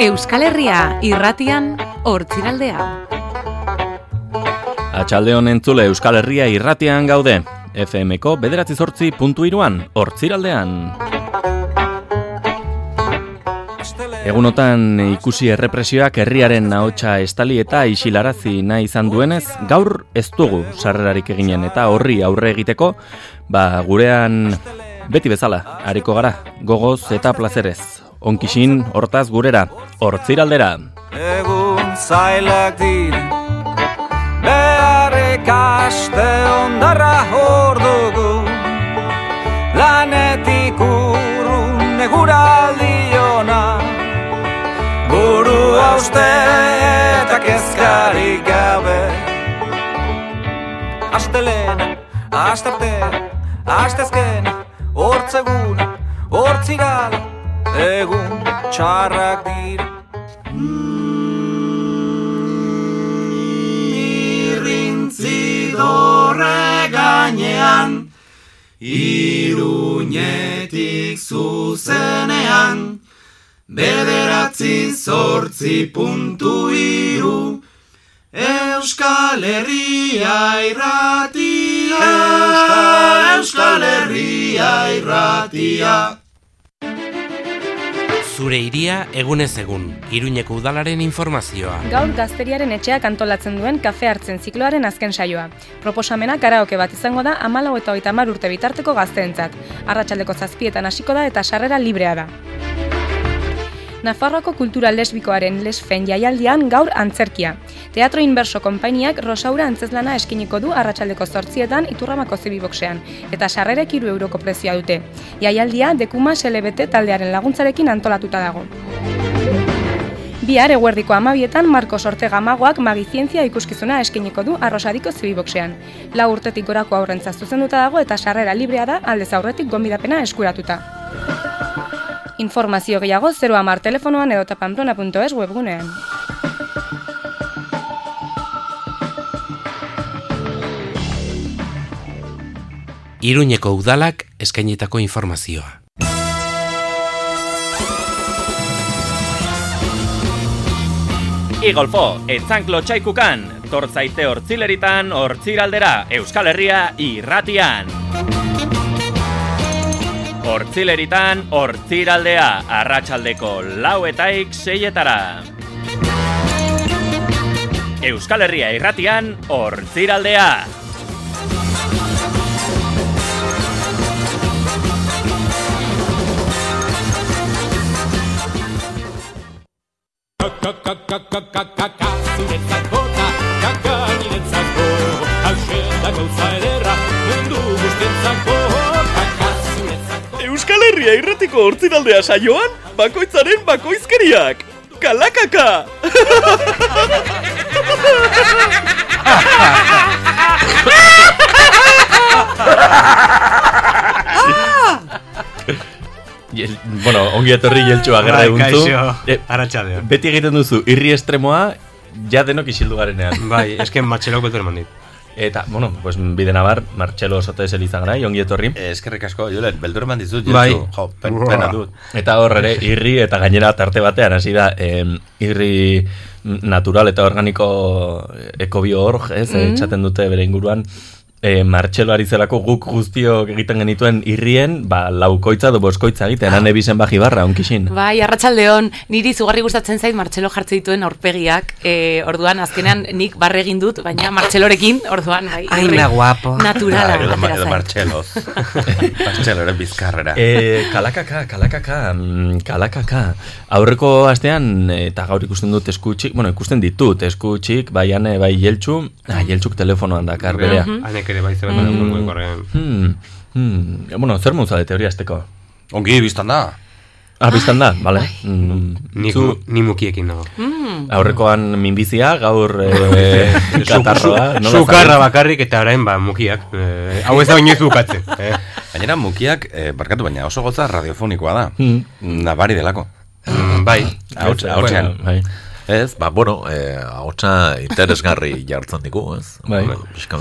Euskal Herria irratian hortziraldea. Atxalde honen zule Euskal Herria irratian gaude. FMko bederatzi zortzi puntu iruan, hortziraldean. Egunotan ikusi errepresioak herriaren ahotsa estali eta isilarazi nahi izan duenez, gaur ez dugu sarrerarik eginen eta horri aurre egiteko, ba gurean beti bezala, hariko gara, gogoz eta plazerez. Onkixin, hortaz gurera, hortziraldera. Egun zailak dira Beharrik aste ondarra hor dugu. Lanetik urrun neguraldi ona Buru hauste eta kezkarik gabe. Astelena, astarte, astezken Hortzegun, hortzirala Egun txarrak dira. Irrintzidorre gainean Iruñetik zuzenean Bederatzi zortzi puntu iru Euskal Herria irratia Euskal Herria irratia Zure iria egunez egun, Iruñeko udalaren informazioa. Gaur gazteriaren etxeak antolatzen duen kafe hartzen zikloaren azken saioa. Proposamena karaoke bat izango da amalau eta hogeita urte bitarteko gazteentzat. Arratsaldeko zazpietan hasiko da eta sarrera librea da. Nafarroako kultura lesbikoaren lesfen jaialdian gaur antzerkia. Teatro Inverso konpainiak Rosaura antzezlana eskiniko du arratsaldeko zortzietan iturramako zibiboxean, eta sarrerek hiru euroko prezioa dute. Jaialdia Dekuma SLBT taldearen laguntzarekin antolatuta dago. Bihar eguerdiko amabietan Marcos Ortega Magoak magizientzia ikuskizuna eskiniko du arrosadiko zibiboxean. Lau urtetik gorako aurrentza zuzenduta dago eta sarrera librea da aldez aurretik gonbidapena eskuratuta. Informazio gehiago 0 amar telefonoan edo pamplona.es webgunean. Iruñeko udalak eskainitako informazioa. Igolfo, etzanklo txaikukan, tortzaite hortzileritan, hortziraldera, Euskal Herria irratian. Hortzileritan, hortziraldea, arratsaldeko lauetaik seietara. Euskal Herria irratian, hortziraldea. Zuretzako eta kaka Euskal Herria irratiko hortziraldea saioan, bakoitzaren bakoizkeriak. Kalakaka! Yel, bueno, ongi etorri jeltxu agerra Bai, eguntzu. kaixo. Eh, beti egiten duzu, irri estremoa, ja denok isildu garenean. Bai, esken matxelok betu eman dit. Eta, bueno, pues bide nabar, Martxelo Sotes elizan gara, ongi etorri. Eskerrik asko, Julen, beldur eman dizut, Bai. Jo, pen, pena dut. Eta hor ere, irri eta gainera tarte batean, hasi da, em, irri natural eta organiko ekobio hor, ez, mm txaten dute bere inguruan, e, Martxelo ari zelako guk guztiok egiten genituen irrien, ba, laukoitza do boskoitza egiten, han ebizen baji barra, onkixin. Bai, arratsaldeon, niri zugarri gustatzen zait Martxelo jartze dituen aurpegiak. E, orduan azkenean nik barre egin dut, baina Martxelorekin, orduan bai. Ai, horri na guapo. Naturala. Ah, edo, atera edo zait. Martxeloz. Martxeloren bizkarrera. E, kalakaka, kalakaka, mm, kalakaka. Aurreko astean, eta gaur ikusten dut eskutxik, bueno, ikusten ditut eskutxik, bai ane, bai jeltxu, ah, jeltxuk telefonoan dakar berea. Hanek ere bai zeben mm. korrean. Hmm, hmm, bueno, zer muza de teoria azteko? Ongi, biztan da. Ah, biztan da, bale. Mm, Ni, zu, ni mukiekin nago. aurrekoan minbizia, gaur eh, katarroa. Sukarra bakarrik eta orain ba mukiak. Eh, hau ez da oinoz bukatzen. Eh. Gainera, mukiak, eh, barkatu baina oso goza radiofonikoa da. Hmm. Nabari delako. Mm, bai. Bueno, ahotsean. bai. Ez, ba, bueno, eh, ahotsa interesgarri jartzen digu, ez? Bai. Pixka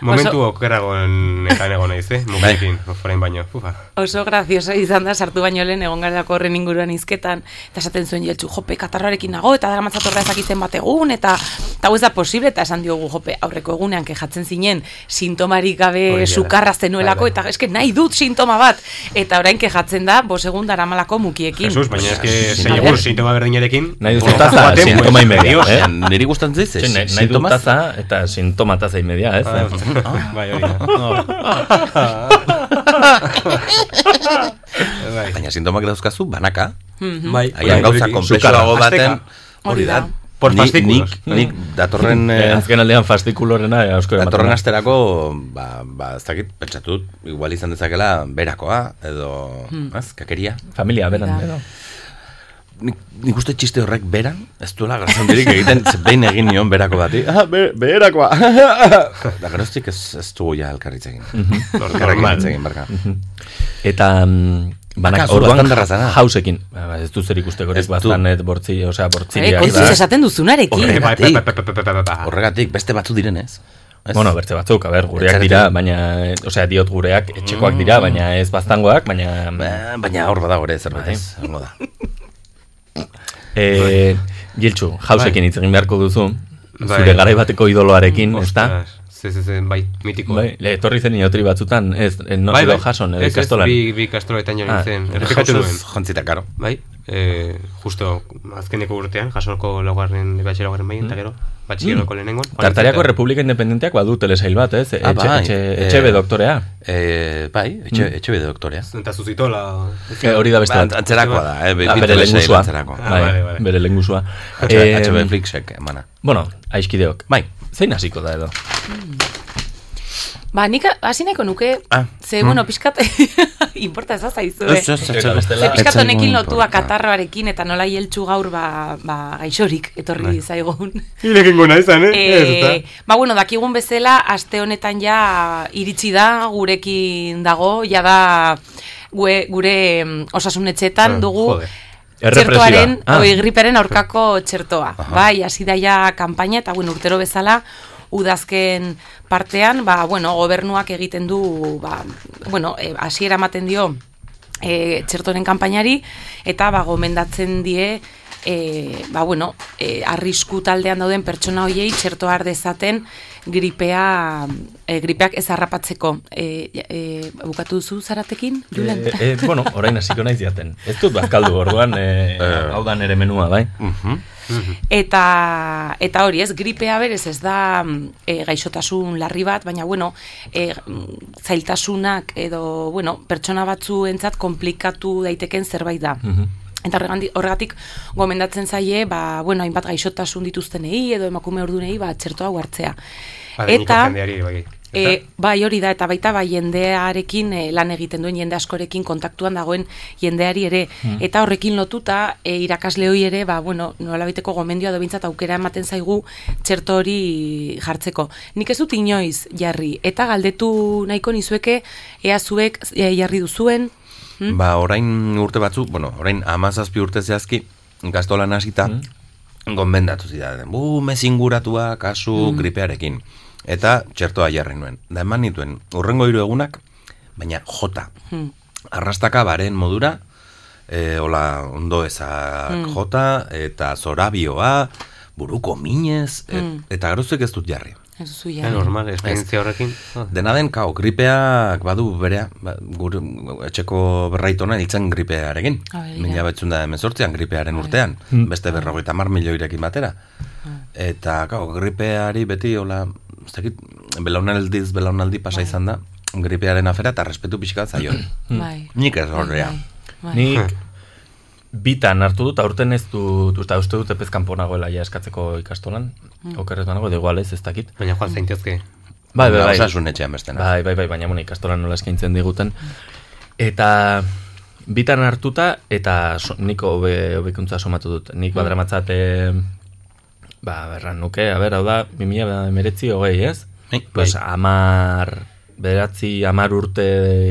Momentu okerragoen ekan egon naiz, eh? Mugekin, forain baino. Ufa. Oso graziosa izan da, sartu baino lehen egon garelako horren inguruan izketan, eta esaten zuen jeltzu, jope, katarrarekin nago, eta dara matzatorra ezakitzen bat egun, eta eta ez da posible, eta esan diogu, jope, aurreko egunean kejatzen zinen, sintomarik gabe da. sukarra zenuelako, Bai, bai. eta eske nahi dut sintoma bat, eta orain kejatzen da, bos egun daramalako mukiekin. Jesus, baina eske a egur sintoma berdinarekin. Nahi Borja taza, sintoma inmedia, eh? Niri nahi dut sintomaz? taza eta sintoma taza inmedia, ez? Ah, Bai, hori. Bai. Baina sintomak dauzkazu, banaka. Bai, Aian gauza komplexoago baten, Hori da. Por Ni-. Nik, nik datorren... Eh, eh, azken aldean fastikulorena eh, asko Datorren asterako, ba, ba, ez dakit, pentsatut, igual izan dezakela berakoa, edo, ez, kakeria. Familia, beran, edo. Nik, nik uste txiste horrek beran, ez duela grazondirik egiten, behin egin nion berako bati. Ah, be, berakoa. da geroztik ez, ez dugu ja elkarritz egin. Elkarrekin Normal. hitz egin, barka. Eta mm, banak orduan hausekin. Ba, ba, ez du zer ikusteko Ez ez du. baztanet bortzi, osea, Eh, bortziliak. kontuz da. esaten duzunarekin. Horre. Bai, bai, bai, bai, bai, bai, bai, bai. Horregatik, beste batzu direnez. Ez? Bueno, bertze batzuk, a ber, gureak dira, baina, eh, osea, diot gureak etxekoak dira, baina ez baztangoak, baina... Ba, baina hor badago ere zerbait Bai. ez, hongo da. Eh, Giltxu, jausekin hitz egin beharko duzu, Bai. zure garai bateko idoloarekin, ez? Ostras, ze, ze, ze, bai, mitiko. Bai, le etorri zen inotri batzutan, ez, eh, no bai, bai. jason, edo Ez, ez, ikastolan. bi, bi kastroetan jo Ah. Errepikatu Jausez nuen. Jontzita, karo. Bai, e, justo azkeneko urtean, jasoko laugarren, batxerogarren bain, eta gero, batxilleroko lehenengon. Mm. Tartariako Republika Independenteak badu telesail bat, ez? Ah, Etxe, bai. etxe, Eh, etxe be doktorea. Eh, bai, etxe, etxe bede doktorea. Eta zuzitola... Eh, hori da beste Ba, bat. antzerakoa da, eh, bi- Ah, bere lengusua. antzerako. Ah, Bai, vale, vale. bere lengusua. HB, HB Flixek, emana. Bueno, aiskideok. Bai. Zein hasiko da edo? Ba, nik hasi nahiko nuke, Ah, ze, bueno, pixkat, importa ez zaizu, eh? Ez, ez, ez, Eta ez. bestela- Ze pixkat honekin lotua katarroarekin eta nola hieltzu gaur ba, ba gaixorik etorri zaigun. Irekin gona izan, eh? E, ba, bueno, dakigun bezala, aste honetan ja iritsi da, gurekin dago, ja da gure, gure mm, osasunetxetan Ah, dugu. Errepresioa. txertoaren, Ah. oi, griperen aurkako txertoa. Bai, hasi da ja kanpaina, eta bueno, urtero bezala, udazken partean, ba, bueno, gobernuak egiten du, ba, bueno, e, hasiera ematen dio e, txertoren kanpainari, eta ba, gomendatzen die, e, ba, bueno, e, arrisku taldean dauden pertsona hoiei txertoa har dezaten gripea, e, gripeak ez harrapatzeko. E, e, bukatu duzu zaratekin, Julen? Eh, eh, bueno, orain hasiko naiz jaten. Ez dut bazkaldu orduan, eh, hau da nere menua, bai? Mhm. Eta, eta hori ez, gripea berez ez da e, gaixotasun larri bat, baina bueno, e, zailtasunak edo, bueno, pertsona batzuentzat komplikatu daiteken zerbait da. Mhm. Eta horregatik gomendatzen zaie, ba, bueno, hainbat gaixotasun dituztenei edo emakume ordunei, ba, txertoa hartzea. Adineko Eta, jendeari, bai. E, bai hori da, eta baita bai jendearekin e, lan egiten duen jende askorekin kontaktuan dagoen jendeari ere. Eta horrekin lotuta e, irakasle hori ere, ba, bueno, nolabiteko gomendioa edo bintzat aukera ematen zaigu txerto hori jartzeko. Nik ez dut inoiz jarri, eta galdetu nahiko nizueke, ea zuek e, jarri duzuen, hm? Ba, orain urte batzuk, bueno, orain amazazpi urte zehazki, gastolan hasita, gonbendatu zidaten. Bu, mezinguratua kasu gripearekin. Eta txertoa jarri nuen. Da eman nituen, urrengo hiru egunak, baina jota. Hmm. Arrastaka baren modura, e, hola, ondo ezak jota, eta zorabioa, buruko minez, et, eta gerozek ez dut jarri. Ez duzu Ja, normal, esperientzia horrekin. Ah. Dena den, kao, gripeak badu berea, ba, gure etxeko berraitona hiltzen gripearekin. Ah, begira. Mila betzun da emezortzian gripearen urtean, beste berrogeita mar milioirekin batera. Eta, kao, gripeari beti, hola, ez dakit, belaunaldiz belaunaldi pasa izan da, gripearen afera eta respetu pixka zaio. Bai. Nik ez horrea. Bai. Nik bitan hartu dut, aurten ez dut, usta, uste dut epezkanpo nagoela ja eskatzeko ikastolan, okerretu nago, de igual ez, ez dakit. Baina joan zaintezke. Bai, bai, bai. Osasun etxean bestena. Bai, bai, bai, baina bueno, ikastolan nola eskaintzen diguten. Eta bitan hartuta, eta so, nik hobe, hobekuntza somatu dut. Nik badramatzat, eh, ba, berran nuke, a ber, hau da, 2000 emeretzi hogei, ez? Bai. Pues amar, beratzi, amar urte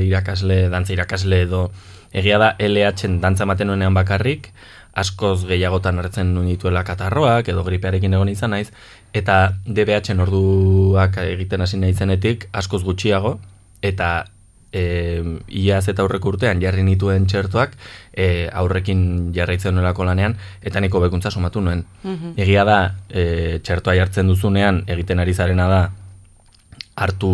irakasle, dantza irakasle edo, egia da LH-en dantza ematen nuenean bakarrik, askoz gehiagotan hartzen nuen dituela katarroak, edo gripearekin egon izan naiz, Eta DBH orduak egiten hasi nahi zenetik, askoz gutxiago, eta e, iaz eta aurreko urtean jarri nituen txertoak e, aurrekin jarraitzen nuelako lanean, eta niko bekuntza sumatu nuen. Mhm. Egia da, e, txertoa jartzen duzunean, egiten ari zarena da, hartu,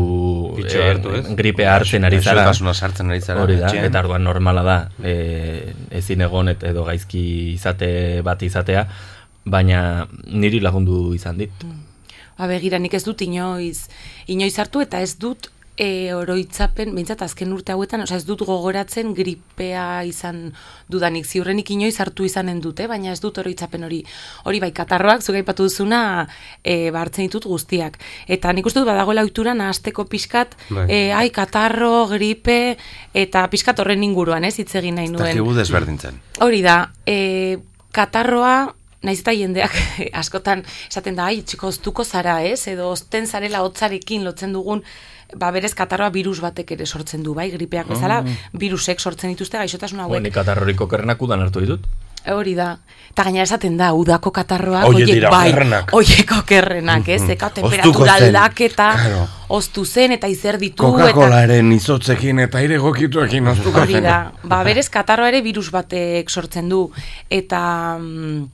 Bitxoa hartu, ez? gripea hartzen ari zara. Gaixotasuna sartzen ari zara, Hori da, etxean. eta orduan normala da, e, ezin egon eta edo gaizki izate bat izatea, baina niri lagundu izan dit. Ba, begira, nik ez dut inoiz, inoiz hartu eta ez dut e, oroitzapen, behintzat azken urte hauetan, osea ez dut gogoratzen gripea izan dudanik, ziurrenik inoiz hartu izanen dute, baina ez dut oroitzapen hori. Hori bai, katarroak, zuga aipatu duzuna, e, ba, hartzen ditut guztiak. Eta nik uste dut badagoela ohitura nahasteko pixkat, Bai. e, ai, katarro, gripe, eta pixkat horren inguruan, ez, hitz egin nahi nuen. Dakigu desberdintzen. Hori da, e, katarroa, naiz eta jendeak askotan esaten da, ai, txiko, oztuko zara, ez? Edo ozten zarela hotzarekin lotzen dugun, ba berez katarroa virus batek ere sortzen du, bai, gripeak bezala, virusek sortzen dituzte gaixotasun hauek. Nik katarroriko kerrenak udan hartu ditut. Hori da. Eta gainera esaten da, udako katarroak, horiek dira bai, okerrenak. horiek okerrenak, ez? Eka Oztuko temperatura aldaketa, Claro. oztu zen eta izer ditu. eta... Coca-Colaren izotzekin eta aire gokituekin oztuko Hori da, ba, berez katarroa ere virus batek sortzen du, eta mm,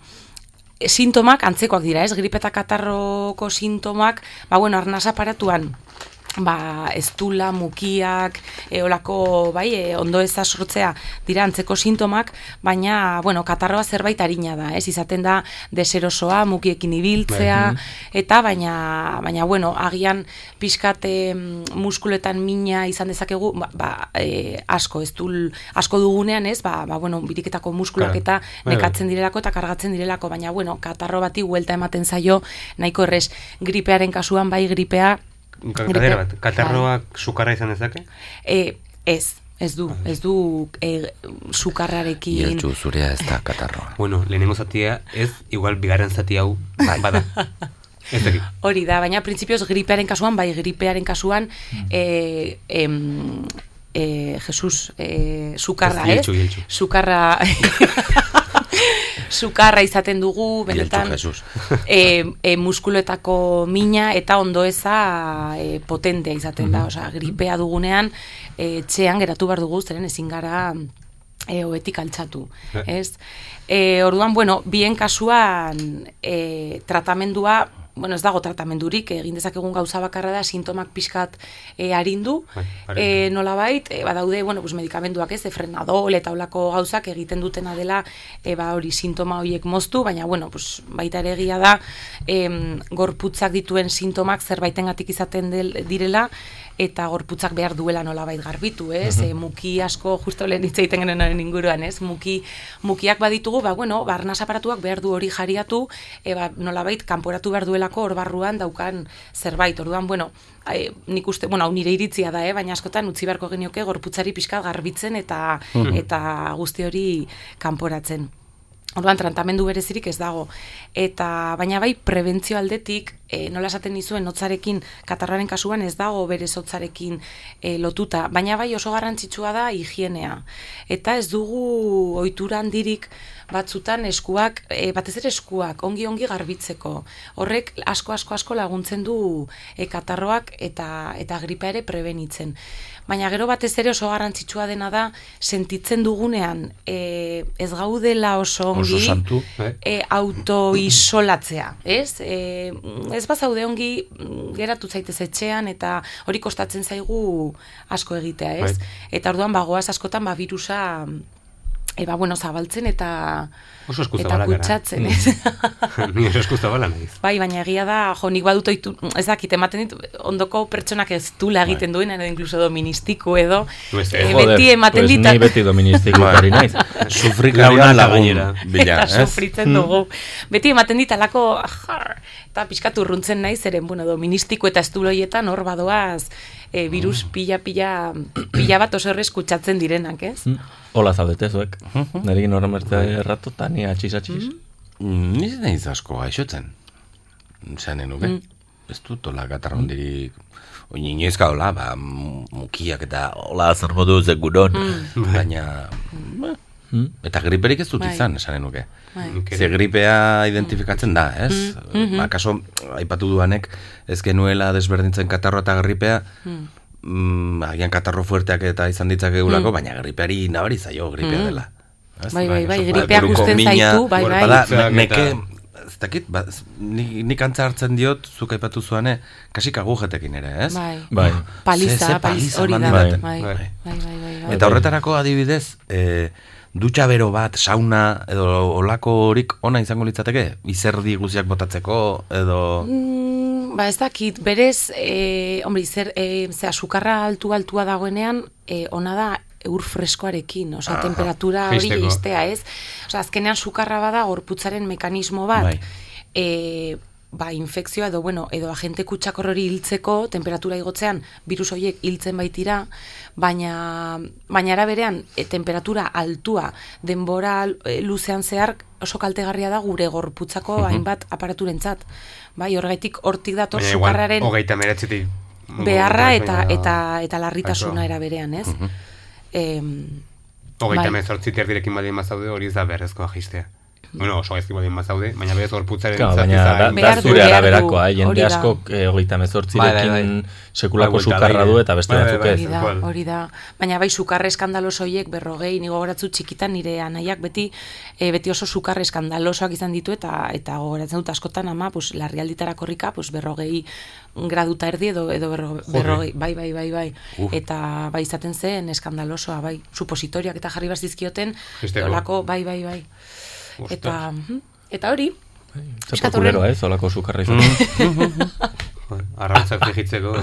sintomak antzekoak dira, ez? Gripe eta katarroko sintomak, ba, bueno, arnaz aparatuan, ba, estula, mukiak, e, olako, bai, e, ondo eza sortzea dira antzeko sintomak, baina, bueno, katarroa zerbait harina da, ez? Izaten da deserosoa, mukiekin ibiltzea, eta baina, baina, bueno, agian pixkat em, muskuletan mina izan dezakegu, ba, ba e, asko, ez dul, asko dugunean, ez? Ba, ba bueno, biriketako muskulak eta nekatzen direlako eta kargatzen direlako, baina, bueno, katarro bati huelta ematen zaio, nahiko errez, gripearen kasuan, bai gripea, Ka- Gripe- Galdera bat, katarroak sukarra izan dezake? E, ez, ez du, ez du e, sukarrarekin. Ieltxu zurea ez da katarroa. Bueno, lehenengo zatia ez, igual bigarren zati hau bada. Ez dakit. Hori da, baina printzipioz gripearen kasuan, bai gripearen kasuan, e, em, e, Jesus, e, sukarra, ez? Sukarra... sukarra izaten dugu, benetan, e, e, muskuloetako mina eta ondoeza e, potentea izaten da, osea, gripea dugunean, e, txean geratu behar dugu, zeren ezin gara e, oetik altxatu, ez? E, orduan, bueno, bien kasuan e, tratamendua, bueno, ez dago tratamendurik, egin dezakegun gauza bakarra da, sintomak pixkat e, arindu, Bai, e, nolabait, e, badaude, bueno, pues medikamenduak ez, frenadol eta olako gauzak egiten dutena dela, e, ba, hori sintoma horiek moztu, baina, bueno, pues, baita ere egia da, em, gorputzak dituen sintomak zerbaitengatik izaten del, direla, eta gorputzak behar duela nolabait garbitu, ez? E, muki asko, justo lehen hitz egiten genuen inguruan, ez? Muki, mukiak baditugu, ba, bueno, barnas aparatuak behar du hori jariatu, e, ba, nolabait kanporatu behar duelako hor barruan daukan zerbait. Orduan, bueno, e, nik uste, bueno, hau nire iritzia da, eh? baina askotan utzi beharko genioke gorputzari pixkat garbitzen eta, eta guzti hori kanporatzen. Orduan tratamendu berezirik ez dago. Eta baina bai prebentzio aldetik, e, nola esaten nizuen hotzarekin katarraren kasuan ez dago berez hotzarekin e, lotuta, baina bai oso garrantzitsua da higienea. Eta ez dugu ohitura handirik batzutan eskuak, e, batez ere eskuak, ongi ongi garbitzeko. Horrek asko asko asko laguntzen du e, katarroak eta eta gripea ere prebenitzen. Baina gero batez ere oso garrantzitsua dena da sentitzen dugunean e, ez gaudela oso ongi Oso santu. Bai. e, autoisolatzea, ez? E, ez bazaude ongi geratu zaitez etxean eta hori kostatzen zaigu asko egitea, ez? Bai. Eta orduan bagoaz askotan ba virusa e, ba, bueno, zabaltzen eta Oso eta kutsatzen, ez? Ni oso eskuza bala naiz. Bai, baina egia da, jo, nik badut oitu, ez dakit, ematen dit, ondoko pertsonak ez dula egiten duen, edo inkluso doministiku edo, Du ez, e, eh, beti ematen pues dit, ni beti doministikutari naiz. Sufrikarian Launaka lagun gainera. bila, eta ez? sufritzen dugu. Beti ematen dit alako, jar, eta pixkatu urruntzen naiz, eren, bueno, doministiku eta estuloietan hor badoaz, e, virus pila, pila, pila bat oso errez kutsatzen direnak, ez? Mm. Hola zaudete zuek. Nerekin horren berte errato, eta ni atxiz atxiz. Mm, Ni ez naiz asko gaixotzen. Zean nuke. Mm. Ez dut hola katarrondirik... Oin inoizka hola, ba, mu- mukiak eta hola zer modu zeguron. Mm. Baina... ba, Mm. Eta griperik ez dut Bai. izan, esanen nuke. Bai. Ze gripea identifikatzen da, ez? Mm, mhm. Ba, kaso, aipatu duanek, ez genuela desberdintzen katarro eta gripea, mm. Agian katarro fuerteak eta izan ditzakegulako, baina gripeari nabari zaio gripea Mm. dela. Ez? Bai, bai, bai, gripeak buruko uzten mina, zaitu, bai, bueno, bai. Bada, Hitzak me- meke, eta- ez dakit, ba, ez- nik, antza hartzen diot, zuk aipatu zuane, kasik agujetekin ere, ez? Bai. Bai. Paliza, Ze- ze paliza, hori da. Bai, Bai. bai, bai, bai, bai. Eta horretarako adibidez, e, dutxa bero bat, sauna, edo olako horik ona izango litzateke? Izerdi guziak botatzeko, edo... Mm, ba ez dakit, berez, e, hombre, zer, e, zera, sukarra altu altua dagoenean, e, ona da ur freskoarekin, osea, temperatura hori iztea, ez? Osea, azkenean sukarra bada gorputzaren mekanismo bat, Bai. e, ba, infekzioa edo, bueno, edo agente kutsakor hori hiltzeko, temperatura igotzean, virus horiek hiltzen baitira, baina, baina ara berean, e, temperatura altua, denbora e, luzean zehar, oso kaltegarria da gure gorputzako hainbat aparaturentzat. Bai, horregatik hortik dator sukarraren hogeita meretzetik. beharra eta eta eta larritasuna era berean, ez? Em, Hogeita bai. mezortzi terdirekin badien mazaude hori ez da beharrezkoa jistea. Bueno, oso gaizki badien mazaude, baina berez gorputzaren Claro, baina da, da zure araberakoa, eh? jende hori da. asko eh, hogeita mezortzirekin Bai, bai, sekulako Bai, buelta sukarra du eta beste batzuk ez. Hori da, Igual. hori da. Baina bai sukarre eskandalos hoiek berrogei, nigo goratzu txikitan nire anaiak beti e, beti oso sukarre eskandalosoak izan ditu eta eta gogoratzen dut askotan ama, pues larrialditara korrika, pues berrogei graduta erdi edo edo berro, berrogei, bai, bai, bai, bai. Uf. Eta bai izaten zen eskandalosoa, bai, supositoriak eta jarri bazizkioten, olako, bai, bai, bai. Ostras. Eta, mhm, eta hori, Zer Piskat populeroa ez, olako sukarra izan. Joder, Arrautzak frigitzeko.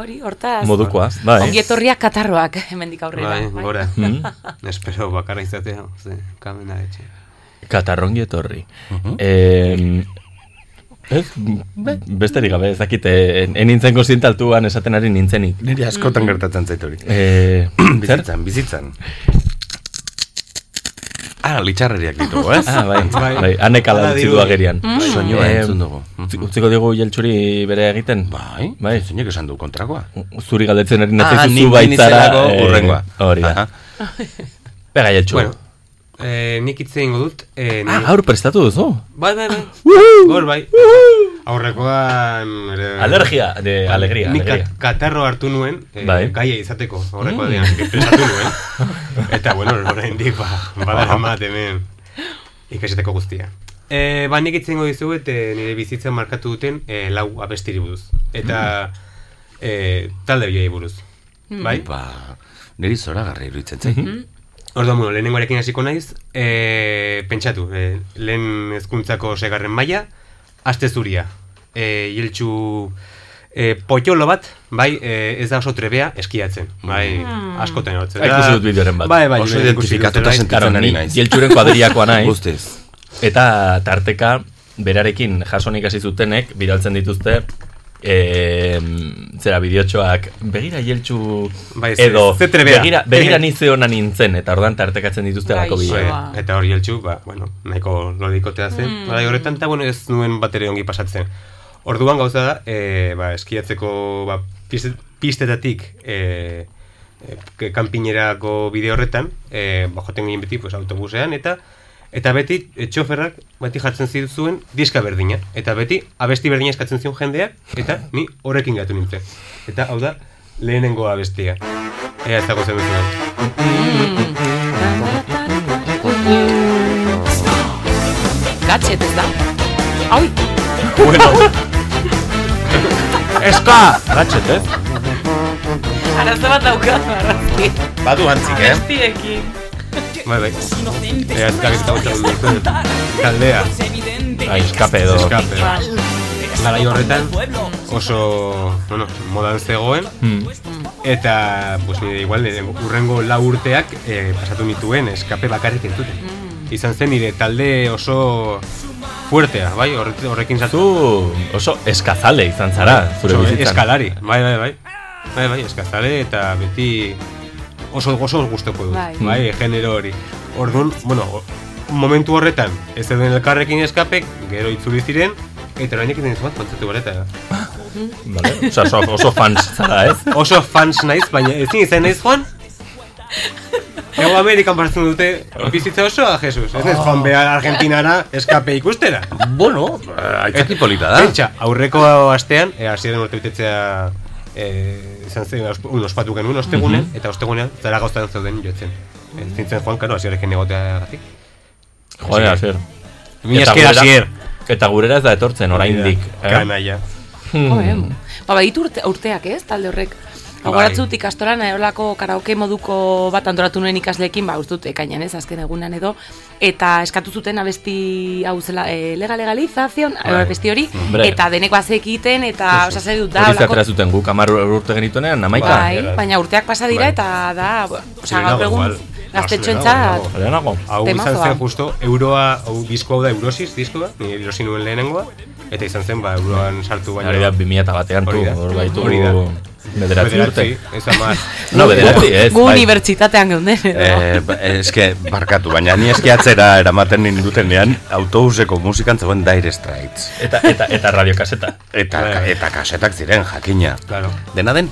hori, hortaz. Modukoa, bai. Ongi etorriak katarroak, hemendik aurrera. Bai, gora. Mm. Espero bakarra izatea, ze, kamena etxe. Katarrongi etorri. Eh, ez, besterik gabe, ez dakit, eh, en nintzen konsiente altuan esaten ari nintzenik. Niri askotan gertatzen zait hori. Eh, bizitzan, bizitzan. Ah, litxarreriak ditugu, ez? Ah, bai, Bai. bai, Hala utzi du dirudi. agerian. Soinua Eh, entzun dugu. utzi- Utziko digu jeltxuri bere egiten? Bai, Bai. zeinek esan du kontrakoa. Zuri galdetzen erin Ah, zu baitzara. eh, hurrengoa. Hori da. Bega jeltxu. Bueno, eh, nik hitz egingo dut. Eh, Ah, gaur prestatu duzu. Bai, bai, bai. Gor, bai. Aurrekoan... Ere, Alergia, de alegria, Nik alegria. kat- katarro hartu nuen, eh, Bai. gaia izateko, aurreko aldean, prestatu nuen. Eta, bueno, oraindik ba, badara mat hemen ikaseteko guztia. E, ba, nik itzengo dizuet e, nire bizitzan markatu duten e, lau abestiri buruz. Eta e, talde biei buruz. Bai? Ba, niri zora garri iruditzen zait. Orduan, bueno, lehenengoarekin hasiko naiz, e, pentsatu, e, lehen hezkuntzako segarren maila, aste zuria. E, Hiltxu e, potolo bat, bai, e, ez da oso trebea eskiatzen. Bai, egotzen. Ah, ikusi dut bideoren bat. Bai, bai, Oso identifikatuta sentitzen ari naiz. jeltxuren kuadriakoa naiz. Guztiz. Eta tarteka berarekin jasonik hasi zutenek bidaltzen dituzte e, zera bideotxoak begira jeltxu Bai, ze- edo ze begira, begira nize ona nintzen eta ordan tartekatzen dituzte Bai, xe. bideo. Ba. Bai, eta hori jeltxu, ba, bueno, nahiko lodikotea zen. Mm. horretan, eta bueno, ez nuen batere ongi pasatzen. Orduan gauza da, e, ba, eskiatzeko ba, piste, pistetatik e, e, kanpinerako bide horretan, e, ba, joten ginen beti pues, autobusean, eta eta beti e, txoferrak beti jartzen zituen diska berdina. Eta beti abesti berdina eskatzen zion jendeak, eta ni horrekin gatu nintzen. Eta hau da, lehenengo abestia. Ea ez dago zen duzuen. Gatxet ez da. Ai, Bueno. Eska! Ratchet, ez? arazo bat daukat, arrazki. Badu antzik, eh? Bestiekin. Bai, bai. Ea ez dakit duzuen. Taldea. Ah, eskape edo. Escape. Garai horretan oso, bueno, modan zegoen, Hmm. eta pues, nire igual nire urrengo lau urteak eh, pasatu nituen eskape bakarrik entzuten. Izan zen nire talde oso fuertea, bai, horre- horrekin zatu. Oso eskazale izan zara, zure Oso bizitzan. Eskalari, bai, bai, bai. Bai, bai, eskazale eta beti oso oso gustoko dut, Bai. bai, genero hori. Orduan, bueno, momentu horretan ez zeuden elkarrekin eskapek, gero itzuli ziren, eta orain egiten bat kontzertu bareta. Vale. Osa, oso, oso fans zara, ez? Oso fans naiz, baina ezin izan naiz joan, Ego Amerikan partzen dute bizitza osoa, Jesus. Ez ez joan behar Argentinara eskape ikustera. Bueno, eh, aitzaki polita da. Pentsa, aurreko astean, e, hasieran urte betetzea e, izan zen, un, ospatu genuen ostegunen, eta ostegunean zara gauztan zeuden jotzen. E, zintzen joan, karo, hasiarekin egotea gatik. Joder, Asier. Mi Eta esker gurera- hasier. Eta gurera ez da etortzen, oraindik. eh? Kanaia. Hmm. Ba, urte, urteak ez, talde horrek. Agoratzut ikastoran eolako karaoke moduko bat antolatu nuen ikasleekin, ba, ustut, ekainan ez, azken egunan edo, eta eskatu zuten abesti hau zela, e, lega legalizazion, Bai. abesti hori, Hombre. eta deneko azekiten, eta, osa, ze dut da, Hori zatera zuten guk, amar urte genituenean, amaika. Bai, baina urteak pasa dira Bai. eta da, osa, Lehenago gaur egun gaztetxoentzat Lehenago. Hau izan zen justo, euroa, hau disko hau da eurosis diskoa, ni erosi nuen lehenengoa, eta izan zen, ba, euroan sartu baina. Hori da, 2000 batean tu, Hori da. Da. bederatzi urte. ez amar. No, bederatzi, ez. gu bai. unibertsitatean geunden. Eh, ba, eske, barkatu, baina ni eskiatzera eramaten nindutenean autobuseko musikan zegoen Dire Straits. Eta, eta, eta radiokaseta. Eta, Bai. eta kasetak ziren, jakina. Claro. Dena den...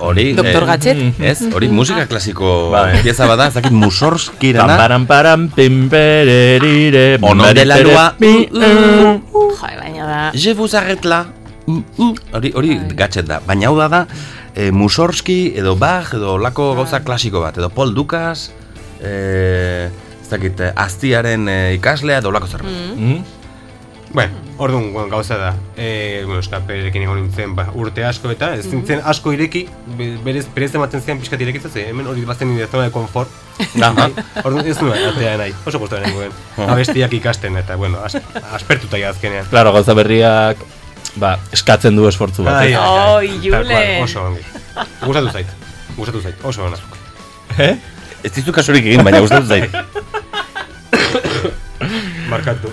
Hori... Doktor eh. Ez, hori musika klasiko Bai. pieza bada, ez dakit musorskirana. Pamparan paran pimpererire Ono de la lua. Joder, baina da... Je vous arrête là. Mm, mm. Hori, hori gatxet da. Baina hau da da, e, Musorski edo Bach edo lako gauza klasiko bat. Edo Paul Dukas, e, ez dakit, eh, aztiaren eh, ikaslea edo lako zerbait. Mm? Bueno, orduan bueno, gauza da. Eh, bueno, eskaperekin egon nintzen, ba, urte asko eta ez nintzen asko ireki, be- berez berez ematen zian pixkat irekitza ze, hemen hori bazen nire zona de confort. Aha. Orduan ez nuen atea nahi, oso gustora nengoen. Abestiak ikasten eta bueno, as, aspertuta ja azkenean. Claro, gauza berriak, ba, eskatzen du esfortzu bat. Ai, eh? ai, ai. Oi, cual, Jule. Oso ongi. Gustatu zait. Gustatu zait, oso ona. Eh? Ez dizu kasurik egin, baina gustatu zait. Markatu.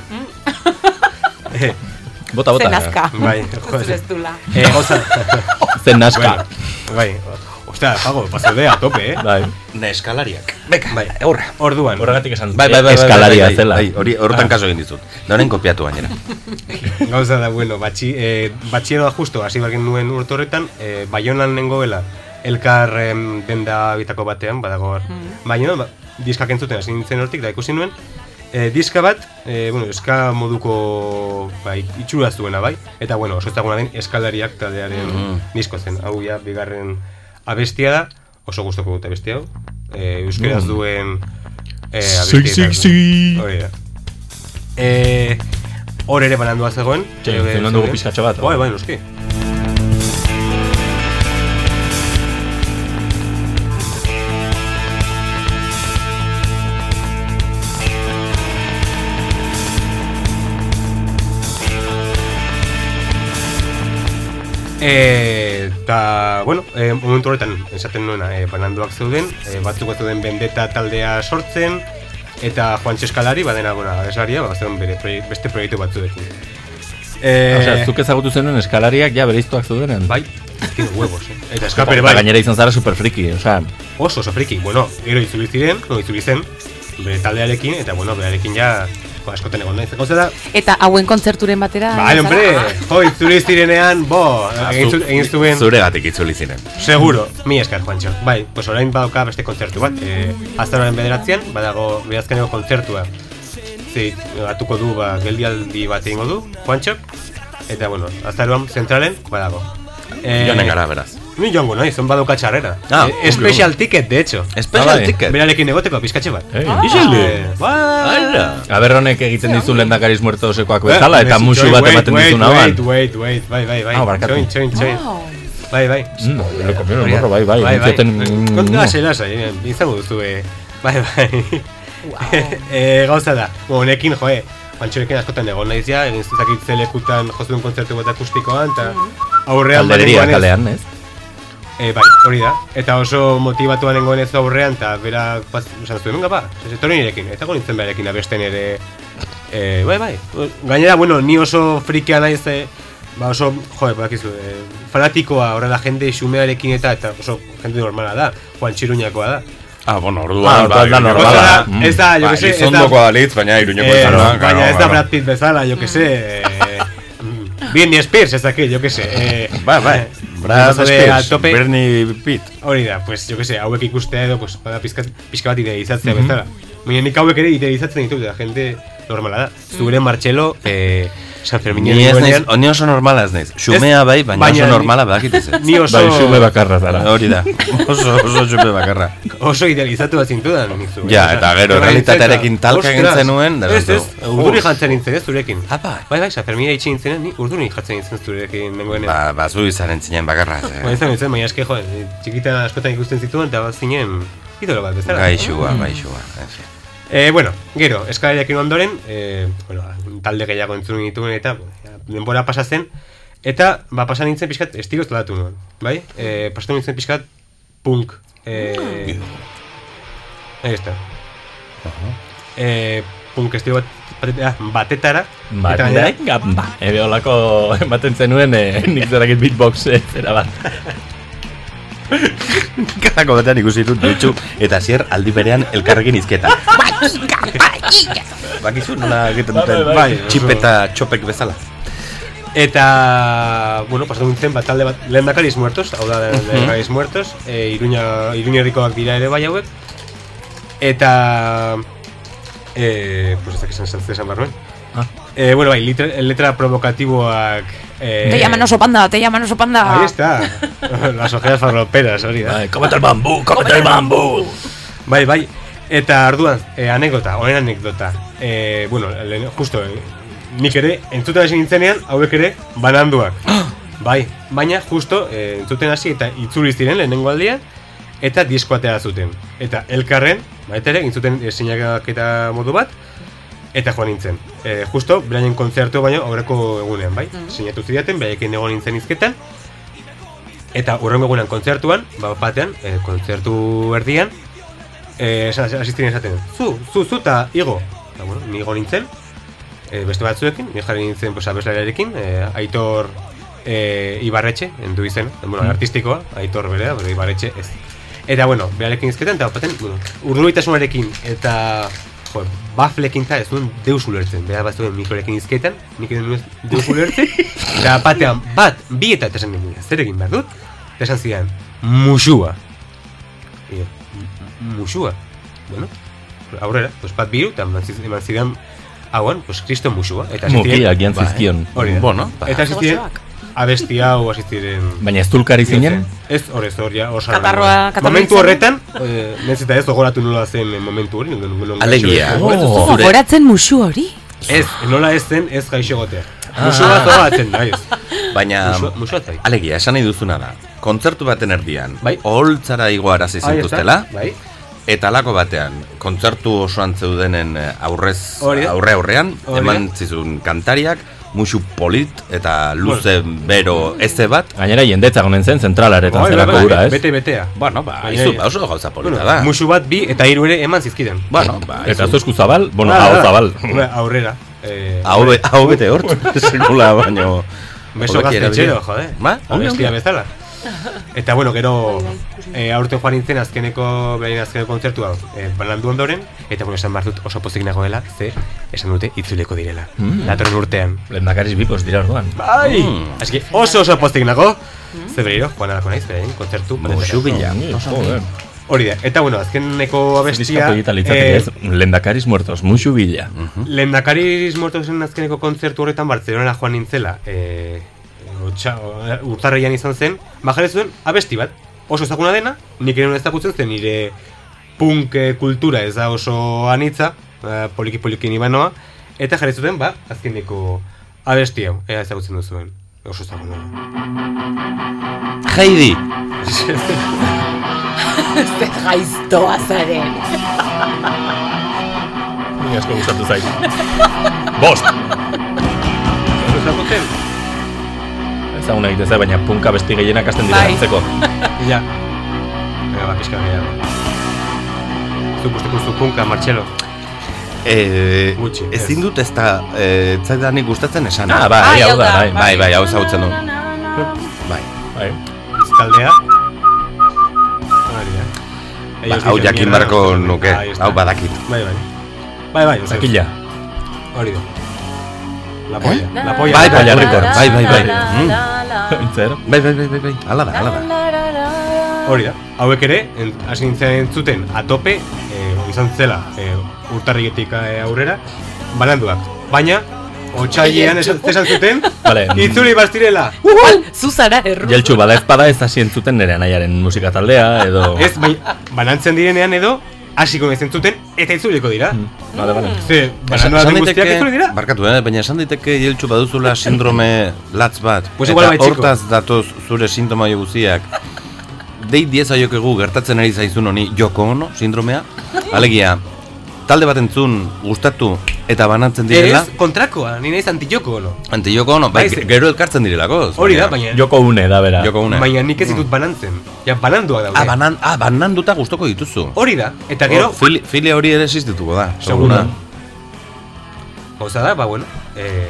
eh, Bota, bota. Zen azka. bai, joder. ez. Eh. Zen bueno, bai. Ostia, pago, pasaude a tope, eh? Bai. Neskalariak. Beka, Bai. horra. Orduan. Horregatik esan Bai, bai, bai, bai, eskalaria bai, bai, zela. Bai, hori horretan kaso egin dizut. Da honen kopiatu gainera. Gauza da, bueno, batxi, eh, batxieroa justo, hasi bagen nuen urte horretan, eh, baionan nengoela, elkar em, denda bitako batean, badago hor. Baionan, ba, diskak entzuten hasi nintzen hortik, da ikusi nuen, eh, diska bat, eh, bueno, eska moduko bai, itxura zuena bai, eta bueno, oso ezaguna den eskalariak taldearen Mhm. disko zen. Hau ja, bigarren abestia da, oso gustoko dut abestia hau. Eh, euskeraz duen eh, abestia. Hori da. Eh, hor ere banandua zegoen. Txe, entzun dugu pizkatxo bat, Bai, bai, noski. Eh, Eta, bueno, e, momentu horretan, esaten nuena, e, bananduak zeuden, e, batzuk bat zeuden bendeta taldea sortzen, eta Juan Eskalari, badena, bueno, abeslaria, ba, zeuden bere proie- beste proiektu batzuekin. E, Osea, zuk ezagutu zenuen eskalariak ja bereiztuak zeudenen. Bai, tiene huevos, eh? Eta eskapere bai, gainera izan zara super friki, osea, oso oso friki. Bueno, gero itzuli ziren, no, itzuli zen, bere taldearekin, eta bueno, berarekin ja, jo, askoten egon naiz. Gauza da, Eta hauen kontzerturen batera... bai, hombre, jo, itzuli zirenean, bo, egin zu- egin zuen, Zuregatik itzuli ziren. Seguro, mi esker, Juancho. Bai, pues orain badauka beste kontzertu bat. E, Aztaroaren bederatzean, badago berazkeneko kontzertua. Zi, atuko du, ba, geldialdi bat egingo du, Juancho. Eta, bueno, Azaroan zentralen, badago. E, Joanen gara, beraz. Ni joango nahi, zon badauka txarrera. Ah, e, special ticket, de hecho. Special Ah, bai. ticket. Berarekin egoteko, pizkatxe bat. Eh, bai. Ala. Aber honek egiten dizu lehendakariz muertosekoak bezala, eta Eh, musu bat ematen dizu naban. Wait, wait, wait, bai, bai, bai. Ah, barkatu. Txoin, txoin, txoin. Bai, bai. Mm, lo comieron Hori el morro, bai, bai, bai, bai. Kontua eh, izango duzu, eh, bai, bai. eh, gauza da, honekin, joe, Pantxorekin askotan egon naiz ja, egin zuzakit zelekutan jozuen kontzertu bat akustikoan, eta aurrean Kalderia batengoan ez- kalean, ez? Eh, bai, hori da. Eta oso motibatuan nengoen ez aurrean, eta bera, esan zuen, venga, ba, etorri nirekin, eta nintzen berarekin abesten ere, eh, bai, bai. Gainera, bueno, ni oso frikea naiz, eh, ba oso, joe, badakizu, eh, fanatikoa horrela jende xumearekin eta, eta oso jende normala da, Juan Txiruñakoa da. Ah, bueno, Ah, orduan, orduan da normala. Da, ez da, jo Ba, que se, ez da, gizondoko alitz, baina iruñeko eh, da, baina ez da. Brad Pitt bezala, jo que eh, mm, Britney Spears, ez dakit, yo que sé. Eh, Ba, bai. Brad al tope. Bernie Pitt. Hori da, pues, yo que sé, hauek ikustea edo, pues, bada pizka, pizka bat idealizatzea bezala. Baina nik hauek ere idealizatzen ditut, da, jende normala da. Zure Martxelo, eh, San Ferminen Ni ez naiz, ni oso normala ez naiz. Xumea bai, baina, baina oso ni- normala badakit ez. ni oso, Bai, xume bakarra zara. Hori da, oso, oso xume bakarra. oso idealizatu bat zintudan. nik zu. Ja, eta gero, zure errealitatearekin nintzen, talka zenuen, da Ez, ez, urduri jantzen nintzen, ez, zurekin. Ah, bai. Bai, bai, San Fermina itxi nintzen, ni urduri jantzen nintzen zurekin nengoenean. Ba, ba, zu izaren zinen bakarra. Ba, izan nintzen, baina eske, jo, txikita askotan ikusten zituen, eta bat zinen, idolo bat, bezala. Gaixua, gaixua. en Eh, bueno, gero, eskalariakin ondoren, eh, bueno, talde gehiago entzun dituen eta denbora pasa zen, eta ba, pasa nintzen pixkat estilo estalatu nuen, bai? Eh, pasatu nintzen pixkat punk. Eh, ahí está. Eh, punk estilo bat, batetara, batetara. Ba, ba, ebe olako ematen zenuen, eh, nik zerakit beatbox eh, zera bat. Kadako batean ikusi dut dutxu eta zier aldi berean elkarrekin izketan. Bakizu nola egiten duten, Bai, bai, bai, bai. txip eta txopek bezala. Eta, bueno, pasatu nintzen, bat talde bat, lehen dakariz muertos, hau da, lehen dakariz muertos, e, iruña, iruñerrikoak dira ere bai hauek, eta, e, pues ez dakizan zantzia esan behar nuen. Ah. Eh, bueno, bai, letra, letra provokatiboak... Eh, Te llaman oso panda, te llaman oso panda. Ahí está, las ojeras farroperas, hori da. Bai, komete el bambú, komete el bambú. Bai, bai. Eta arduan, eh, anekdota, honen anekdota. Eh, bueno, lehen, justo, eh, nik ere, entzuten hasi nintzenean, hauek ere, bananduak. bai, baina, justo, eh, entzuten hasi eta itzuli ziren lehenengo aldian, eta disko atera zuten. Eta elkarren, baita ere, intzuten eta modu bat, eta joan nintzen. Eh, justo, beraien kontzertu baino aurreko egunean, bai? Sinatu zidaten, beraiekin egon nintzen izketan, Eta urrengo egunean kontzertuan, ba, batean, e, kontzertu erdian, e, asistien esaten, zu, zu, zu, eta igo. Eta, bueno, ni igo nintzen, e, beste batzuekin, ni jarri nintzen pues, abeslariarekin, e, Aitor e, Ibarretxe, endu izen, bueno, artistikoa, Aitor berea, pero Ibarretxe ez. Eta, bueno, berarekin izketan, eta baten, bueno, urduritasunarekin, eta, jo, baflekin eta ez duen deus ulertzen, bera bat zuen mikrorekin izketan, nik ez nuen deus ulertzen, eta batean, bat, bi eta eta esan ninduen, zer egin behar dut? Eta esan zidan, musua. "M- musua? Bueno, aurrera, pues bat biru, eta eman zidan, hauan, pues kristo musua. Eta hasi ziren- Mukiak jan Bai, zizkion. Hori da. Bueno, ba. Eta ziren, abesti hau hasi ziren... Baina ez tulkari zinen? Ez, hor ez, hor ja, oso Katarroa- katarroa Momentu horretan, eh, nez eta ez gogoratu nola zen momentu hori, Alegia. nongo- Oh. Musu hori? Ez, nola ez zen, ez gaixo gotea. Musua zogatzen da, ez. Baina, Musua- musua zai. alegia, esan nahi duzuna da. Kontzertu baten erdian, Bai. oholtzara igoarazi Ahí está, zintuztela, Bai. eta alako batean, kontzertu osoan zeudenen eh, aurrez, aurre aurrean, eman zizun kantariak, musu polit eta luze bero eze bat, Gainera jendetza gonen zen zentralaretan Bai, bai, zelako bai, ura, ez? Bete, betea. bueno, ba, izu, oso gauza polita da. musu bat, bi eta hiru ere eman zizkiden. Bueno, ba, Eta izu. zu esku zabal, bueno, Ah, hau ah, zabal. Aurrera. Eh, Hau, be, hau bete hort, sekula, baino... Beso gaztetxero, jode. Ba, ongi. bezala. Eta bueno, gero eh, aurten joan nintzen azkeneko beraien azkeneko kontzertua eh, balandu ondoren eta bueno, esan behar dut oso pozik nagoela, ze esan dute itzuleko direla. Mm. Datorren urtean. Lehendakariz bipos dira orduan. Bai! Mm. Así que oso oso pozik nago. Ze berriro, joan alako naiz, beraien kontzertu. Musu bila. Joder. Hori da, eta bueno, azkeneko abestia... Eh, ez, lehendakariz muertos, musu bila. Lehendakariz muertosen azkeneko kontzertu horretan Bartzelonara joan nintzela e, otxa, urtarreian izan zen bajarez zuen abesti bat oso ezaguna dena, nik ere ezagutzen zen nire punk eh, kultura ez da oso anitza eh, poliki poliki nibanoa eta jarri zuten ba, azkeneko abesti hau, ea ezagutzen duzuen oso ezaguna Heidi! Zer gaiztoa zaren. Ni asko gustatu zait. Bost! Oso ezagutzen? Ezaguna egite zait, baina punka besti gehienak hasten dira Bai. antzeko. Ja Venga, ba, pixka gehiago Zuk guztuko zu punka, Martxelo Eh, Gutxi, ez. ezin dut ez da, eh, zaidanik gustatzen esan. Ah, bai, Ai, hau da, bai. Bai, bai, hau ezagutzen du. Bai. Bai. Bizkaldea Hori da. Ba, hau jakin no. nuke, hau badakit. Bai, bai. Bai, bai, Zakila. Hori da. La polla. La polla. Bai, bai, Polla bai, Records. bai, bai, bai. Zer? Bai, bai, bai, bai, bai. Hala da, hala da. la, la, la. Hori da. Hauek ere, en- hasi nintzen entzuten atope, eh, izan zela, eh, urtarrigetik eh, aurrera, bananduak. Baina, otxailean esan zuten, Vale. itzuli bastirela. Igual, zu zara erru. Jeltxu, bada ez bada ez hasi entzuten nire anaiaren musika taldea, edo... Ez, bai, banantzen direnean edo, hasiko ez entzuten, eta itzuliko dira. Vale, vale. Ze, bananduak Esan guztiak itzuli dira. barkatu, eh? baina esan daiteke jeltxu baduzula sindrome latz bat. Pues igual bai, eta hortaz datoz zure sintoma guztiak. Dei diez aiokegu gertatzen ari zaizun honi Joko Ono sindromea. Alegia, talde bat entzun gustatu eta banatzen direla. Ez, kontrakoa, ni naiz antijoko, no? Anti Joko Ono, bai, gero elkartzen direlako. Hori da, baina, Joko une da, bera. Joko une. baina nik ez ditut banantzen. Ja, bananduak daude. Ah, banan, ah, bananduta gustoko dituzu. Hori da, eta gero, Oh, fili, filia hori ere existituko da. Segura. segura. gauza da, ba, bueno, eh...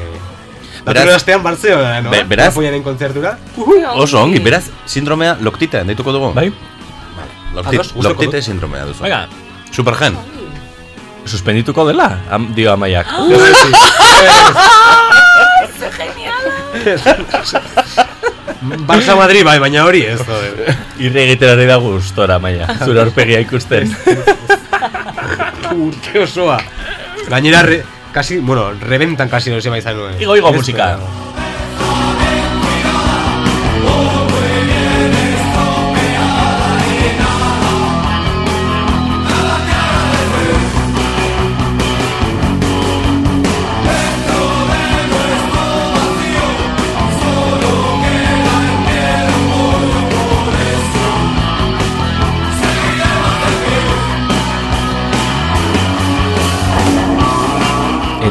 Beraz, astean Barcelona, no? Be- beraz- Apoiaren kontzertura. Oso ongi, beraz, sindromea loktita, deituko dugu. Bai? Loktit, Ados, gustoko loktite sindromea duzu. Venga, Supergen. Suspendituko dela, am, dio amaiak. Barça Madrid, bai, baina hori ez, joder. Irri egiterari da gustora, maia. Zure aurpegia ikusten. Urte osoa. Gainera, re, kasi, bueno, rebentan kasi no se izan nuen. Igo, igo musika.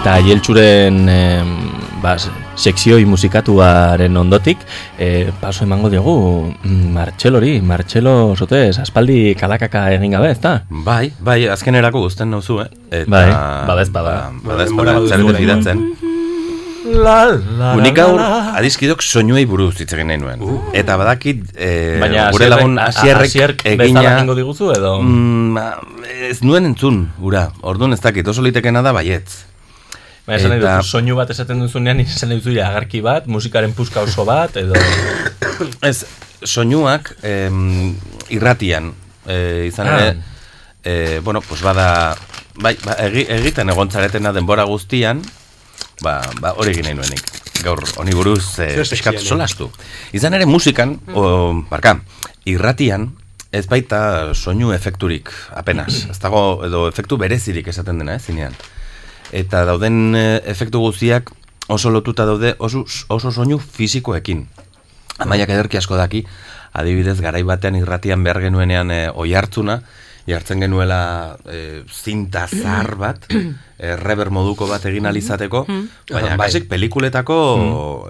Eta jeltxuren em, ba, sekzioi musikatuaren ondotik, e, paso emango diogu mm, Martxelori, Martxelo zotez, aspaldi kalakaka egin gabe, ez da? Bai, bai, azkenerako guzten nauzu, eh? Eta, Bai, badez bada. Ba, badez bada, orain. fidatzen. La, la, Unik gaur, adizkidok soinuei buruz hitz egin nahi nuen. Eta badakit, eh, Baina gure lagun asierrek egina... diguzu edo? Mm, ba, ez nuen entzun, ura. Orduan ez dakit, oso litekena da baietz. Baina esan eta- duzu, soinu bat esaten duzunean, esan duzu ja, agarki bat, musikaren puska oso bat, edo... Ez, soinuak em, irratian, eh, izan Ah. ere, eh, bueno, pues bada, bai, ba, egi, egiten egon zaretena denbora guztian, ba, ba hori egin nahi nuenik. Gaur, honi buruz, sexian, eh? solastu. Izan ere musikan, o, barka, irratian, ez baita soinu efekturik, apenas. Ez dago, edo efektu berezirik esaten dena, ez zinean. Eta dauden eh, efektu guztiak oso lotuta daude oso, oso soinu fisikoekin. Amaiak ederki asko daki, adibidez, garai batean irratian behar genuenean e, oi hartzuna, jartzen genuela e, zinta zahar bat, e, rever moduko bat egin alizateko, baina Ah, bai. kasik pelikuletako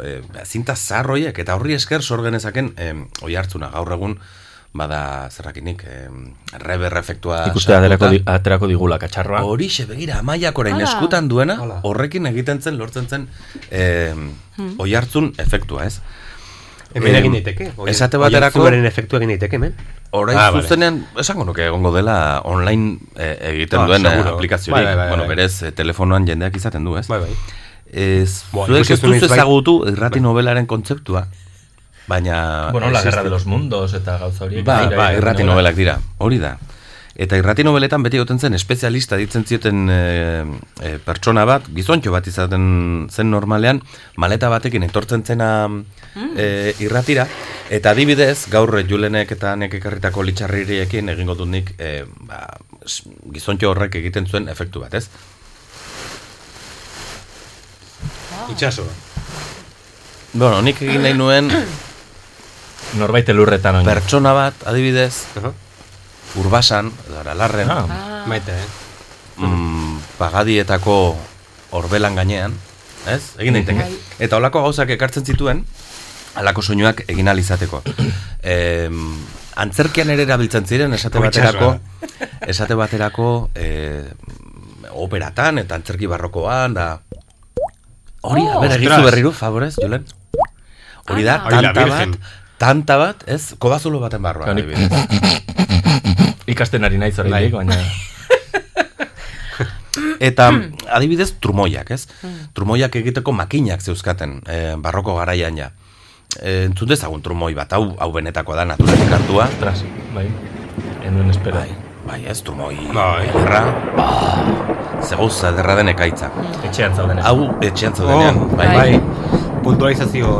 e, zinta zahar horiek, eta horri esker sor genezaken e, oi hartzuna, gaur egun, bada zerrakinik, e, rever efektua Ikuste aterako, di, aterako digula katxarroa. Horixe, begira, amaiak orain Hala. eskutan duena, Hala. horrekin egiten zen, lortzen zen, eh, oi hartzun efektua, ez? Hemen Em, egin daiteke. Esate baterako- oihartzuaren efektu egin daiteke, hemen. Orain Ah, vale. zuzenean, esango nuke egongo dela online eh, egiten Ah, duen eh, seguro. aplikaziorik. Bai, bai, bai, bueno, bai. berez, eh, telefonoan jendeak izaten du, ez? Bai, bai. Ez, zuek ez duzu bai. ezagutu irrati novelaren kontzeptua, baina... Bueno, la guerra de los mundos eta gauza horiek. Ba, ba, irrati novela. novelak dira, hori da. Eta irrati nobeletan beti goten zen espezialista ditzen zioten e, e, pertsona bat, gizontxo bat izaten zen normalean, maleta batekin etortzen zena e, irratira, eta adibidez, gaur Julenek eta nek ekarritako litxarririekin egingo dut nik e, ba, gizontxo horrek egiten zuen efektu bat, ez? Itxaso. Bueno, nik egin nahi nuen Norbait elurretan oin. pertsona bat, adibidez, Aha. urbasan, edo aralarren, Ah, Maite, eh? mm, pagadietako orbelan gainean, ez? Egin daiteke. Eta holako gauzak ekartzen zituen, halako soinuak egin alizateko. em, antzerkian ere erabiltzen ziren esate baterako, esate baterako e, operatan eta antzerki barrokoan da Hori, a ber, egizu berriru, favorez, Julen? Hori da, la tanta Virgen. bat, tanta bat, ez, kobazulo baten adibidez. ikasten ari naiz oraindik, Bai. baina... Eta adibidez trumoiak, ez? Trumoiak egiteko makinak zeuzkaten e, barroko garaian ja. E, entzun dezagun trumoi bat, hau, hau benetakoa da naturalik hartua. Ostras, bai. Enuen espera. Bai, bai ez, trumoi Bai. erra. Zeguz, ederra den ekaitza. Etxean zauden. Hau, etxean zaudenean. Oh, bai, bai. Puntualizazio.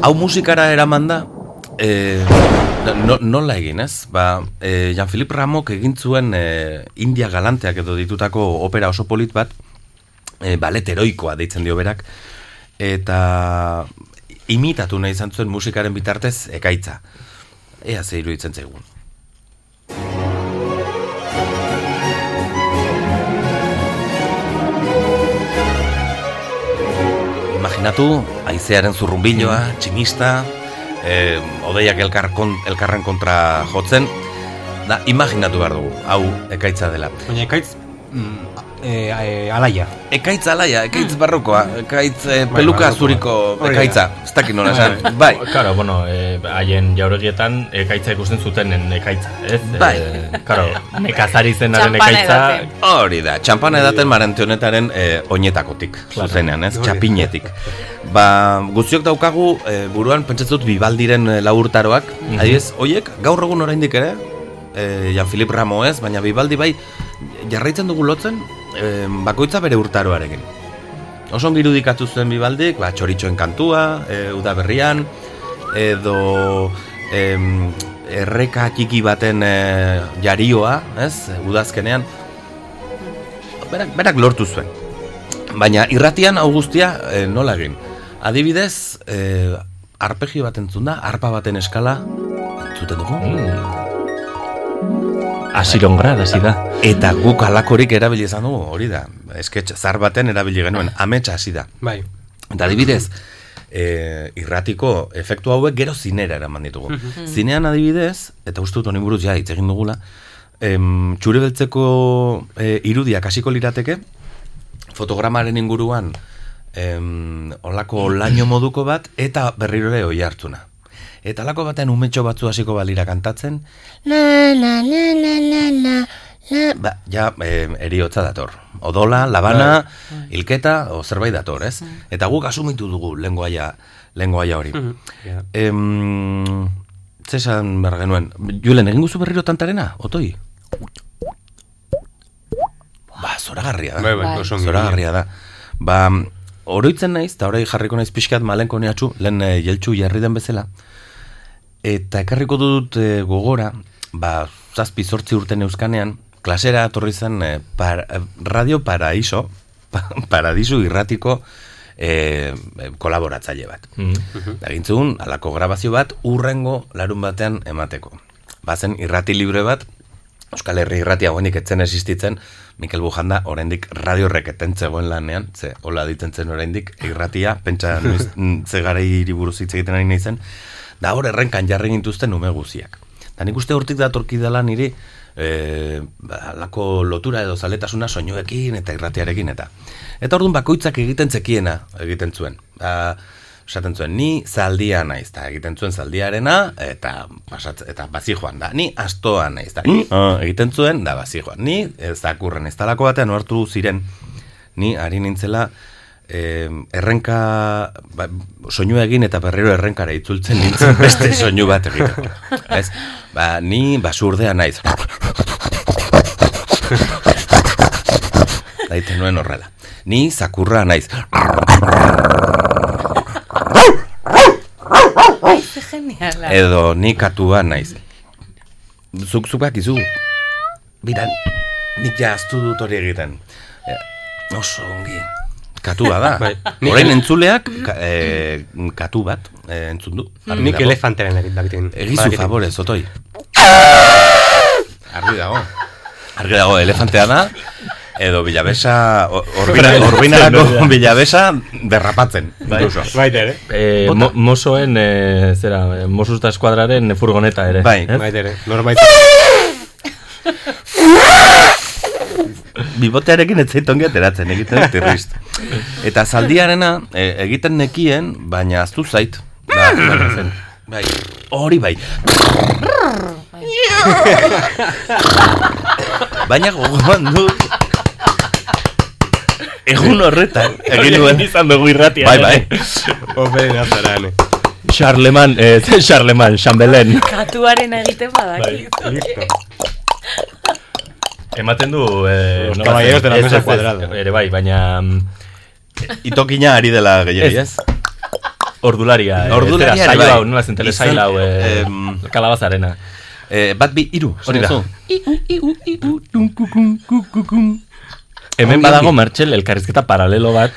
Hau musikara eraman da, e, no, nola egin, ez? Ba, e, Jean-Philippe Ramok egin zuen e, India galanteak edo ditutako opera oso polit bat, e, balet heroikoa deitzen dio berak, eta imitatu nahi izan zuen musikaren bitartez ekaitza. Ea ze iruditzen zaigun. Imaginatu, haizearen zurrumbiloa, tximista, eh, odeiak elkar kon, elkarren kontra jotzen, da, imaginatu behar dugu, hau ekaitza dela. Baina ekaitz, mm, e, e, alaia. Ekaitz alaia, ekaitz barrokoa, ekaitz Bai, peluka barrokoa. zuriko ekaitza, ez dakit nola esan, bai. Claro, bueno, eh, haien jauregietan ekaitza ikusten zutenen ekaitza, ez? Bai. Eh, claro, nekazari zenaren ekaitza... Hori da, txampana edaten marante honetaren eh, oinetakotik, zuzenean, ez, txapinetik. Ba, guztiok daukagu, eh, buruan pentsatzut bibaldiren eh, laurtaroak, adibidez, hoiek gaur egun oraindik ere, eh, Jean-Philippe Ramo ez, baina bibaldi bai, jarraitzen dugu lotzen, eh, bakoitza bere urtaroarekin. Oso ongi irudikatu zuen bibaldik, ba, txoritxoen kantua, e, udaberrian, edo em, erreka txiki baten e, jarioa, ez, udazkenean. Berak, berak lortu zuen. Baina irratian hau guztia e, nola egin. Adibidez, e, arpegio bat entzun da, arpa baten eskala, entzuten dugu? Asiron grad, hasi da. Eta guk alakorik erabili izan dugu, hori da. Esketx zar baten erabili genuen, ametsa hasi da. Bai. Eta adibidez, e, irratiko efektu hauek gero zinera eraman ditugu. Zinean adibidez, eta uste dut honi buruz ja hitz egin dugula, em, txure beltzeko e, irudiak hasiko lirateke, fotogramaren inguruan em, olako laino moduko bat, eta berriro ere oi hartzuna. Eta lako batean umetxo batzu hasiko balira kantatzen, la la la la la la la, ba, ja, e, eriotza dator. Odola, labana, hilketa, o zerbait dator, ez? Eta guk asumitu dugu lenguaia, lenguaia hori. Ja. Em, zesan behar genuen, Julen, egin guzu berriro tantarena, otoi? Ba, zoragarria da. Bai, bai, Bai. oso ongi. Zoragarria da. Ba, oroitzen naiz, eta orai jarriko naiz pixkat malenko neatxu, lehen e, jeltxu jarri den bezala, eta ekarriko dut e, gogora, ba, zazpi zortzi urten euskanean, klasera atorri zen e, par, e, Radio Paraíso, pa, Paradiso irratiko e, e, kolaboratzaile bat. Mm. Agintzun, alako grabazio bat urrengo larun batean emateko. Bazen irrati libre bat, Euskal Herri irratia guenik etzen existitzen, Mikel Bujanda oraindik radio reketen zegoen lanean, ze hola ditzen zen oraindik irratia, pentsa noiz, ze gara buruz hitz egiten ari naizen, da hor errenkan jarri gintuzten ume guziak. Da nik uste hortik datorki dela niri, e, ba, lako lotura edo zaletasuna soinuekin eta irratiarekin eta. Eta orduan bakoitzak egiten zekiena egiten zuen. Ba, esaten zuen, ni zaldia naiz, eta egiten zuen zaldiarena, eta pasatze, eta bazi joan da. Ni astoa naiz, eta ah, egiten zuen, da bazi joan. Ni eh, zakurren ez talako batean ohartu ziren, ni ari nintzela, eh, errenka ba, soinu egin eta berriro errenkara itzultzen nintzen beste soinu bat egiteko. Ez? Ba, ni basurdea naiz. Daiten nuen horrela. Ni zakurra naiz. Geniala. Edo ni katua naiz. Zuk zukak izu. Bira, nik jaztu dut hori egiten. E, oso ongi. Katua da. Bai. Orain entzuleak ka, e, katu bat e, entzun du. Nik elefanteren egin dakiten. Egizu favorez, otoi. Argi dago. Argi dago, elefantea da, edo bilabesa, o- orbina, orbinarako bilabesa derrapatzen. incluso. Baita ere. Eh, mo, mosoen, eh, zera, eh, Mossos da eskuadraren furgoneta ere. Bai. ez? Baita ere. Norbait. bibotearekin ez zait ongi ateratzen, egiten dut. Eta zaldiarena e, egiten nekien, baina aztu zait. Ba, baina zen. Bai, hori bai. baina gogoan dut. egun horretan, egin nuen. izan dugu irratia. Bai, bai. Ope, nazarane. Charleman, eh, Charleman, Chambelen. Katuaren egiten badaki. Ematen du... Eh, Los caballeros zen? de la mesa cuadrada. Ere bai, baina... mm, Itokina ari dela gehiagi, Ez. Ordularia. eh, Ordularia ere saio bai. hau, nola zen, telesail Izan, hau, eh, em, kalabazarena. Eh, bat bi, iru, Hori da. zu. Hemen Ongi, badago ongi. Martxel elkarrizketa paralelo bat,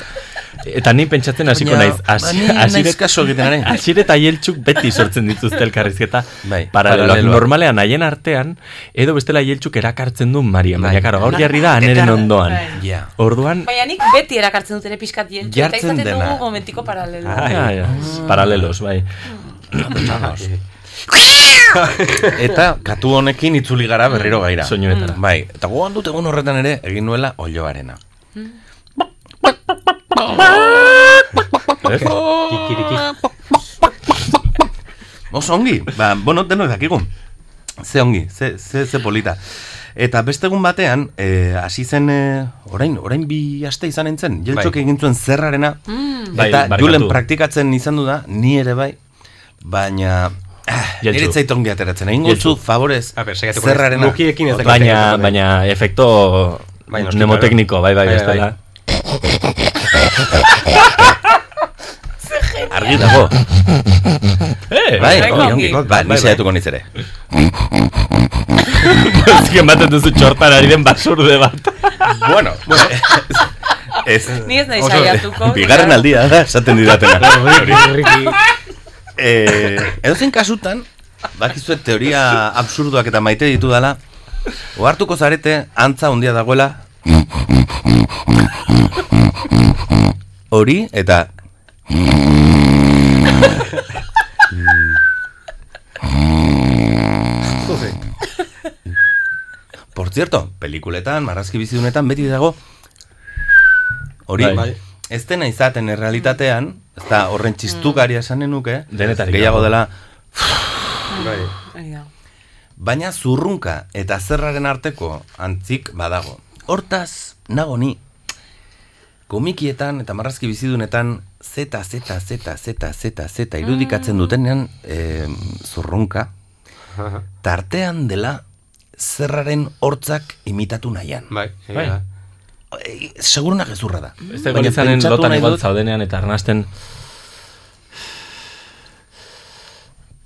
eta ni pentsatzen hasiko naiz. ba, Hasire kaso egiten. Hasire eta Aieltxuk beti sortzen dituzte elkarrizketa Bai, paraleloak. Normalean haien artean, edo bestela Aieltxuk erakartzen du Marian, Bai. baina gaur jarri da aneren ondoan. Bai. Ja. Orduan, Baina nik beti erakartzen dut ere pixkat jeltxu, eta izaten dena. dugu momentiko paralelo. ah, ja, paralelos, bai. Eta katu honekin itzuli gara berriro gaira. Soinuetara. Bai, eta gogoan dut egun horretan ere egin nuela olioarena. Kikiriki. Oso ongi, ba, bueno, denok dakigu. Ze ongi, ze, ze, ze polita. Eta beste egun batean, eh, hasi zen, eh, orain, orain bi aste izan entzen, jeltxok Bai. egin zuen zerrarena, Bai, eta barkatu. julen praktikatzen izan du da, ni ere bai, baina... Ah, nire zait ongi ateratzen, egin gotzu, favorez, zerrarena. Mukiekin ez Baina, baina efekto Bai, noski, mnemotekniko, bai, bai, Bai, ez bai. Dela. Argi dago. Eh, Bai, Bai, ongi. Ba, ni Bai, bai. saiatuko niz ere. Ezki ematen duzu txortan ari den basurde bat. bueno, bueno, ez, Ni ez nahi saiatuko. bigarren aldia da, esaten didatena. Eh, edozein kasutan, bakizuet teoria absurduak eta maite ditu dala, ohartuko zarete, antza handia dagoela, hori eta Por cierto, pelikuletan, marrazki bizidunetan beti dago hori, Bai. bai. ez dena izaten errealitatean, ez da horren txistukaria esanen nuke, Denetarik gehiago dela, Bai. Da. baina zurrunka eta zerraren arteko antzik badago. Hortaz, nago ni, komikietan eta marrazki bizidunetan zeta, zeta, zeta, zeta, zeta, zeta irudikatzen dutenean eh, zurrunka, tartean dela zerraren hortzak imitatu nahian. Bai, Bai. E, seguruna gezurra da. Ez da izanen lotan igual zaudenean eta arnasten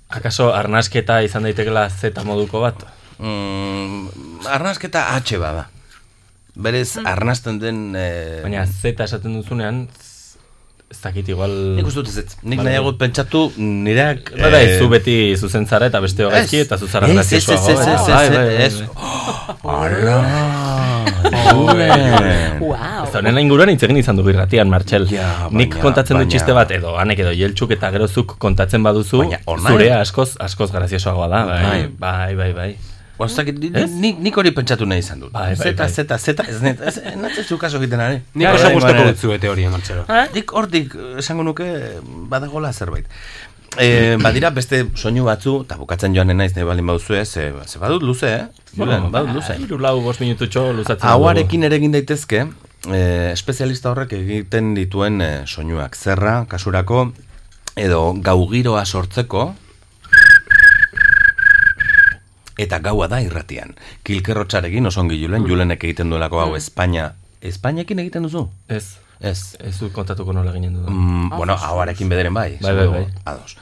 Akaso arnasketa izan daitekela Z moduko bat? Mm, arnasketa H bada. Berez, arnasten den... Eh, Baina Z esaten duzunean ez dakit igual... Nik uste dut ez ez. Nik Vale. nahiago pentsatu nireak... Ba, bai, zu beti zuzen zara eta beste hogaizki eta zu zara Ez, ez, ez, ez, bai, ez, bai, bai, ez. bai. Ala. Wow. Ez da, honen inguruan hitz egin izan dugu irratian, Martxel. Ja, Nik baina- kontatzen du baina- txiste bat, edo anek edo jeltxuk eta gerozuk kontatzen baduzu, Baina zurea askoz, askoz graziosoagoa da, bai, Bai. bai, bai, Ba, ez Ez? nik, nik hori pentsatu nahi izan dut. Bai, bai, zeta, bai. zeta, zeta, ez net, ez, ez natzen zu kaso egiten ari. Nik Bai, oso bai. dut zue teoria, Martxelo. Nik hortik eh, esango nuke badagola zerbait. E, badira beste soinu batzu, eta bukatzen joan naiz nahi baldin baduzue, ze, ze badut luze, eh? Julen, badut luze. Iru lau, bost minututxo luzatzen. Hauarekin ere egin daitezke, eh, espezialista horrek egiten dituen eh, soinuak. Zerra, kasurako, edo gaugiroa sortzeko, eta gaua da irratian. Kilkerrotxarekin oso ongi julen, julenek egiten duelako hau Espainia. Espainiekin egiten duzu? Ez, Ez. ez du kontatuko nola ginen du. Mm, bueno, hauarekin bederen bai. Bai, bai, bai. Ados.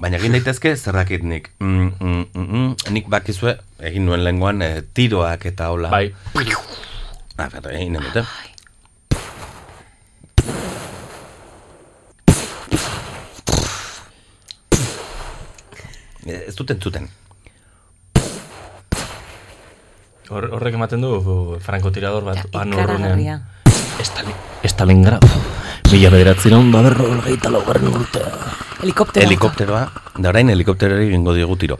Baina egin daitezke zerrakit nik. Mm, mm, mm, mm, nik bakizue, egin nuen lenguan eh, tiroak eta hola. Bai, A ber, egin dute. Eh, Ez duten zuten. Hor, horrek ematen du uh, frankotirador bat, han urrunean. Ikaragarria. Estali, Stalingrado. Mila bederatziron da berro elgeita laugarren urtea. Helikoptero. Helikopteroa, da orain helikopterori egingo diogu tiro.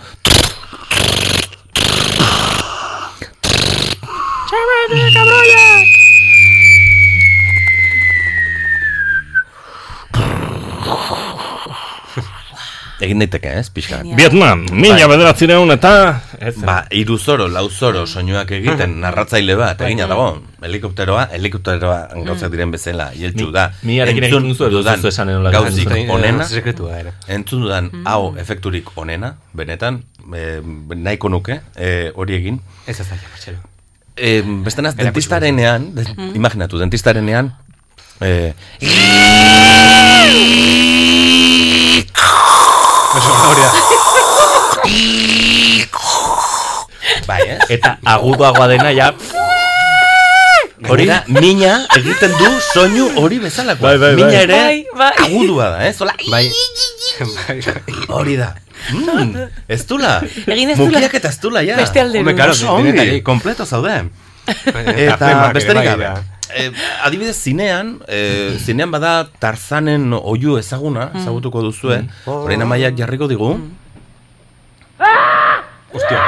Egin daiteke, ez, pixka. Vietnam, mila bederatzireun eta... Ez, Ba, iruzoro, lauzoro soinuak egiten narratzaile bat, egina dago. Helikopteroa, helikopteroa gauzak diren bezala, jeltsu da. Mi- miarekin Entzun duzu, edo dudan duzu esan enola Gauzik onena, Sekretua, ere. entzun dudan hau efekturik onena, benetan, e, nahiko nuke, e, hori egin. Ez ez da, Marcelo. E, beste naz, dentistarenean, de, imaginatu, dentistarenean, Hori da. bai, eh? Eta agudoagoa dena, ja... Hori da, mina egiten du soinu hori bezalakoa. Bai, bai, bai. Mina ere Bai, bai. agudua da, eh? Zola, Bai. Bai, bai. hori da. Mm, ez dula. Egin ez dula. Mukiak eta ez dula, ja. Beste. Hombre, ongi, denetarik. kompleto zaude. Eta Eta besterik bai gabe. Eh, adibidez, zinean, eh, zinean bada Tarzanen oiu ezaguna, ezagutuko duzue, orain amaiak jarriko digu. Hostia.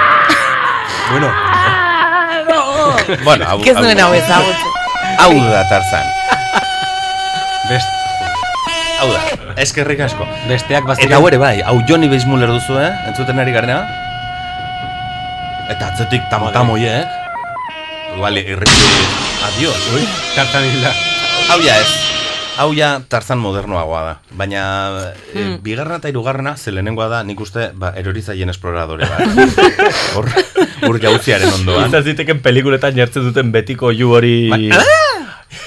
Bueno, Bueno, hau, Ez nuen hau ezagutzen. hau da Tarzan. best, Hau da, eskerrik asko. besteak baztiren... Eta hau ere bai, hau Johnny Weissmuller duzu, eh? Entzuten ari garena. Eta atzetik tamtamoiek. Igual, irriti, adios. Ui, tartan hilda. Hau ja ez. Hau ja Tarzan modernoagoa da. Baina e, bigarrena eta hirugarrena ze lehenengoa da nik uste ba, erorizaien esploradore bat. Hor, hor jauziaren ondoan. Izan ziteken pelikuletan jartzen duten betiko ju hori...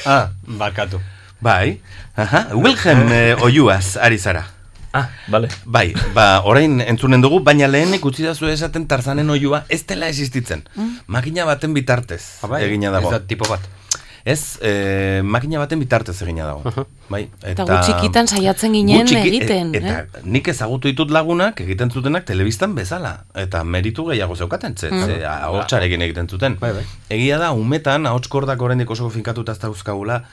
Ah, Barkatu. bai. Aha, Wilhelm eh, oiuaz ari zara. Ah, vale. Bai, ba, orain entzunen dugu, baina lehenek utzi da esaten Tarzanen oiua ez dela existitzen. Makina baten bitartez Ah, bai, egina dago. Ez da tipo bat. Ez, eh, makina baten bitartez egina dago. Bai, Eta gu txikitan saiatzen ginen gu txiki- egiten, e- Eta eh? nik ezagutu ditut lagunak egiten zutenak telebistan bezala. Eta meritu gehiago zeukaten, ze, ze ahotsarekin egiten zuten. Bai, bai. Egia da, umetan, ahotskordak oraindik oso finkatuta ez dauzkagula,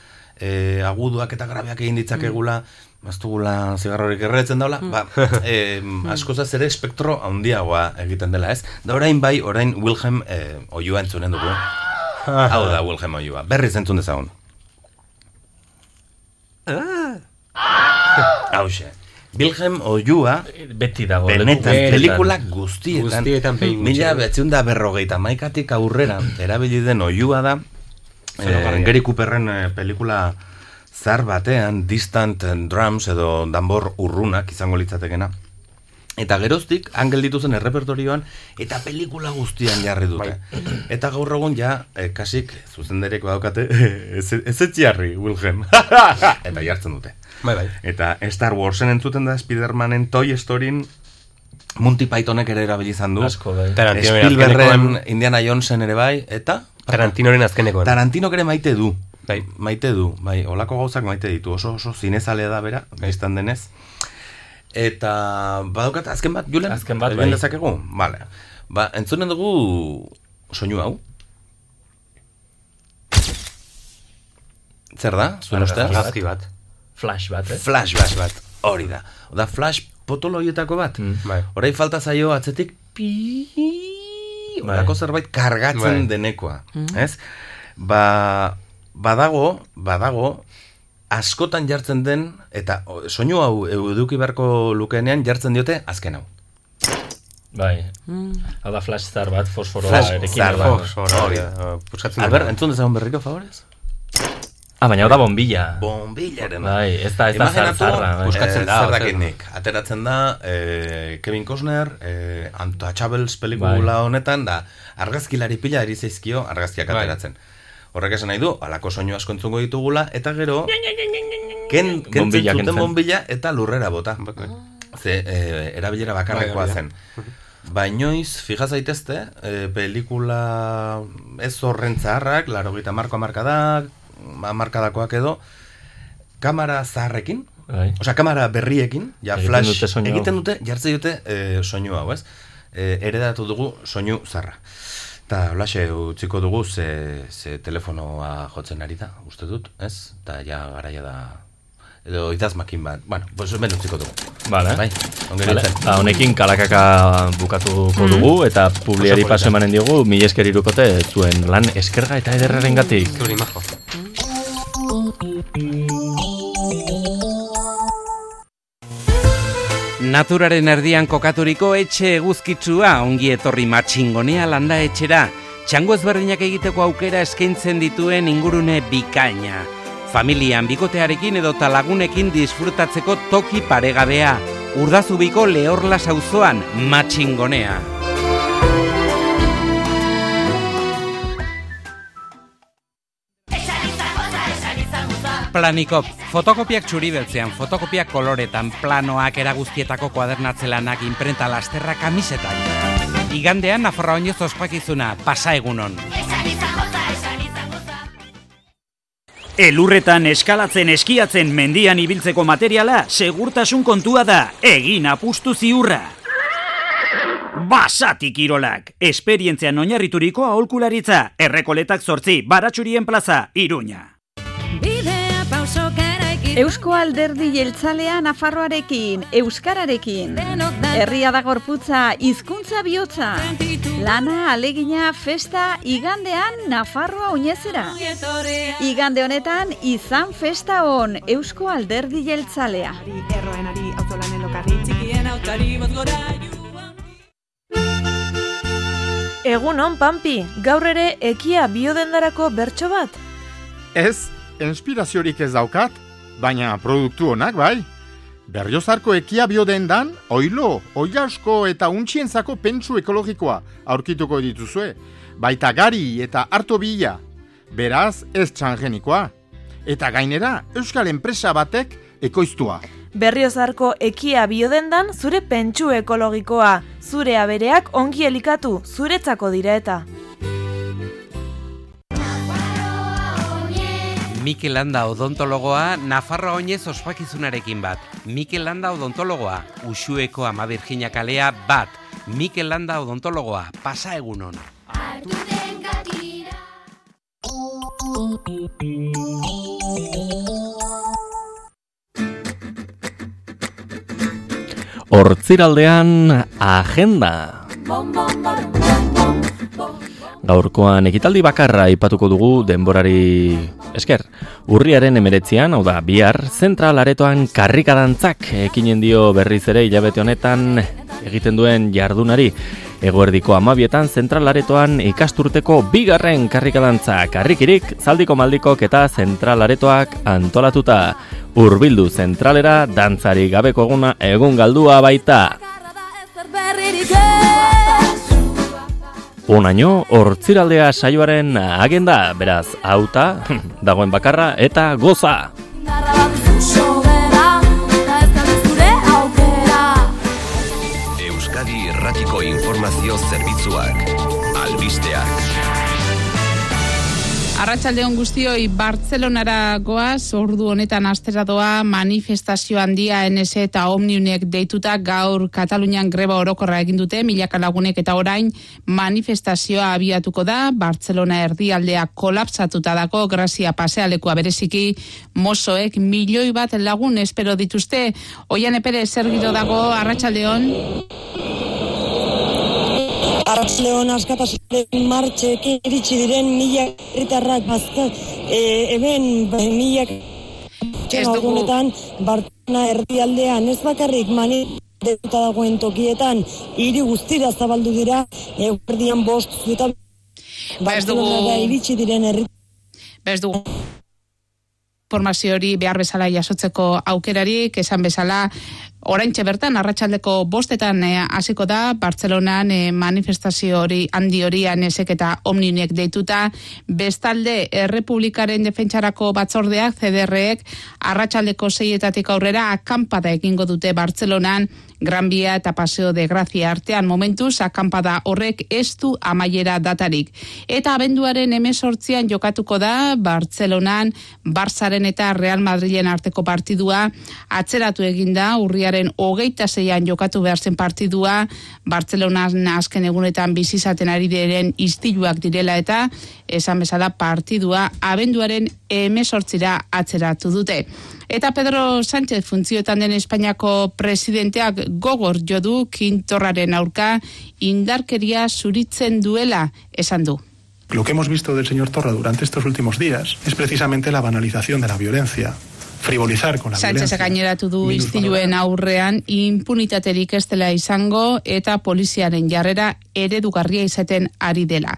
e, aguduak eta grabeak egin ditzakegula, ez dugula zigarrorik erretzen daula, ba, e, askozaz ere espektro handiagoa egiten dela, ez? Da orain bai, orain Wilhelm e, oiua entzunen dugu. Hau da Wilhelm oiua, berriz entzun dezagun. Hauxe. Wilhelm oiua, Beti dago. benetan, pelikulak guztietan, Guztietan mila behatziun da berrogeita maikatik aurrera, erabili den oiua da, eh, Gary Cooperren eh, pelikula zar batean, Distant Drums edo danbor urrunak izango litzatekena. Eta geroztik, angel dituzen errepertorioan, eta pelikula guztian jarri dute. Eta gaur egun ja, eh, kasik, zuzendereko daukate, ez, ez etxiarri, Wilhelm. eta jartzen dute. Bai, bai. Eta Star Warsen entzuten da Spidermanen Toy Storyn Monty Pythonek ere erabili izan du. Asko, bai. Spielbergen, Indiana Jonesen ere bai, eta Tarantinoren azkenekoan. Tarantinok ere maite du. Bai. Maite du, bai, olako gauzak maite ditu, oso oso zinezalea da bera, biztan denez. Eta badaukat azken bat, Julen? Azken bat, bai. dezakegu? Vale. Ba, entzunen dugu soinu hau. Zer da? Zuen ustez? Argazki bat. Flash bat, eh? Flash bat, bat. Hori da. Oda flash potolo horietako bat. Mm. Bai. Orain falta zaio atzetik pi Bai. Zerbait kargatzen Bai. denekoa, ez? Ba, badago, badago, askotan jartzen den, eta soinu hau eduki beharko lukeenean jartzen diote azken hau. Bai. Hau da flash zar bat, fosforoa Flash erekin. zar edo. bat. Hori Hori da. Puskatzen Albert, entzun dezagun berriro, favorez? Ah, baina hau da bombilla. Bombillaren. Bai, ez da, ez da zar zarra. bai. Buskatzen da, zer- dakit. Ateratzen da, eh, Kevin Costner, eh, Untouchables Bai. pelikula honetan, da, argazkilari pila eri zaizkio argazkiak Bai. Horrek esan nahi du, alako soinu asko entzungo ditugula, eta gero, ken, kentzen Bombilla zuten bombilla eta lurrera bota. Ze, eh, erabilera bakarrekoa Bai, hori da. zen. Bainoiz, fija zaitezte, eh, pelikula ez horren zaharrak, laro gita marko amarkadak, amarkadakoak edo, kamera zaharrekin, Bai. Osea, kamera berriekin, ja Egiten flash dute egiten dute, jartzen dute e, soinu hau, ez? E, eredatu dugu soinu zarra. Eta holaxe utziko dugu ze, ze telefonoa jotzen ari da, uste dut, ez? Eta ja garaia da, edo idazmakin bat, bueno, pues hemen utziko dugu. Vale. Bai, Vale. Ba, honekin kalakaka bukatuko dugu eta publiari paso emanen diogu mila esker irukote zuen lan eskerga eta ederraren gatik. Zuri majo. Naturaren erdian kokaturiko etxe eguzkitsua ongi etorri matxingonea landa etxera. Txango ezberdinak egiteko aukera eskaintzen dituen ingurune bikaina. Familian bikotearekin edota lagunekin disfrutatzeko toki paregabea. Urdazubiko lehorla sauzoan matxingonea. Planikop, fotokopiak txuri beltzean, fotokopiak koloretan, planoak eraguztietako kuadernatzelanak, imprenta lasterra kamisetak. Igandean, Nafarra oinez ospakizuna, pasa egunon. Elurretan eskalatzen eskiatzen mendian ibiltzeko materiala segurtasun kontua da, egin apustu ziurra. Basatik irolak, esperientzian oinarrituriko aholkularitza, errekoletak zortzi, baratxurien plaza, iruña. Eusko alderdi jeltzalea Nafarroarekin, Euskararekin. Herria da gorputza, hizkuntza bihotza. Lana, alegina, festa, igandean Nafarroa oinezera. Igande honetan, izan festa hon, Eusko alderdi jeltzalea. Egun on, Pampi, gaur ere ekia biodendarako bertso bat? Ez, inspiraziorik ez daukat, baina produktu honak bai. Berriozarko ekia biodendan, oilo, oilasko eta untxientzako pentsu ekologikoa aurkituko dituzue, baita gari eta harto bila, beraz ez txangenikoa. Eta gainera, Euskal enpresa batek ekoiztua. Berriozarko ekia biodendan zure pentsu ekologikoa, zure abereak ongi elikatu, zuretzako dira eta. Mikel Landa odontologoa Nafarroa oinez ospakizunarekin bat. Mikel Landa odontologoa, Uxueko ama Virginia kalea bat. Mikel Landa odontologoa, pasa egunon. Hortziraldean agenda. Gaurkoan ekitaldi bakarra aipatuko dugu denborari esker. Urriaren emeretzian, hau da, bihar, zentral aretoan karrikadantzak ekinen dio berriz ere hilabete honetan egiten duen jardunari. Eguerdiko amabietan zentral aretoan ikasturteko bigarren karrikadantza karrikirik, zaldiko maldikok eta zentral aretoak antolatuta. Urbildu zentralera, dantzari gabeko eguna egun galdua baita. Unaino, hortziraldea saioaren agenda, beraz, auta, dagoen bakarra, eta goza! Euskadi Irratiko Informazio Zerbitzuak, Arratsaldeon guztioi Bartzelonara goaz, ordu honetan astera doa manifestazio handia NS eta Omniunek deituta gaur Katalunian greba orokorra egin dute milaka lagunek eta orain manifestazioa abiatuko da. Bartzelona erdialdea kolapsatuta dako grazia pasealekua bereziki. Mozoek milioi bat lagun espero dituzte. Oian epere zer dago Arratsaldeon Arratxleon askatasunaren martxekin iritsi diren mila herritarrak bazka e, eben mila txenagunetan Bartona erdialdean ez bakarrik mani detuta dagoen tokietan hiri guztira zabaldu dira eguerdian bost zueta ba ez dugu. Iritsi diren herri ba ez dugu informazio hori behar bezala jasotzeko aukerarik, esan bezala Oraintxe bertan arratsaldeko bostetan eh, hasiko da Bartzelonan eh, manifestazio hori handi hori anesek eta omninek deituta bestalde Errepublikaren defentsarako batzordeak CDRek arratsaldeko seietatik aurrera akampada egingo dute Bartzelonan Gran Bia eta Paseo de Gracia artean momentuz akampada horrek ez du amaiera datarik. Eta abenduaren emesortzian jokatuko da Bartzelonan, Barzaren eta Real Madrilen arteko partidua atzeratu eginda urriaren hogeita zeian jokatu behar zen partidua Bartzelona azken egunetan bizizaten ari diren istiluak direla eta esan bezala partidua abenduaren emesortzira atzeratu dute. Eta Pedro Sánchez funtzioetan den Espainiako presidenteak gogor jodu kintorraren aurka indarkeria zuritzen duela esan du. Lo que hemos visto del señor Torra durante estos últimos días es precisamente la banalización de la violencia frivolizar con la Sánchez gaineratu du istiluen aurrean impunitaterik ez dela izango eta poliziaren jarrera eredugarria izaten ari dela.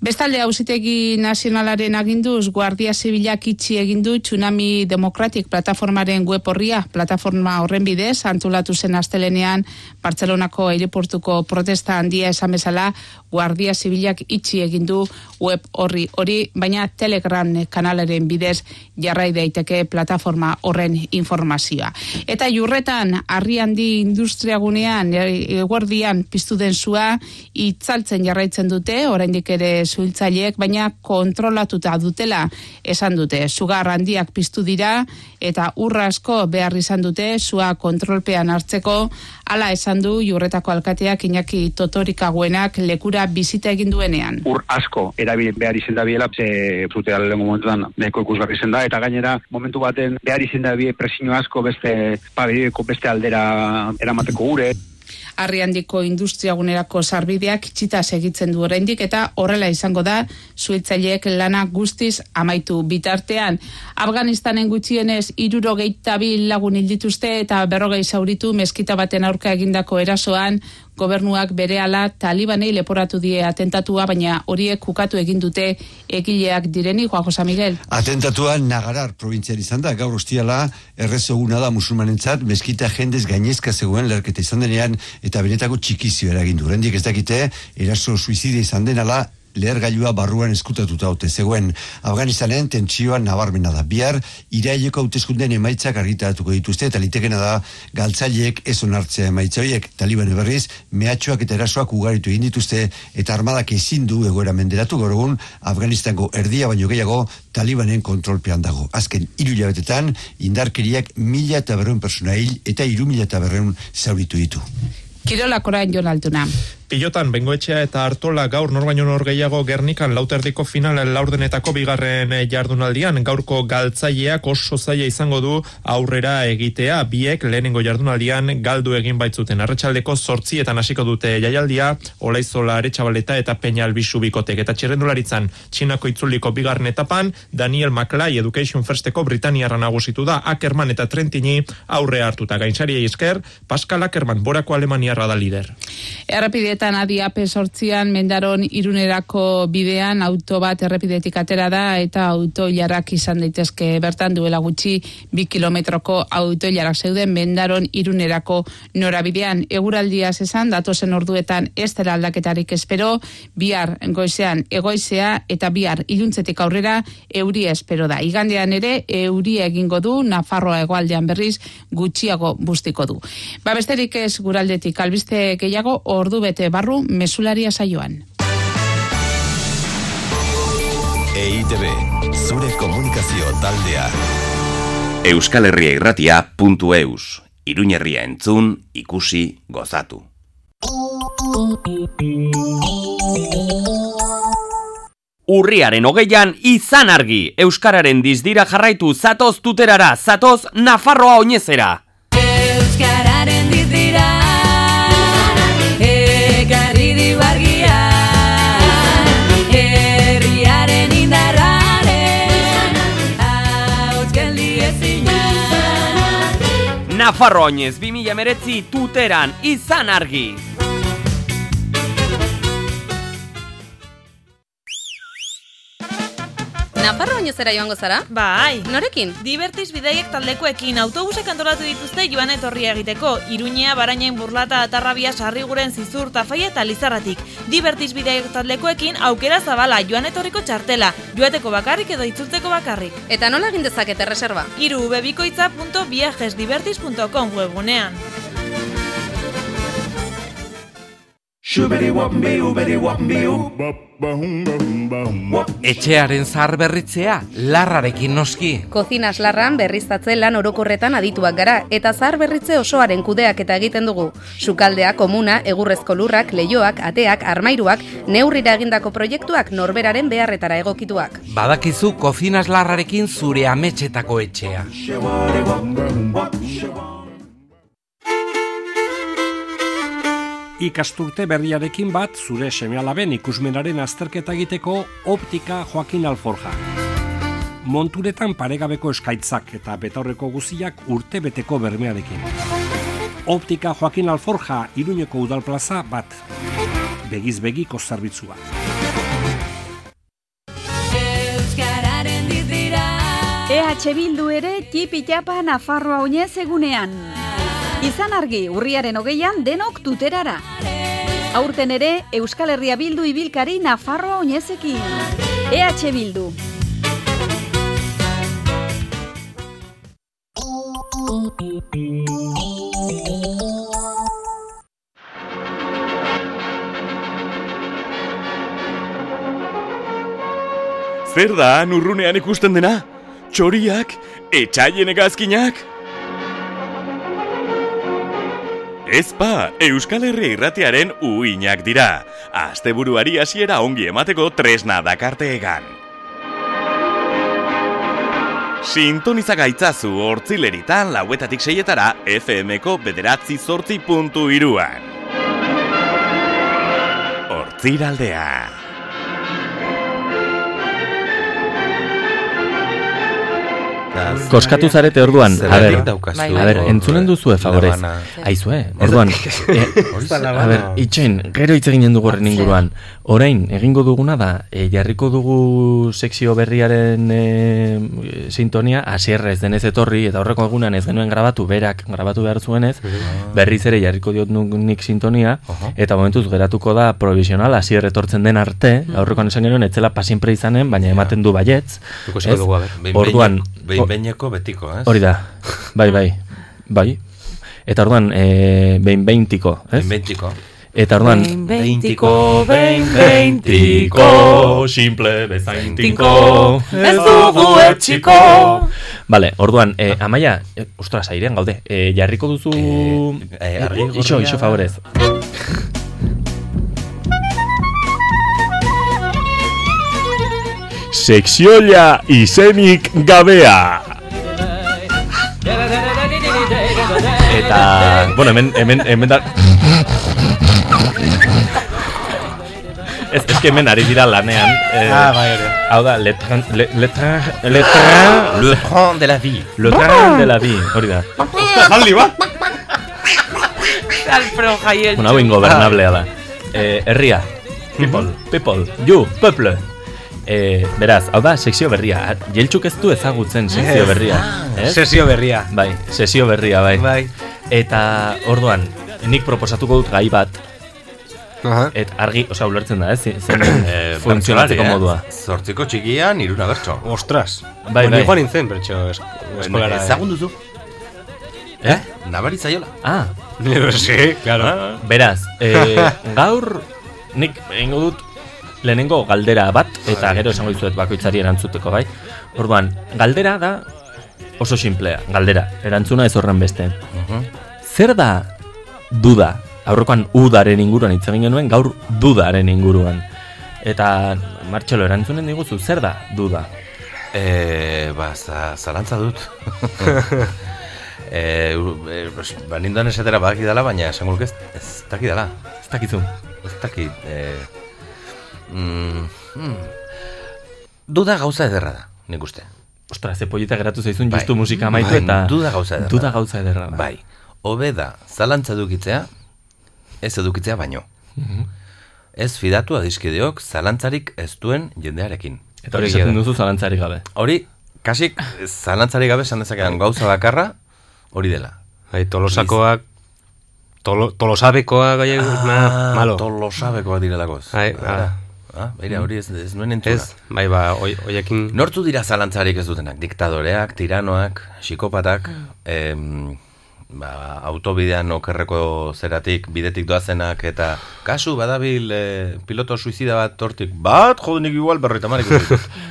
Bestalde auzitegi nazionalaren aginduz Guardia Zibilak itxi egin du Tsunami Democratic plataformaren web horria, plataforma horren bidez antolatu zen astelenean Bartzelonako aireportuko protesta handia esan bezala Guardia Zibilak itxi egin du web horri hori, baina Telegram kanalaren bidez jarrai daiteke plataforma horren informazioa. Eta jurretan, harri handi industriagunean, e- eguerdian piztu den zua, itzaltzen jarraitzen dute, oraindik ere zuhiltzaileek, baina kontrolatuta dutela esan dute. Sugar handiak piztu dira, eta urra asko behar izan dute, zua kontrolpean hartzeko, hala esan du jurretako alkateak Iñaki Totorikaguenak lekura bizita egin duenean. ur asko erabil behar izen da biela, ze zute momentuan nahiko ikusgarri zen da, eta gainera momentu baten behar izen da bie presio asko beste, pabideko beste aldera eramateko gure. Harri handiko industriagunerako sarbideak itxita segitzen du oraindik eta horrela izango da zuitzaileek lana guztiz amaitu bitartean. Afganistanen gutxienez irurogeita bi lagun hildituzte eta berrogei zauritu meskita baten aurka egindako erasoan gobernuak berehala talibanei leporatu die atentatua, baina horiek kukatu egin dute egileak direni, Juan José Miguel. Atentatua Nagarar probintzian izan da, gaur ostiala errezoguna da musulmanentzat, meskita jendez gainezka zegoen lerketa izan denean, eta benetako txikizio eragin du. Rendik ez dakite, eraso suizide izan denala, lehergailua barruan eskutatuta haute zegoen. Afganistanen tentsioa nabarmena da. Bihar, iraileko hauteskundeen emaitzak argitaratuko dituzte, eta litekena da galtzaileek ez onartzea emaitza horiek. Taliban berriz, mehatxoak eta erasoak ugaritu egin dituzte, eta armadak ezin du egoera menderatu gaur egun, Afganistango erdia baino gehiago talibanen kontrolpean dago. Azken hiru hilabetetan, indarkeriak mila eta berreun persona hil eta hiru mila eta berreun zauritu ditu. Kirolak orain jon altuna. Pilotan, bengoetxea eta hartola gaur nor baino nor gehiago gernikan lauterdiko final laurdenetako bigarren eh, jardunaldian. Gaurko galtzaileak oso zaila izango du aurrera egitea. Biek lehenengo jardunaldian galdu egin baitzuten. Arratsaldeko sortzietan hasiko dute jaialdia olaizola aretsabaleta eta peña albisu bikotek. Eta txerrendularitzan txinako itzuliko bigarren etapan Daniel Maclay Education Firsteko Britaniarra nagusitu da Ackerman eta Trentini aurre hartuta. Gaintzariei esker Pascal Ackerman borako Alemaniarra da lider. Errepideetan adi ape sortzian mendaron irunerako bidean auto bat errepidetik atera da eta auto jarrak izan daitezke. Bertan duela gutxi bi kilometroko auto jarrak zeuden mendaron irunerako norabidean. Eguraldia esan datozen orduetan ez dela aldaketarik espero. Bihar goizean egoizea eta bihar iluntzetik aurrera euria espero da. Igandean ere euria egingo du Nafarroa hegoaldean berriz gutxiago bustiko du. Ba besterik ez guraldetik albiste gehiago ordu bete barru mesularia saioan. EITB, zure komunikazio taldea. Euskal Herria irratia puntu eus. Iruñerria entzun, ikusi, gozatu. Urriaren hogeian izan argi, Euskararen dizdira jarraitu zatoz tuterara, zatoz Nafarroa oinezera. Nafarroa oinez 2000 meretzi tuteran izan argi. Nafarro oinezera joango zara? Bai. Norekin? Divertiz bidaiek taldekoekin autobusek antolatu dituzte joan etorria egiteko. Iruñea, Barainain, Burlata, Atarrabia, Sarriguren, Zizur, Tafaia eta Lizarratik. Divertiz bidaiek taldekoekin aukera zabala joan etorriko txartela. Joateko bakarrik edo itzultzeko bakarrik. Eta nola egin dezakete reserva? Iru bebikoitza.viajesdivertiz.com webgunean. Etxearen zahar berritzea, larrarekin noski. Kozinas larran berriztatze lan orokorretan adituak gara eta zahar berritze osoaren kudeak eta egiten dugu. Sukaldea, komuna, egurrezko lurrak, leioak, ateak, armairuak, neurrira egindako proiektuak norberaren beharretara egokituak. Badakizu kozinas larrarekin zure ametxetako etxea. Ikasturte berriarekin bat zure semealaben ikusmenaren azterketa egiteko optika Joaquin Alforja. monturetan paregabeko eskaitzak eta betaurreko guziak urte beteko bermearekin. Optika Joaquin Alforja Iruñeko udalplaza bat. Begiz begiko zerbitzua. EH Bildu ere txipi-txapa Nafarroa oinez egunean. Izan argi, urriaren hogeian denok tuterara. Aurten ere, Euskal Herria Bildu ibilkari Nafarroa oinezekin. EH Bildu. Zer da, nurrunean ikusten dena? Txoriak? Etxaien egazkinak? Ezpa, Euskal Herria irratiaren uinak dira. Asteburuari hasiera ongi emateko tresna dakarte egan. Sintoniza gaitzazu hortzileritan lauetatik seietara FM-ko bederatzi zortzi puntu iruan. Hortziraldea. Koskatu zarete orduan, a ber, a ber, entzunen duzue favorez. labana. Aizue, orduan, e, da a ber, itxoin, gero hitz eginen dugu horren inguruan. Orain, egingo duguna da, e, jarriko dugu sekzio berriaren e, sintonia, asierra ez denez etorri, eta horreko egunan ez genuen grabatu, berak grabatu behar zuenez, berriz ere jarriko diot nik sintonia, eta momentuz geratuko da provisional, asier etortzen den arte, aurrekoan esan genuen, etzela pasiempre izanen, baina ematen du baietz. Orduan, behin behineko betiko, ez? Hori da, bai, bai, bai. Eta orduan, e, behin beintiko, ez? Behin beintiko. Eta orduan, Behin beintiko, behin beintiko, simple bezaintinko, Ez dugu etxiko. Vale, orduan, e, amaia, e, ostras, airean gaude, e, jarriko duzu... eh, gorria ixo, da. favorez. Sekzioia izenik gabea. Eta, bueno, hemen, hemen, hemen da... Ez, ez que hemen ari dira lanean. Eh, Ah, bai, hori. Hau da, le train, le, le train, le train, Le train de la vie. le train de la vie, hori da. Jaldi, ba! Alfredo Jaiel. Bueno, hau ingobernablea da. Eh, herria, people, people, you, people. Eh, beraz, hau da, sekzio berria. Jeltxuk ez du ezagutzen sekzio Ez. berria. ez? Sesio berria. Bai, sesio berria, bai. Bai. Eta, orduan, nik proposatuko dut gai bat. Aha. Et argi, osea, ulertzen da, ez? Zen Eh, funtzionatzeko eh? modua. Zortziko txikian, iruna bertso. Ostras. Bai, bai. Ni joan nintzen, bertxo es- eskolara. eh. Ezagun duzu. Eh? Nabari zaiola. Ah, sí, claro. beraz, eh, gaur nik egingo dut lehenengo galdera bat, eta gero esango dizuet bakoitzari erantzuteko, bai? Orduan, galdera da oso simplea, galdera, erantzuna ez horren beste. Zer da duda? Aurrekoan udaren inguruan hitz egin genuen, gaur dudaren inguruan. Eta, Martxelo, erantzunen diguzu, zer da duda? Eh, ba, za, zalantza dut. eh, bas, ba, ninduan esatera badaki dala, baina esango ez, ez daki dala. Ez dakizu. Ez daki, eh, mm, mm, duda gauza ederra da, nik uste. Ostra, ze polita geratu zaizun Bai. justu musika amaitu Bai, eta... duda gauza ederra Duda da. gauza ederra da. Bai, hobe da, zalantza edukitzea, ez edukitzea baino. Mhm. Ez fidatu adiskideok zalantzarik ez duen jendearekin. Eta hori esaten duzu zalantzarik gabe. Hori, kasik zalantzarik gabe esan dezakedan gauza bakarra, hori dela. Bai, tolosakoak, tolo, tolosabekoak gai Ah, malo. tolosabekoak direlakoz. Bai, ah. Ah, beira, hori ez, ez nuen entzuna. Ez, bai, ba, oi, oiekin... Nortzu dira zalantzarik ez dutenak? Diktadoreak, tiranoak, psikopatak, em, ba, autobidean okerreko zeratik, bidetik doazenak, eta kasu badabil eh, piloto suizida bat tortik, bat, jodenik igual berroita marik.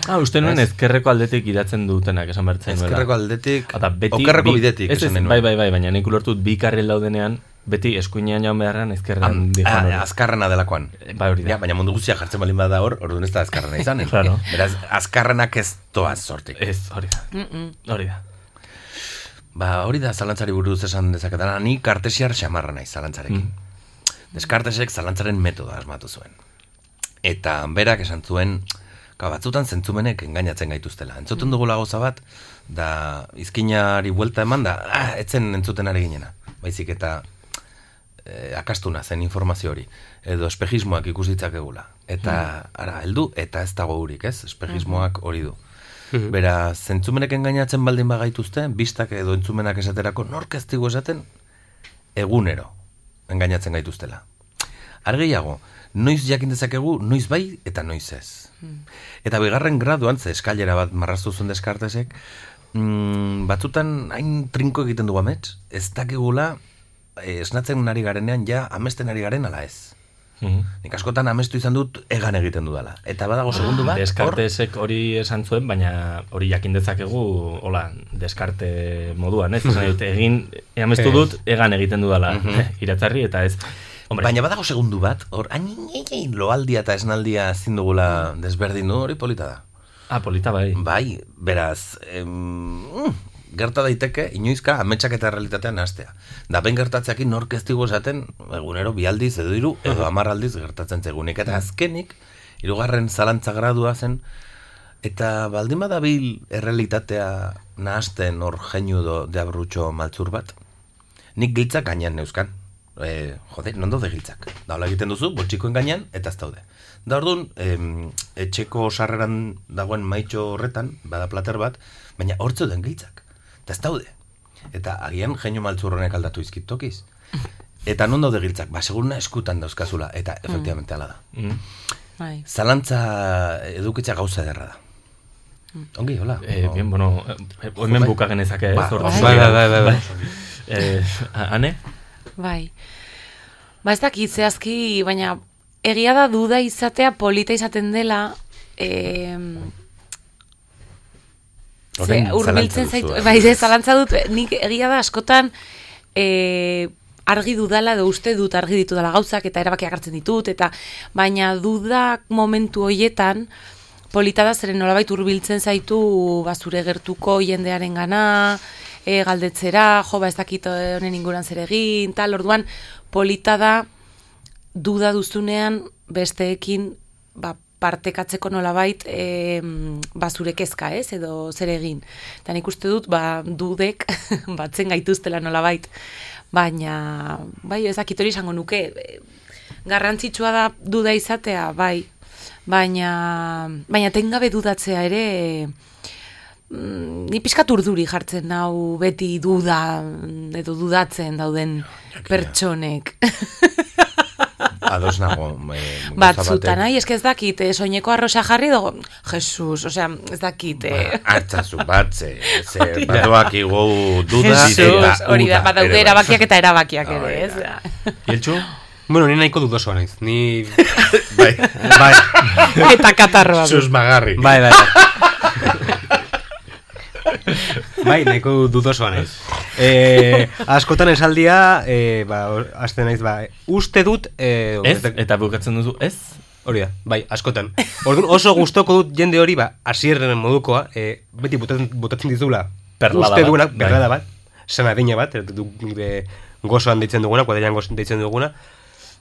Ah, uste nuen ezkerreko aldetik idatzen dutenak esan bertzen. Ezkerreko aldetik, Eta beti, okerreko bi- bidetik ez, ez, bai, bai, bai, baina nik ulertut bi karrel daudenean, beti eskuinean joan beharrean ezkerrean Ah, dijoan hori. azkarrena delakoan. Bai, hori da. Ja, baina mundu guztia jartzen balin bada hor, orduan ez da azkarrena izan. Claro. Beraz, azkarrenak ez toaz sortik. Ez, hori da. Hori da. Ba, hori da zalantzari buruz esan dezaketana, ni kartesiar xamarra naiz zalantzarekin. Mm. Deskartesek zalantzaren metoda asmatu zuen. Eta berak esan zuen, Ka, batzutan zentzumenek engainatzen gaituztela. Entzuten dugula gauza bat, da izkinari buelta eman da, ah, etzen entzuten ari ginena. Baizik eta eh, akastuna zen informazio hori. Edo espejismoak ikus ditzakegula. Eta, ara, heldu, eta ez dago hurik, ez? Espejismoak hori du. Mhm. Bera, zentzumenek engainatzen baldin bagaituzte, bistak edo entzumenak esaterako, nork ez digu esaten, egunero engainatzen gaituztela. Argeiago, noiz jakin dezakegu, noiz bai eta noiz ez. Eta bigarren graduan, ze eskailera bat marraztu zuen deskartesek, mm, batzutan hain trinko egiten dugu amets, ez dakigula esnatzen nari garenean ja amesten ari garen ala ez. Nik askotan amestu izan dut egan egiten dudala. Eta badago segundu bat, hor, Descartesek hori esan zuen, baina hori jakin dezakegu, hola, deskarte moduan, ez? Egin, amestu Eh. dut, egan egiten dudala, Mhm. iratzarri, eta ez, hombre, Baina badago segundu bat, hor, hain loaldia eta esnaldia ezin dugula desberdin du, hori polita da. Ah, polita bai. Bai, beraz, em, mm, gerta daiteke, inoizka, ametsak eta realitatean nahastea. Da, ben gertatzeakin nork ez digu esaten, egunero, bi aldiz edo hiru edo hamar aldiz gertatzen zegunik. Eta azkenik, hirugarren zalantza gradua zen, eta baldin badabil errealitatea nahasten hor jeinu do de abrutxo maltzur bat, nik giltzak gainean neuzkan. E, jode, non daude giltzak? Da, hola egiten duzu, boltsikoen gainean, eta ez daude. Da orduan, em, etxeko sarreran dagoen maitxo horretan, bada plater bat, baina hortze den giltzak. Eta ez daude. Eta agian jeinu maltzurronek aldatu izkit tokiz. Eta non daude giltzak? Ba, seguruna eskutan dauzkazula. Eta, efectivamente, ala da. Mm. Bai. Zalantza edukitza gauza ederra da. Ongi, hola. Eh, bien, bueno, eh, hemen Bai. buka genezake, ez? Ba, Hor- bai, bai, bai, bai, bai. Eh, ane? Bai. Ba ez dakit zehazki, baina egia da duda izatea polita izaten dela, eh, Ze, urbiltzen zaitu, duzu, eh? bai, ze, zalantza dut, nik egia da askotan e, argi dudala edo uste dut argi ditu dela gauzak eta erabakiak hartzen ditut, eta baina dudak momentu hoietan, polita da zeren nolabait hurbiltzen zaitu ba, zure gertuko jendearen gana, e, galdetzera, jo, ba, ez dakit eh, honen inguran zer egin, tal, orduan, polita da duda duzunean besteekin ba, partekatzeko nolabait e, ba, zure kezka, ez, edo zer egin. Eta nik uste dut, ba, dudek batzen gaituztela nolabait. Baina, bai, ez dakit hori esango nuke, garrantzitsua da duda izatea, bai, baina, baina tengabe dudatzea ere, mm, ni pixkat urduri jartzen nau beti duda edo dudatzen dauden pertsonek. Ados nago. Gauza Batzutan, ai, eske ez dakit, eh, soineko arrosa jarri dugu, Jesus, osea, ez dakit, eh. Artzazu bat, ze, badoak igu duda Jesus, eta hori da, badaude bai. erabakiak eta erabakiak ere, ez? Ieltxu? Bueno, ni nahiko dudosoa naiz. Ni... bai. bai. Eta katarroa du. Susmagarri. Bai, bai, bai. Bai, nahiko dudosoa naiz. Eh, askotan esaldia, eh, ba, hasten naiz, ba, uste dut... Eh, Ez? Eta bukatzen duzu, ez? Hori da, bai, askotan. Orduan oso gustoko dut jende hori, ba, asierren modukoa, eh, beti botatzen, botatzen dizula. Perlada uste bat, bai. perlada bat, sanadina bat, du, de, gozoan deitzen duguna, kuadrian gozoan deitzen duguna.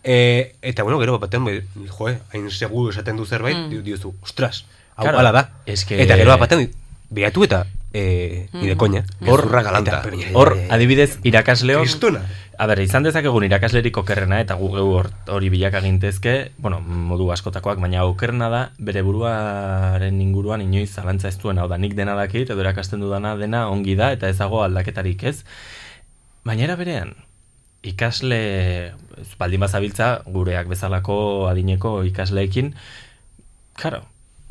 E, eta, bueno, gero, batean, bai, joe, hain seguru esaten du zerbait, Mm. diozu, ostras, hau Claro, da. es que- Eta gero, batean, behatu eta, e, nire Mm. koña. Hor, gezurra galanta. Eta, hor, adibidez, irakasleok... Kristuna. A ber, izan dezakegun irakaslerik okerrena, eta gu geu hor- hori bilaka gintezke, bueno, modu askotakoak, baina okerna da, bere buruaren inguruan inoiz zalantza ez duen, hau da, nik dena dakit, edo erakasten dudana dena ongi da, eta ez dago aldaketarik ez. Baina era berean, ikasle, baldin bazabiltza, gureak bezalako adineko ikasleekin, karo,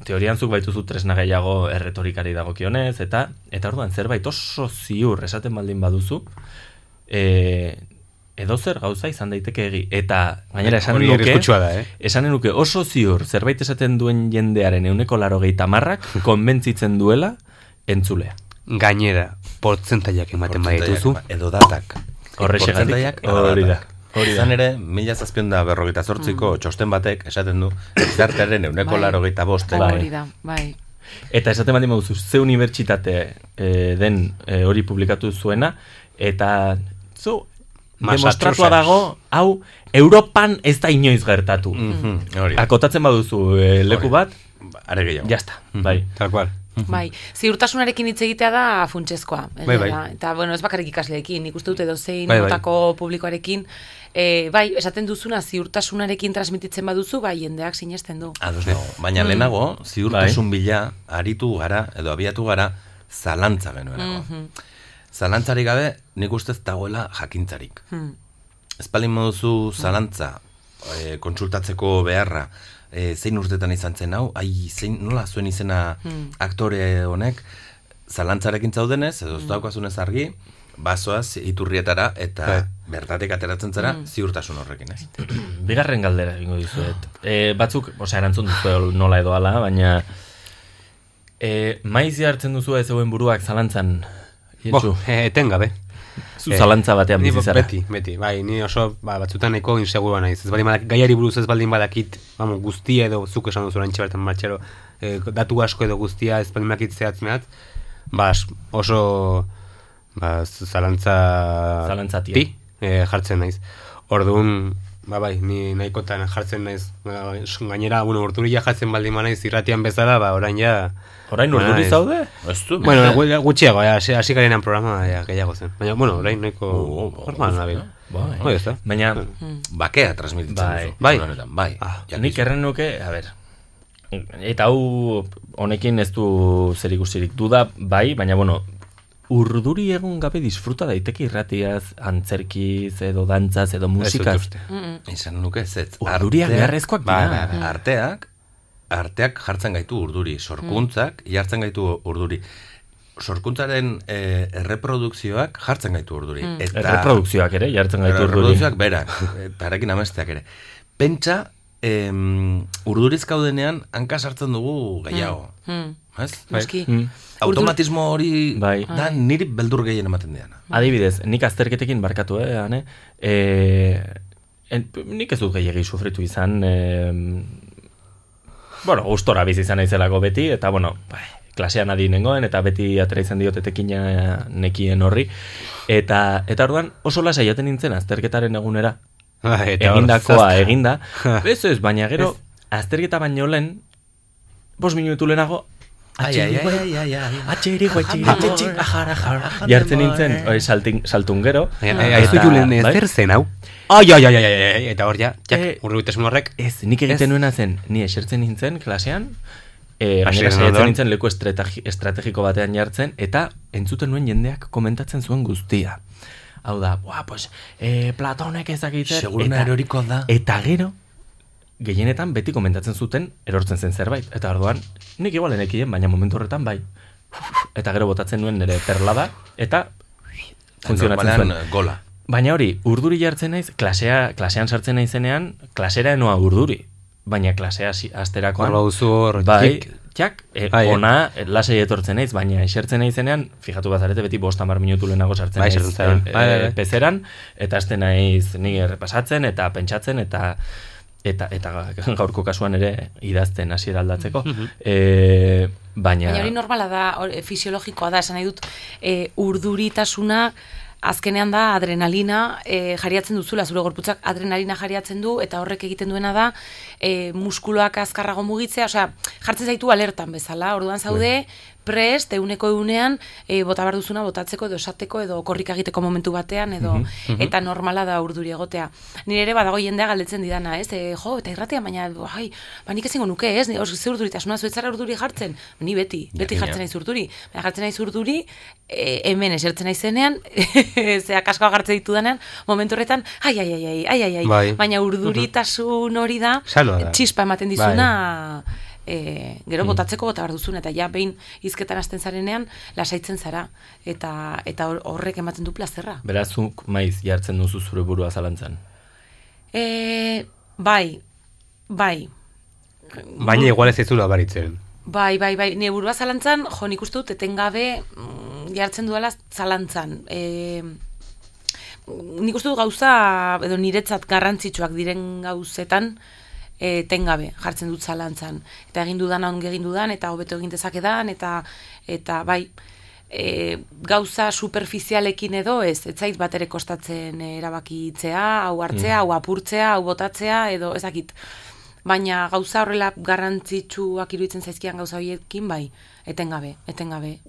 teorian zuk baituzu tresna gehiago erretorikari dagokionez, eta eta orduan zerbait oso ziur esaten baldin baduzu, e, edo zer gauza izan daiteke egi. Eta gainera esan Hori nuke, da, eh? esan nuke oso ziur zerbait esaten duen jendearen euneko laro marrak konbentzitzen duela entzulea. Gainera, portzentaiak ematen badituzu. Edo datak. Horrexegatik, Portzentaiak edo hori da, datak. hori da. Izan ere, mila zazpion da berrogeita zortziko txosten batek esaten du, gizartearen euneko Bai. larogeita bosten. Hori da, bai. Eta esaten baldin baduzu, ze unibertsitate eh, den eh, hori publikatu zuena, eta zu, demostratua dago, hau, Europan ez da inoiz gertatu. Mhm, hori da. Akotatzen baduzu eh, leku bat, are gehiago. Ya está, bai. Tal cual. Bai, ziurtasunarekin hitz egitea da funtsezkoa. Bai, bai. Eta, bueno, ez bakarrik ikasleekin, nik uste dute dozein Bai, bai. motako publikoarekin, e, bai, esaten duzuna ziurtasunarekin transmititzen baduzu, bai, jendeak sinesten du. Ados nago. Baina Mm. lehenago, ziurtasun bila, aritu gara, edo abiatu gara, zalantza genuenako. Mhm. Zalantzari gabe, nik ustez dagoela jakintzarik. Hmm. Ez palin moduzu zalantza, e, kontsultatzeko beharra, e, zein urtetan izan zen hau, ai, zein, nola zuen izena Hmm. aktore honek, zalantzarekin zaudenez, edo ez Hmm. daukazunez argi, bazoaz iturrietara eta Bai. bertatik ateratzen zara Hmm. ziurtasun horrekin, ez? Bigarren galdera egingo dizuet. E, batzuk, osea, erantzun duzu nola edo ala, baina e, maiz hartzen duzu ez zeuen buruak zalantzan, Bo, eh, etengabe. Zu zalantza batean bizi zara. Beti, beti. Bai, ni oso ba, batzutan nahiko insegurua naiz. Ez baldin badak, gaiari buruz ez baldin badakit, vamos, guztia edo zuk esan duzu oraintxe bertan martxero, eh, datu asko edo guztia ez baldin badakit zehatz mehatz, ba, oso ba, zalantza Zalantzatia. ti, eh, jartzen naiz. Orduan, ba bai, ni nahikotan jartzen naiz. Ba, gainera, bueno, urturia jartzen baldin banaiz irratian bezala, ba, orain ja... Orain Ba, urduri zaude? Ez du, Bueno, gutxiago, ja, hasi- hasi garenan programa ja, gehiago zen. Baina, bueno, orain nahiko Oh, normal nabil. Bai. Bai, ez da. Baina, bakea transmititzen bai, duzu. Bai. Honetan, bai. Ah, nik erren nuke, a ber, eta hau honekin ez du zer ikusirik duda, bai, baina bueno, urduri egon gabe disfruta daiteke irratiaz, antzerkiz edo dantzaz edo musikaz. uste. Izan nuke ez ez. Urduriak beharrezkoak Bai, dira. bai, bai. Arteak, arteak jartzen gaitu urduri. Sorkuntzak jartzen gaitu urduri. Sorkuntzaren eh, erreprodukzioak jartzen gaitu urduri. Mm. Erreprodukzioak ere jartzen gaitu urduri. Erreprodukzioak berak, eta harekin amesteak ere. Pentsa, em, urduriz kaudenean hanka sartzen dugu gehiago. Hmm. Ez? Noski. Mm. Automatismo hori Bai. da niri beldur gehien ematen diana. Adibidez, nik azterketekin barkatu, eh, ane? E, en, nik ez dut gehiagi sufritu izan, e, bueno, gustora bizi izan naizelako beti, eta bueno, bai, klasean adi nengoen, eta beti atera izan diot etekina nekien horri, eta, eta orduan oso lasai jaten nintzen azterketaren egunera, Bai, eta hor, egindakoa zazta. eginda, ez ez, baina gero, azterketa baino lehen, bos minutu lehenago, Ai, ai, ai, ai, ai, ai. Atxirigo, atxirigo, ajar, ajar, jartzen nintzen, oi, saltin, ai, zu eta- julen bai? zer zen hau? Ai, ai, ai, ai, eta hor ja, jak, Eh, urrubitasun horrek. Ez, nik egiten nuena zen, ni esertzen nintzen klasean, e, gainera ondoan. nintzen leku estrategi, estrategiko batean jartzen, eta entzuten nuen jendeak komentatzen zuen guztia. Hau da, buah, pues, e, Platonek ezakitzer. Seguruna eroriko da. Eta gero, gehienetan beti komentatzen zuten erortzen zen zerbait. Eta orduan, nik igual enekien, baina momentu horretan bai. Eta gero botatzen nuen nire perlada, eta funtzionatzen zuen. gola. Baina hori, urduri jartzen naiz, klasea, klasean sartzen naizenean, klasera enoa urduri. Baina klasea asterakoan... Hor baduzu hor, bai, kik. Jak, e, Bai, eh. ona, e, lasei etortzen naiz, baina esertzen naizenean, fijatu bazarete beti bost hamar minutu lehenago sartzen Bai, naiz sartzen zara. e, Bai, bai, bai. pezeran, eta hasten naiz ni errepasatzen, eta pentsatzen, eta eta eta gaurko kasuan ere idazten hasiera aldatzeko. Mhm. e, baina... Baina hori normala da, hori, fisiologikoa da, esan nahi dut, e, urduritasuna azkenean da adrenalina e, jariatzen duzula, zure gorputzak adrenalina jariatzen du, eta horrek egiten duena da e, muskuloak azkarrago mugitzea, osea, jartzen zaitu alertan bezala, orduan zaude, prest, euneko eunean, e, bota behar duzuna botatzeko edo esateko edo korrika egiteko momentu batean edo Mhm, mhm. eta normala da urduri egotea. Nire ere badago jendea galdetzen didana, ez? E, jo, eta irratia baina ai, ba nik ezingo nuke, ez? Os ze urduritasuna zuetzara urduri jartzen. Ni beti, beti jartzen naiz urduri. Baina jartzen naiz urduri, e, hemen esertzen naizenean, zea kaskoa jartzen ditudanean, momentu horretan, ai ai ai ai ai ai, ai. Bai. baina urduritasun hori da, Saloa da. txispa ematen dizuna, e, gero botatzeko bota behar duzun, eta ja behin hizketan hasten zarenean, lasaitzen zara, eta eta hor- horrek ematen du plazerra. Berazuk maiz jartzen duzu zure burua zalantzan. E, bai, bai. Baina igual ez zaizula baritzen. Bai, bai, bai, nire burua zalantzan, jo, nik uste dut etengabe mm, jartzen duela zalantzan. E, nik uste dut gauza, edo niretzat garrantzitsuak diren gauzetan, etengabe jartzen dut zalantzan. Eta egin dudan ongi egin dudan, eta hobeto egin dezakedan, eta, eta bai, e, gauza superficialekin edo ez, ez zait bat ere kostatzen erabakitzea, hau hartzea, Mm. hau apurtzea, hau botatzea, edo ezakit baina gauza horrela garrantzitsuak iruditzen zaizkian gauza horiekin, bai, etengabe, etengabe,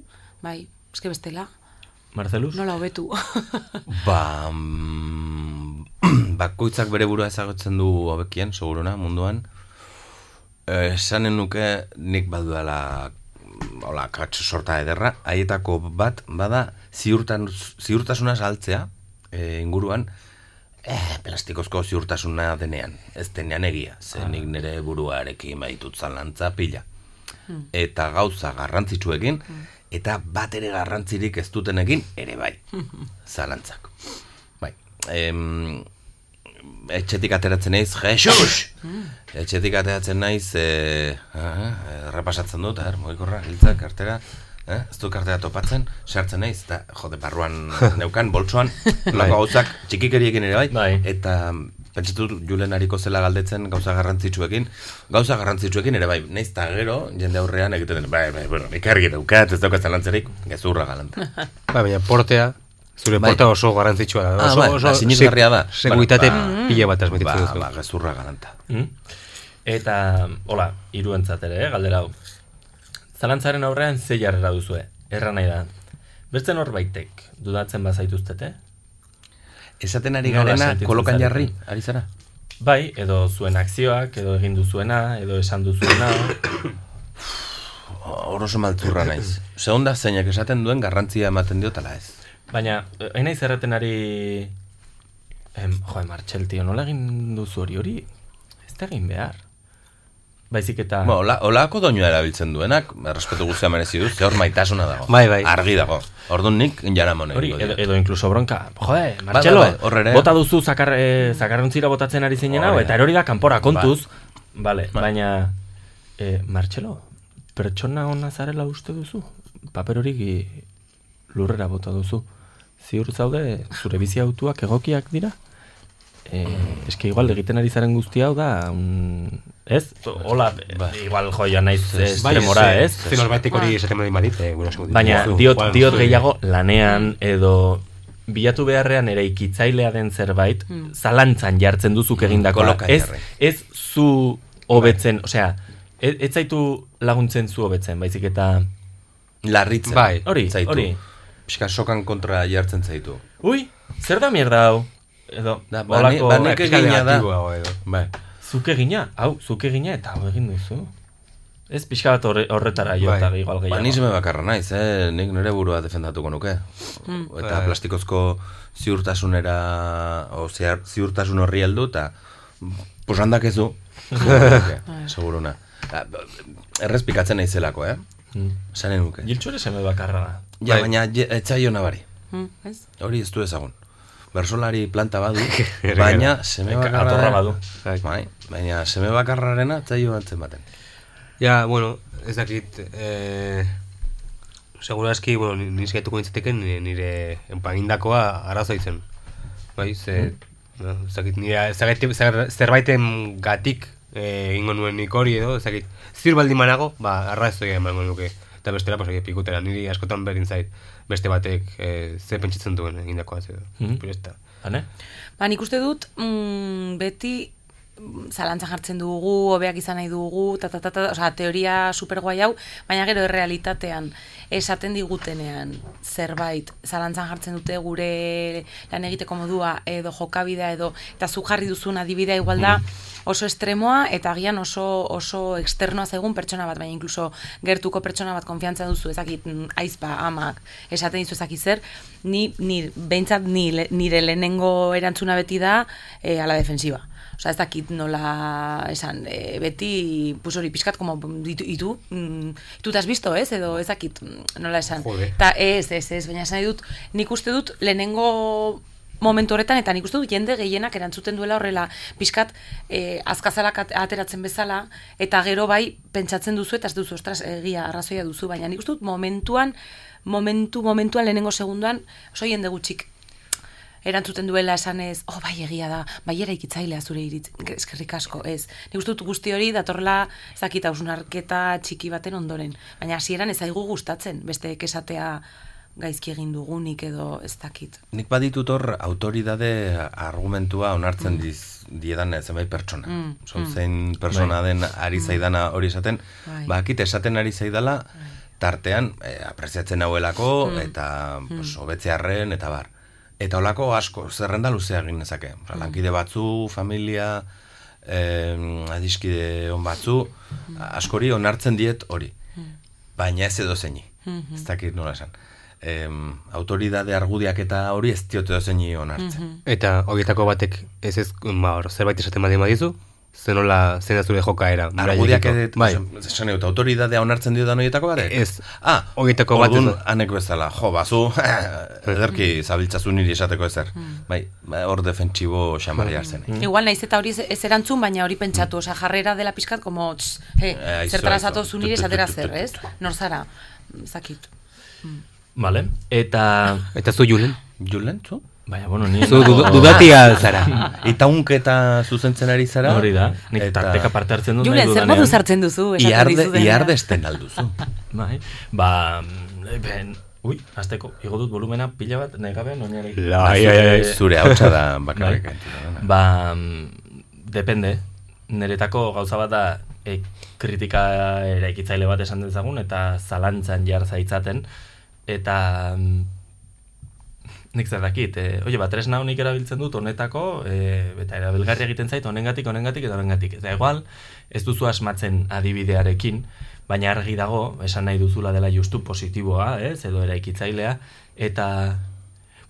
bai, eske bestela, Marcelus? nola hobetu. Ba, mm, bakoitzak bere burua ezagutzen du hobekien, seguruna, munduan. Eh, Esanen nuke nik baduela hola, katx sorta ederra, haietako bat, bada, ziurtan, ziurtasuna saltzea, e, inguruan, eh, plastikozko ziurtasuna denean, ez denean egia, ze nik nire buruarekin baitut zalantza pila. Eta gauza garrantzitsuekin, eta bat ere garrantzirik ez dutenekin, ere bai, zalantzak. Bai, em, etxetik ateratzen naiz, Jesus! etxetik ateratzen naiz, e, repasatzen dut, er, moikorra, hiltzak, kartera, eh? ez du kartera topatzen, sartzen naiz, eta jode, barruan neukan, boltsoan, lako gauzak, txikikeriekin ere bai, eta pentsatu Julen hariko zela galdetzen gauza garrantzitsuekin, gauza garrantzitsuekin ere bai, naiz eta gero, jende aurrean egiten den, bai, bai, bueno, nik argi daukat, ez daukat zalantzerik, gezurra galanta. Ba, baina portea, zure Bai. porta oso garrantzitsua da. Ah, oso, bai, oso ba, sinesgarria da. se- Seguritate Ba, pila bat transmititzen ba, duzu. ba, gezurra galanta. Mm? Eta, hola, iruentzat ere, eh, galdera hau. Zalantzaren aurrean ze jarrera duzue, erra nahi da. Beste norbaitek, dudatzen bazaituztete? Esaten ari Nola garena, kolokan jarri, ari zara? Bai, edo zuen akzioak, edo egin duzuena, edo esan duzuena. Hor oso maltzurra naiz. Segunda zeinak esaten duen garrantzia ematen diotala ez. Baina, hain naiz erraten ari... Em, joe, Martxel, tio, nola egin duzu hori hori? Ez da egin behar. Baizik eta... Ba, hola, holako doinua erabiltzen duenak, respetu guztia merezi du, ze hor maitasuna dago. Bai, bai. Argi dago. Orduan nik jaramon Hori, egingo edo, edo inkluso bronka. Bai, Martxelo, bai, bai, hor ere. bota duzu zakar, eh, zakarrontzira botatzen ari zinen hau, Hori eta erori da kanpora kontuz. Bai. Vale, baina, eh, Martxelo, pertsona ona zarela uste duzu? Paper hori lurrera bota duzu. Ziur zaude, zure bizi autuak egokiak dira? Eh, eske igual egiten ari zaren guzti hau da, un, ez? Hola, igual joia naiz estremora, Bai, ez? ze norbaitek hori esaten badi badit, eh, Baina diot, diot gehiago lanean edo bilatu beharrean ere ikitzailea den zerbait, Hmm. zalantzan jartzen duzuk egindakoa. kolokan Ez, ez zu hobetzen, osea, ez, ez zaitu laguntzen zu hobetzen, baizik eta... Larritzen. Bai, hori, zaitu. hori. Pixka sokan kontra jartzen zaitu. Ui, zer da mierda hau? Edo, Da, ba, ni- ba, nik egina da. Bai. Zuk egina, hau, zuk egina eta hau egin duzu. Ez pixka bat horre, horretara jota Bai. igual Ba, gehiago. ni seme bakarra naiz, eh? nik nire burua defendatuko nuke. Mm. Eta Bai. plastikozko ziurtasunera, o ziar, ziurtasun horri heldu, eta pues handakezu. Bai. Seguruna. Ah, Errezpikatzen naizelako, eh? Mm. Zanen nuke. Giltxu ere seme bakarra da. Ja, Bai. baina etzaio nabari. Hmm, ez? Hori ez du ezagun. Bersolari planta badu, baina seme bakarra... atorra badu. Bai, baina seme bakarrarena etzaio antzen baten. Ja, bueno, ez dakit, eh, segura eski, bueno, ni- ni zaitu nintzateken nire, nire empagindakoa arazoitzen. Bai, ze, no, ez dakit, nire, ez zerbaiten gatik eh, egingo nuen nik hori edo, ez dakit, zir baldin manago, ba, arrazoia emango nuke. Eta bestela, pues, pikutera, niri askotan berdin zait, beste batek eh, ze pentsatzen duen egindakoa, ez da. Hane? Ba, nik uste dut, mm, beti mm, zalantzan jartzen dugu, hobeak izan nahi dugu, ta, ta, ta, ta, osea, teoria superguai hau, baina gero errealitatean esaten digutenean zerbait zalantzan jartzen dute gure lan egiteko modua edo jokabidea edo eta zu jarri duzun adibidea igual da oso estremoa eta agian oso oso externoa zaigun pertsona bat, baina inkluso gertuko pertsona bat konfiantza duzu, ezakit mm, aizpa, amak, esaten dizu ezakit zer, ni, ni behintzat ni, nire lehenengo erantzuna beti da e, ala defensiba. Osa, ez dakit nola esan, e, beti, pues hori, pixkat, como, ditu, itu, mm, itu te has visto, ez? Edo ez dakit nola esan. Jode. Ta, ez, ez, ez, baina esan dut, nik uste dut lehenengo momentu horretan, eta nik uste dut jende gehienak erantzuten duela horrela, pixkat, e, azkazalak at- ateratzen bezala, eta gero bai, pentsatzen duzu, eta ez duzu, ostras, egia, arrazoia duzu, baina nik uste dut momentuan, momentu, momentuan, lehenengo segunduan, oso jende gutxik erantzuten duela esanez, oh, bai egia da, bai eraikitzailea zure iritz, eskerrik asko, ez. Nik uste dut guzti hori datorla, ez dakit, hausnarketa txiki baten ondoren. Baina hasieran ez zaigu gustatzen, beste esatea gaizki egin dugunik edo ez dakit. Nik baditut hor autoridade argumentua onartzen diz diedan zenbait pertsona. Mm, Son mm. zein persona den ari zaidana hori esaten, Bai. bakit esaten ari zaidala tartean eh, apreziatzen hauelako Mm. eta Mm. pues, hobetzearren eta bar. Eta olako asko, zerrenda luzea egin nezake. Mm. Lankide batzu, familia, eh, adiskide on batzu, askori onartzen diet hori. Baina ez edo zeini. Mhm. Ez dakit nola esan. Em, autoridade argudiak eta hori ez diote edo zeini onartzen. Mhm. Eta horietako batek ez ez, ba, zerbait esaten badin badizu, zenola, zein da zure jokaera. Argudiak edet, bai. esan dut, autoridadea onartzen dio dan horietako batek? Ez. Ah, horietako bat ez anek bezala, jo, bazu, ederki zabiltzazu niri esateko ezer. Bai, ba, hor defentsibo xamarri hartzen. Igual naiz eta hori ez erantzun, baina hori pentsatu, osea, jarrera dela pixkat, como, tss, he, Eh, zertara aizu. zatozu nire esatera zer, ez? Nor zara, zakit. Vale, eta... Eta zu Julen? Julen, zu? Baina, bueno, ni... Zu du- dudatia zara. Eta unketa zuzentzen ari zara. Hori da, nik Eta- tarteka parte hartzen dut Julen, zer modu sartzen duzu, Iarde, iardesten alduzu. Bai, ba... mm, Ben, ui, azteko, igo dut volumena pila bat, negabe, noinari. Ai, ai, ai, zure hautsa da bakarrik Bai. Ba, mm, depende. Niretako gauza bat da e, kritika eraikitzaile bat esan dezagun eta zalantzan jar zaitzaten eta mm, nik zer dakit, e, oie, ba, tresna honik erabiltzen dut honetako, e, eta erabilgarri egiten zait honengatik, honengatik eta honengatik. Eta igual, ez duzu asmatzen adibidearekin, baina argi dago, esan nahi duzula dela justu positiboa, ez, edo eraikitzailea, eta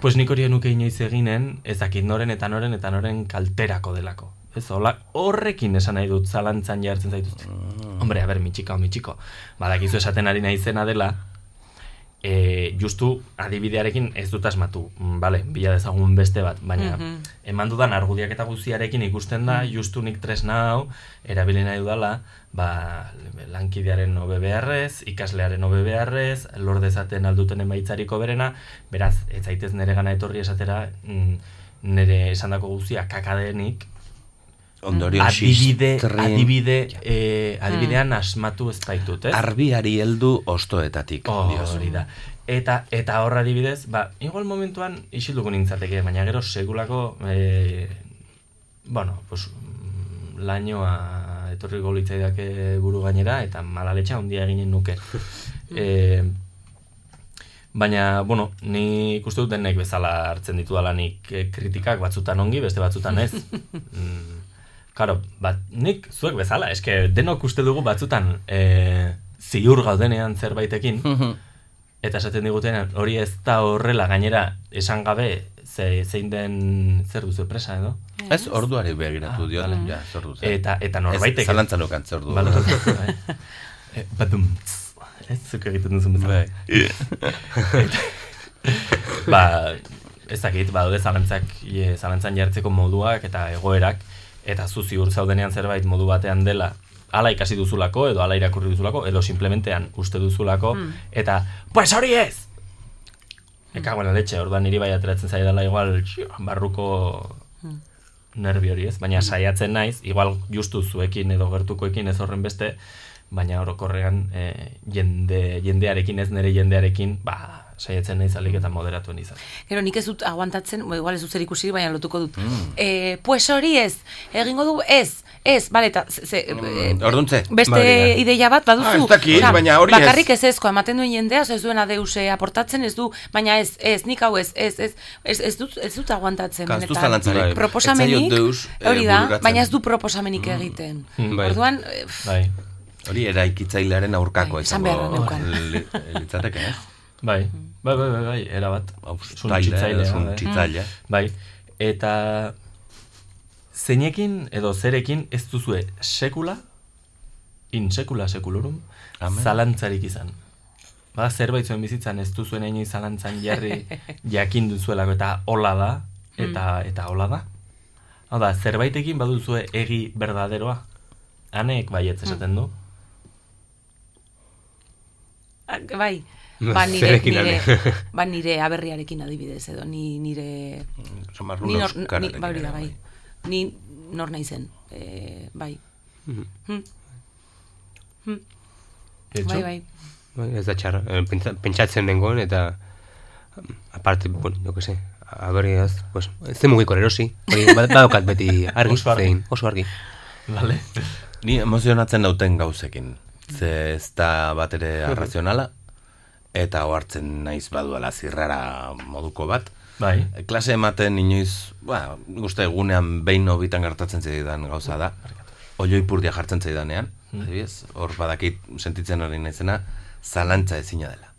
pues nik hori nuke inoiz eginen, ez dakit noren eta noren eta noren kalterako delako. Ez, hola, horrekin esan nahi dut zalantzan jartzen zaituzte. Hombre, a ber, mitxika o mitxiko. Badakizu esaten ari naizena dela, e, justu adibidearekin ez dut asmatu. Mm, Bale, bila dezagun beste bat, baina Mhm. eman dudan argudiak eta guztiarekin ikusten da, justu nik tresna hau, erabili nahi dudala, ba, lankidearen hobe beharrez, ikaslearen hobe beharrez, lor dezaten alduten emaitzariko berena, beraz, ez zaitez nere gana etorri esatera, mm, nere esandako guztia kakadenik, Ondorion adibide, xistrin- adibide, eh, adibidean asmatu ez baitut, ez? Arbiari heldu ostoetatik. diozu. Hori da. Eta, eta horra adibidez, ba, igual momentuan isilduko nintzateke, baina gero segulako, e, bueno, pues, mm, lainoa etorriko litzaidake buru gainera, eta malaletxa handia eginen nuke. e, baina, bueno, ni ikuste dut denek bezala hartzen ditudala nik eh, kritikak batzutan ongi, beste batzutan ez. Karo, bat, nik zuek bezala, eske denok uste dugu batzutan e, ziur gaudenean zerbaitekin, eta esaten digutenean hori ez da horrela gainera esan gabe ze, zein den zer duzu presa edo? Ez, orduari begiratu diot, vale. ja, zer zen. Eta, eta norbaitek... Ez, zalantzan okan zer ordu. Bale, bai. E, badum, ez, zuk egiten duzu bezala. ba, ez dakit, badaude zalantzak, e, zalantzan jartzeko moduak eta egoerak, eta zu ziur zaudenean zerbait modu batean dela, ala ikasi duzulako, edo ala irakurri duzulako, edo simplementean uste duzulako, Mm. eta, pues hori ez! Eka, bueno, letxe, orduan niri bai ateratzen zaidala igual barruko Mm. nervi hori ez, baina saiatzen naiz, igual justu zuekin edo gertukoekin ez horren beste, baina orokorrean e, jende, jendearekin ez nire jendearekin, ba, saiatzen naiz alik eta moderatuen izan. Gero nik ez dut aguantatzen, bo, igual ez dut zer ikusi, baina lotuko dut. Mm. Eh, pues hori ez, egingo du, ez, ez, bale, eta ze, ze, eh, Orduntze. beste Bai, ideia bat baduzu. Ah, ez dakit, Osea, baina hori ez. Bakarrik ez ezko, ematen duen jendea, ez duena deuse aportatzen, ez du, baina ez, ez, nik hau ez, ez, ez, ez, ez dut, ez dut aguantatzen. Ka, ez du benetan. zalantzarik. Proposamenik, deus, eh, hori da, bururatzen. baina ez du proposamenik egiten. Bai. Orduan, eh, Bai. Hori eraikitzailearen aurkako Bai, izango beharra neukan. li- litzateke, ez? Bai, bai, bai, bai, bai, erabat. Suntzitzaile, suntzitzaile. Bai, eta zeinekin edo zerekin ez duzue sekula, in sekula sekulurum, Amen. zalantzarik izan. Ba, zerbait zuen bizitzan ez duzuen inoiz zalantzan jarri jakin duzuelako eta hola da, eta, eta hola da. Hau da, zerbaitekin baduzue egi berdaderoa. Anek baietz esaten du. ah, bai, ba nire, zerekin nire, ane. ba nire aberriarekin adibidez, edo ni nire... Samar Ni nor, ni, bai, hori da, bai. Ni nor naizen, eh, bai. Mhm. Hmm. Hmm. Etxo? Bai, bai. Bai, ez da txarra. Eh, pentsa- Pentsatzen dengoen eta Aparte, bueno, yo que sé, aberiaz, pues, ez zen mugiko erosi, hori bad- badaukat beti argi, Oso argi. zein, oso argi. Vale. Ni emozionatzen dauten gauzekin. Ze ez da bat ere arrazionala, eta ohartzen naiz baduala zirrara moduko bat. Bai. Klase ematen inoiz, ba, uste egunean behin hobitan gertatzen zaidan gauza da. Oioi purdia jartzen zaidanean, Mm. adibidez, hor badakit sentitzen hori naizena, zalantza ezina dela.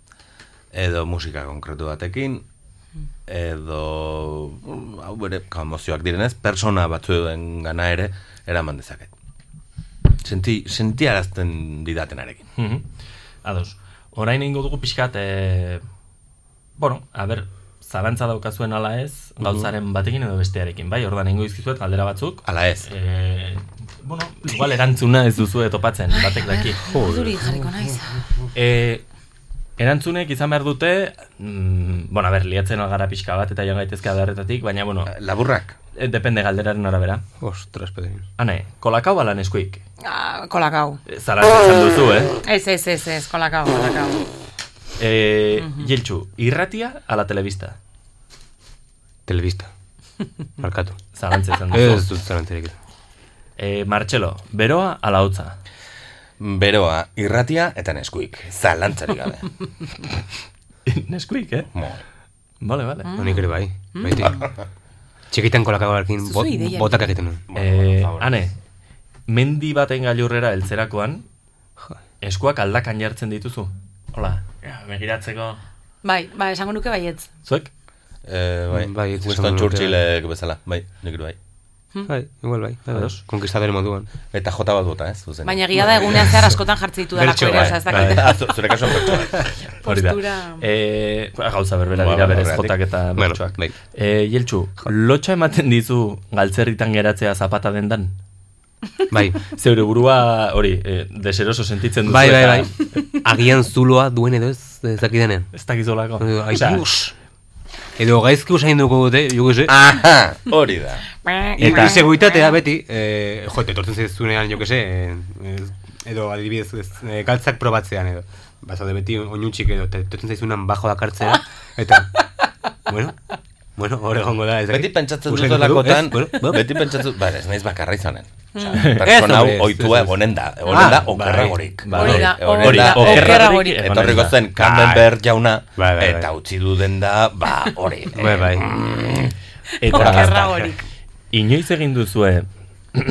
Edo musika konkretu batekin, edo, mm, hau bere, emozioak direnez, persona batzuen gana ere, eraman dezaket. Senti, sentiarazten didatenarekin. Mhm. Ados. Orain ingo dugu pixkat, e, bueno, a ber, zalantza daukazuen ala ez, gauzaren batekin edo bestearekin, bai? Ordan ingo izkizuet galdera batzuk. Ala ez. E, bueno, igual erantzuna ez duzu topatzen, batek daki. Urduri jarriko naiz. E, erantzunek izan behar dute, mm, bueno, a ber, liatzen algara pixka bat eta joan gaitezke adarretatik, baina, bueno... Laburrak? E, depende galderaren arabera. Ostras, Pedrin. Ane, kolakau ala neskuik? Ah, kolakau. Zalantza izan duzu, eh? Ez, ez, ez, ez, kolakau, kolakau. E, Mhm. Jeltxu, irratia ala telebista? Telebista. Markatu. Zalantza izan duzu. Ez dut zalantzarik. E, Martxelo, beroa ala hotza? Beroa, irratia eta neskuik. Zalantzarik gabe. neskuik, eh? Mo. Vale, vale. Mm. Nik ere bai, baiti. Txikitan kolakagoarekin bot, botak egiten nuen. E, ane, mendi baten gailurrera heltzerakoan, eskuak aldakan jartzen dituzu? Hola, ja, begiratzeko... Bai, bai, esango nuke baietz. Zuek? Eh, bai, Bai, Winston Churchillek bezala, bai, nik ere bai. Bai, igual bai. bai, bai. Ados. Konkistadore moduan. Eta jota bat bota, ez? Zuzen. Baina egia da egunean zehar askotan jartzen ditu dalako ere, bai, ez bai. dakit. Ah, zu- Zure kasuan bertso, bai. Hori da. Postura. E, gauza berbera Ba, dira ba, berez jotak eta Bueno, bertsoak. bai. E, Jeltxu, lotxa ematen dizu galtzerritan geratzea zapata dendan? Bai. Zeure burua, hori, e, deseroso sentitzen duzu Bai, bai, eta... bai. Agian zuloa duen edo ez, ez dakidanean. Ez dakizolako. Osea, Edo gaizki usain dugu dute, jo que Aha, hori da. Eta seguitatea beti, eh, jo, etortzen zaizunean, jo que se, eh, edo adibidez, ez, eh, galtzak probatzean edo. Bazaude beti oinutxik edo, eta etortzen zaizunean bajo dakartzea, eta, bueno, bueno, hor egongo da. Ez Beti dakit. pentsatzen dut delakotan, ez? Bueno, beti pentsatzen, bai, ez naiz bakarra izanen. Osea, Ez, Pertsona hau oitua egonen da, egonen Ah, da bai, okerragorik. bai. Hori da, Egonen hori da, okerragorik Etorriko da. zen Camembert jauna, Bai, bai, eta bai. utzi du den da, ba, hori. Bai, bai. Eta Okerragorik. inoiz egin duzue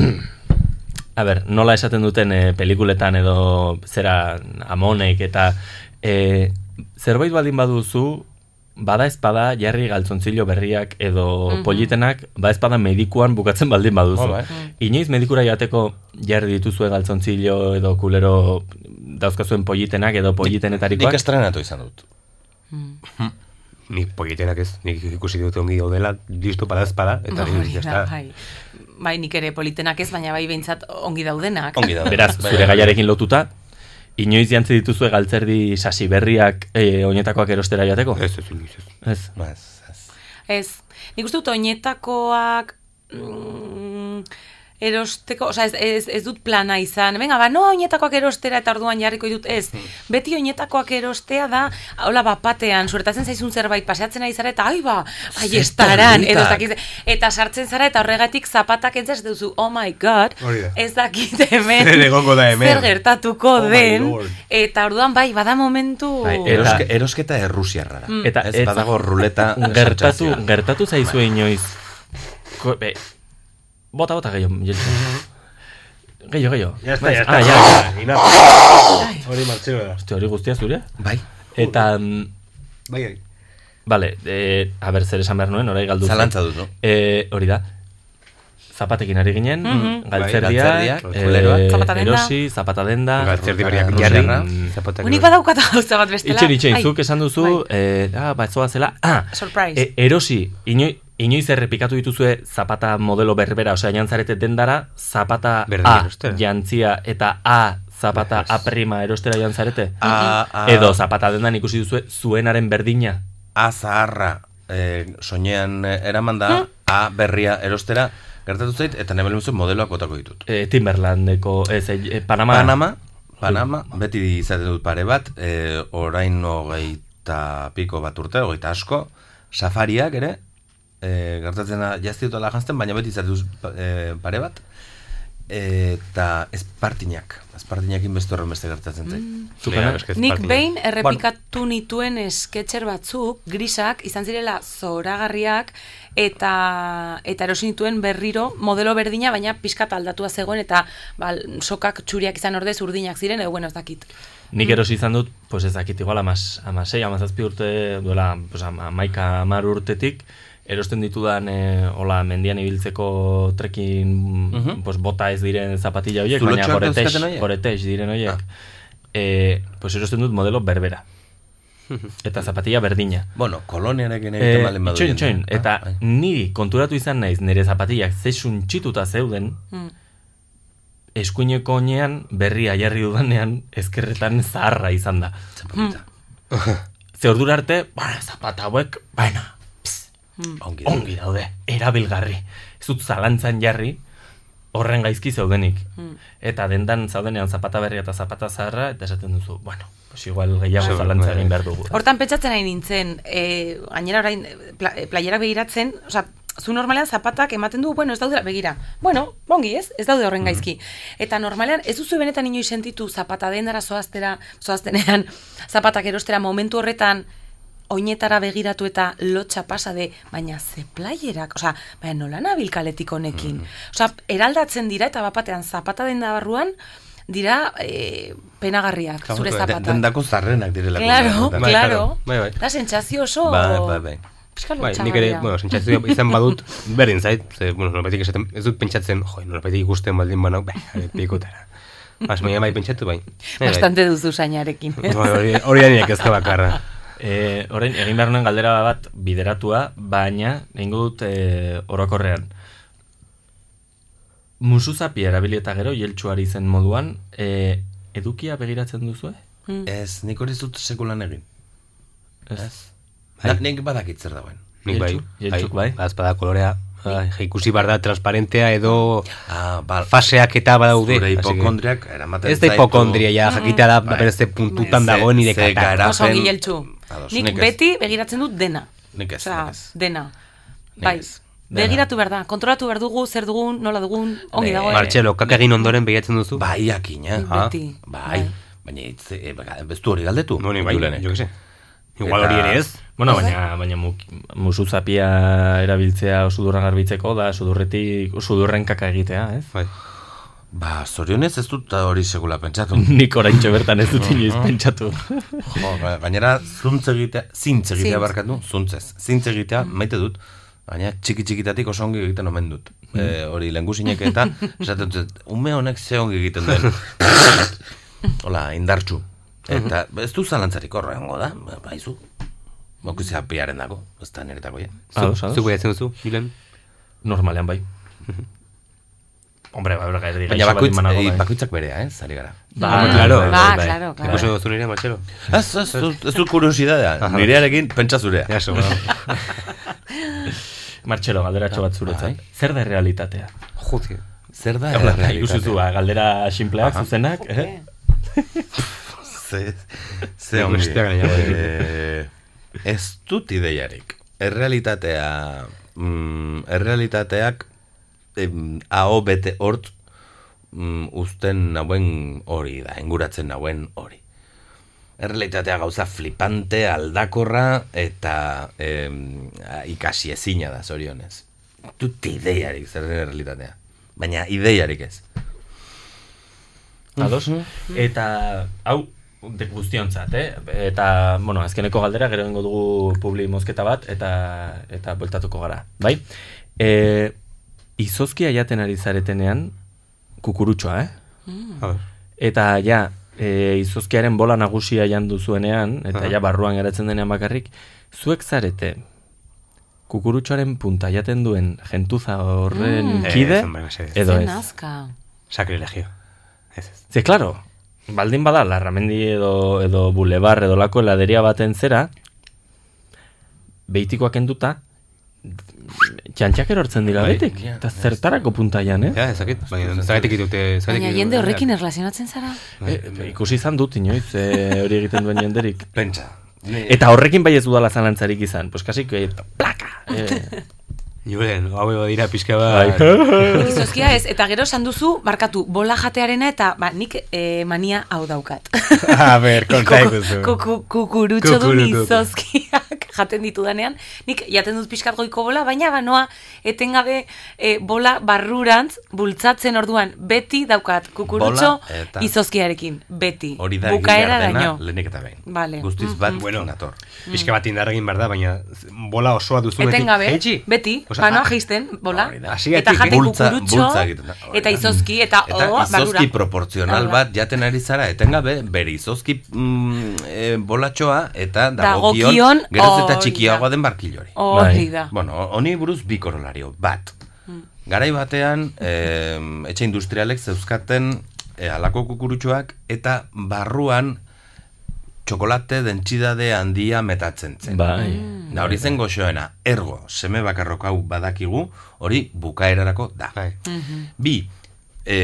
A ber, nola esaten duten e, pelikuletan edo zera amonek eta e, zerbait baldin baduzu bada espada jarri galtzontzilo berriak edo Mhm. politenak ba espada medikuan bukatzen baldin baduzu. Oh, bai. Inoiz medikura jateko jarri dituzue galtzontzilo edo kulero dauzkazuen politenak edo politenetarikoak. Nik estrenatu izan dut. Nik politenak ez, nik ikusi dut ongi daudela, listo para espada, eta Hori ni, ya da, está. bai. Bai, nik ere politenak ez, baina bai behintzat ongi daudenak. Ongi daude. Beraz, Bai, zure bai. gaiarekin lotuta, inoiz jantzi dituzue galtzerdi sasi berriak e, oinetakoak erostera jateko? Ez, ez, inoiz ez. Ez. Ez, ez. Ez, nik uste dut oinetakoak mm, erosteko, oza, ez, ez, ez dut plana izan. Venga, ba, no oinetakoak erostera eta orduan jarriko ditut, ez. Beti oinetakoak erostea da, hola, bapatean, suertatzen zaizun zerbait, paseatzen ari zara, eta ai ba, ai Zer estaran, politak. edo ez dakit, eta sartzen zara, eta horregatik zapatak entzaz duzu, oh my god, ez dakit hemen, Zer da hemen. zer gertatuko Oh den, eta orduan bai, bada momentu... Bai, eroske, erosketa errusiarra da. Mm. Eta ez badago ruleta gertatu, gertatu zaizue inoiz. Ko, be, bota bota gehiago, jeltzu. Gehiago, gehiago. Ya está, Bai, ya está. Ah, ya. Ina. Hori martxeo da. Hostia, hori guztia zure? Bai. Eta, mm, Bai, bai. Vale, e, a ber, zer esan behar nuen, orai galdu. Zalantza dut, no? E, hori da. Zapatekin ari ginen, Mhm. galtzerdia, Bai, galtzerdiak, eh, kuleroak. Zapata denda. erosi, zapata denda, Galtzerdi berriak jarri, mm, Unik badaukat gauza bat bestela. Itxen, itxen, zuk esan duzu, eh, ah, ba, zoa zela, ah, Surprise. e, erosi, inoi, inoiz errepikatu dituzue zapata modelo berbera, osea, jantzarete dendara, zapata Berdin A erostera. jantzia eta A zapata A prima erostera jantzarete? A, A, Edo zapata dendan ikusi duzue zuenaren berdina? A zaharra eh, soinean eh, eraman da, A berria erostera, gertatu zait, eta nebel muzu modeloak botako ditut. E, Timberlandeko, ez, e, Panama. Panama, Panama, beti izaten dut pare bat, eh, orain hogei hogeita piko bat urte, hogeita asko, safariak ere, e, gertatzen da, jaztituela jantzten, baina beti izatuz e, pare bat, eta espartinak, espartinak inbestu horren beste gertatzen zait. Mm. Nik behin errepikatu nituen sketcher batzuk, grisak, izan zirela zoragarriak, eta eta erosi nituen berriro modelo berdina, baina pixkat aldatua zegoen, eta bal, sokak txuriak izan ordez urdinak ziren, edo bueno, ez dakit. Nik erosi izan dut, pues ez dakit igual amaz, amasei, amazazpi urte, duela, pues amaika amar urtetik, erosten ditudan e, hola, mendian ibiltzeko trekin Mhm. pues, bota ez diren zapatilla horiek, baina goretex, goretex diren horiek. E, pues erosten dut modelo berbera. Eta zapatilla berdina. Bueno, koloniarekin egiten baldin badu jende. itxoin. Eta niri konturatu izan naiz nire zapatillak zesun txituta zeuden, Mm. eskuineko oinean berria jarri dudanean ezkerretan zaharra izan da. Ze ordura arte, bara, zapata hauek, baina, ongi, ongi daude, erabilgarri. Ez dut zalantzan jarri, horren gaizki zeudenik. Mm. Eta dendan zaudenean zapata berria eta zapata zaharra, eta esaten duzu, bueno, pues igual gehiago Seguro, zalantza bai. egin behar dugu. Hortan pentsatzen nahi nintzen, e, gainera orain eh, pla, eh, playerak begiratzen, osea, zu normalean zapatak ematen du, bueno, ez daude, begira, bueno, bongi ez, ez daude horren gaizki. Eta normalean, ez duzu benetan inoiz sentitu zapata dendara zoaztera, zoaztenean, zapatak erostera momentu horretan, oinetara begiratu eta lotxa pasa de, baina ze playerak, osea, baina nola nabil kaletik honekin. Osea, eraldatzen dira eta bapatean zapata denda barruan, dira e, penagarriak, zure zapatak. Dendako zarrenak direlako. Claro, Bai, claro. Bai, bai. Da sentsazio oso... Bai, bai, bai. Bai, nik ere, bueno, sentsazioa izan badut, berdin zait, ze, bueno, norbetik esaten, ez dut pentsatzen, jo, norbetik ikusten baldin banau, bai, pikutara. Bas, baina bai pentsatu bai. Bastante duzu zainarekin. Bai, hori, da niak ez da bakarra. E, orain, egin behar nuen galdera bat bideratua, baina, egingo dut e, orokorrean. Musuzapi erabili eta gero, jeltsuari zen moduan, e, edukia begiratzen duzu, Mm. Ez, nik hori ez dut sekulan egin. Ez. Da, nik badakit zer dagoen. Nik bai, Jeltzuk bai. Bazpada kolorea, bai, ikusi bar da transparentea edo ah, ba, faseak eta badaude. Zure hipokondriak eramaten Ez da hipokondria, ja, jakita da, Bai. berez puntutan dagoen nire ze kata. garapen- Oso ongi jeltzu. Ados, Nik nik beti begiratzen dut dena. Nik ez, Osea, nik ez. dena. Nik Bai. ez. Dena. Begiratu behar da, kontrolatu behar dugu, zer dugun, nola dugun, ongi dago. Martxelo, kaka egin ondoren begiatzen duzu? Bai, jakina. Beti. Bai. Baina hitz, e, bestu hori galdetu. Bueno, bai, Julenek. jo que. Igual hori ere ez. Bueno, baina, baina mu, musuzapia erabiltzea sudurra garbitzeko da sudurretik, sudurren kaka egitea, ez? Bai. Ba, zorionez ez dut hori segula pentsatu. Nik oraintxe bertan ez dut inoiz pentsatu. Jo, ga- gainera, zuntz egitea, zintz egitea Zintz. barkatu, zuntzez. Zintz egitea, maite dut, baina txiki txikitatik oso ongi egiten omen dut. E, hori lengusinek eta, esaten dut, ume honek ze ongi egiten duen. Hola, indartxu. Eta ez du zalantzarik horra da, ba, baizu. Mokizea piaren dago, ez da niretako ja. Zuk behatzen duzu, Julen? Normalean bai. Hombre, ba, berga, erdi Baina bakoitz, eh, bakoitzak berea, eh, zari gara. Ba, Ah, claro. Ba, claro, claro. Ikusi duzu nire, Martxelo? Ez, ez, ez, dut kuriosidadea. Nirearekin pentsa zurea. Ja, seguro. Martxelo, galderatxo bat zuretzat. Bai. Zer da errealitatea? Joder. Zer da Hola, errealitatea? ikusi zu, ba, galdera sinpleak, Aha. zuzenak, eh? Ze, ze bai. Eh, ez dut ideiarik. Errealitatea, mm, errealitateak em, aho bete hort mm, uzten nauen hori da, enguratzen nauen hori. Errealitatea gauza flipante, aldakorra eta em, ikasi ezina da, zorionez. Ez Dut ideiarik zer den errealitatea. Baina ideiarik ez. Ados? Eta, hau, de guztiontzat, eh? Eta, bueno, azkeneko galdera, gero ingo dugu publi mozketa bat, eta eta bueltatuko gara, bai? E, izozkia jaten ari zaretenean, kukurutxoa, eh? Ver. Eta, ja, e, izozkiaren bola nagusia jan duzuenean, eta Aha. ja, barruan geratzen denean bakarrik, zuek zarete, kukurutxoaren punta jaten duen gentuza horren Mm. kide, mesedez. edo ez. nazka. Sacrilegio. Ez ez. Ze, claro, baldin bada, larramendi edo, edo bulebar edo lako heladeria baten zera, beitikoak enduta, txantxak erortzen dira Bai, betik. ja, Eta zertarako punta jan, eh? Ja, ez dakit, baina zagatik ditute... Baina jende horrekin erlazionatzen zara? E, ikusi izan dut inoiz e, hori egiten duen jenderik. Pentsa, Eta horrekin bai ez dudala zalantzarik izan, pues kasi que plaka. Eh, Julen, hau ego dira pixka Bai. bat. Izozkia ez, eta gero esan duzu, barkatu, bola jatearena eta ba, nik eh, mania hau daukat. A ber, konta ikuzu. Kuku, kukurutxo dun Kukurutuko. Jaten ditudanean, nik jaten dut pixkat goiko bola, baina banoa etengabe eh, bola barrurantz bultzatzen orduan beti daukat kukurutxo eta- izozkiarekin, beti. Hori da Bukaera daño. dena, lehenik eta behin. Vale. Guztiz bat, Bueno, nator. Pixka bat indar egin behar da, baina bola osoa duzunetik. Etengabe, Jaitsi? beti, Osea, banoa ah, jaisten, bola, eta jate Bultza- kukurutxo, bultza egiten eta izozki, eta, Eta oh, izozki barrura. proportzional Barrura. bat jaten ari zara, etengabe, bere izozki mm, e, bolatxoa eta Dagokion, dagokion geroz eta hori txikiagoa den barkilori. Hori da. Bueno, honi buruz bi korolario. Bat, garai batean, e, etxe industrialek zeuzkaten e, alako kukurutxoak eta barruan txokolate dentsidade handia metatzen zen. Bai. Da hori zen goxoena, ergo, seme bakarrok hau badakigu, hori bukaerarako da. Bi, e,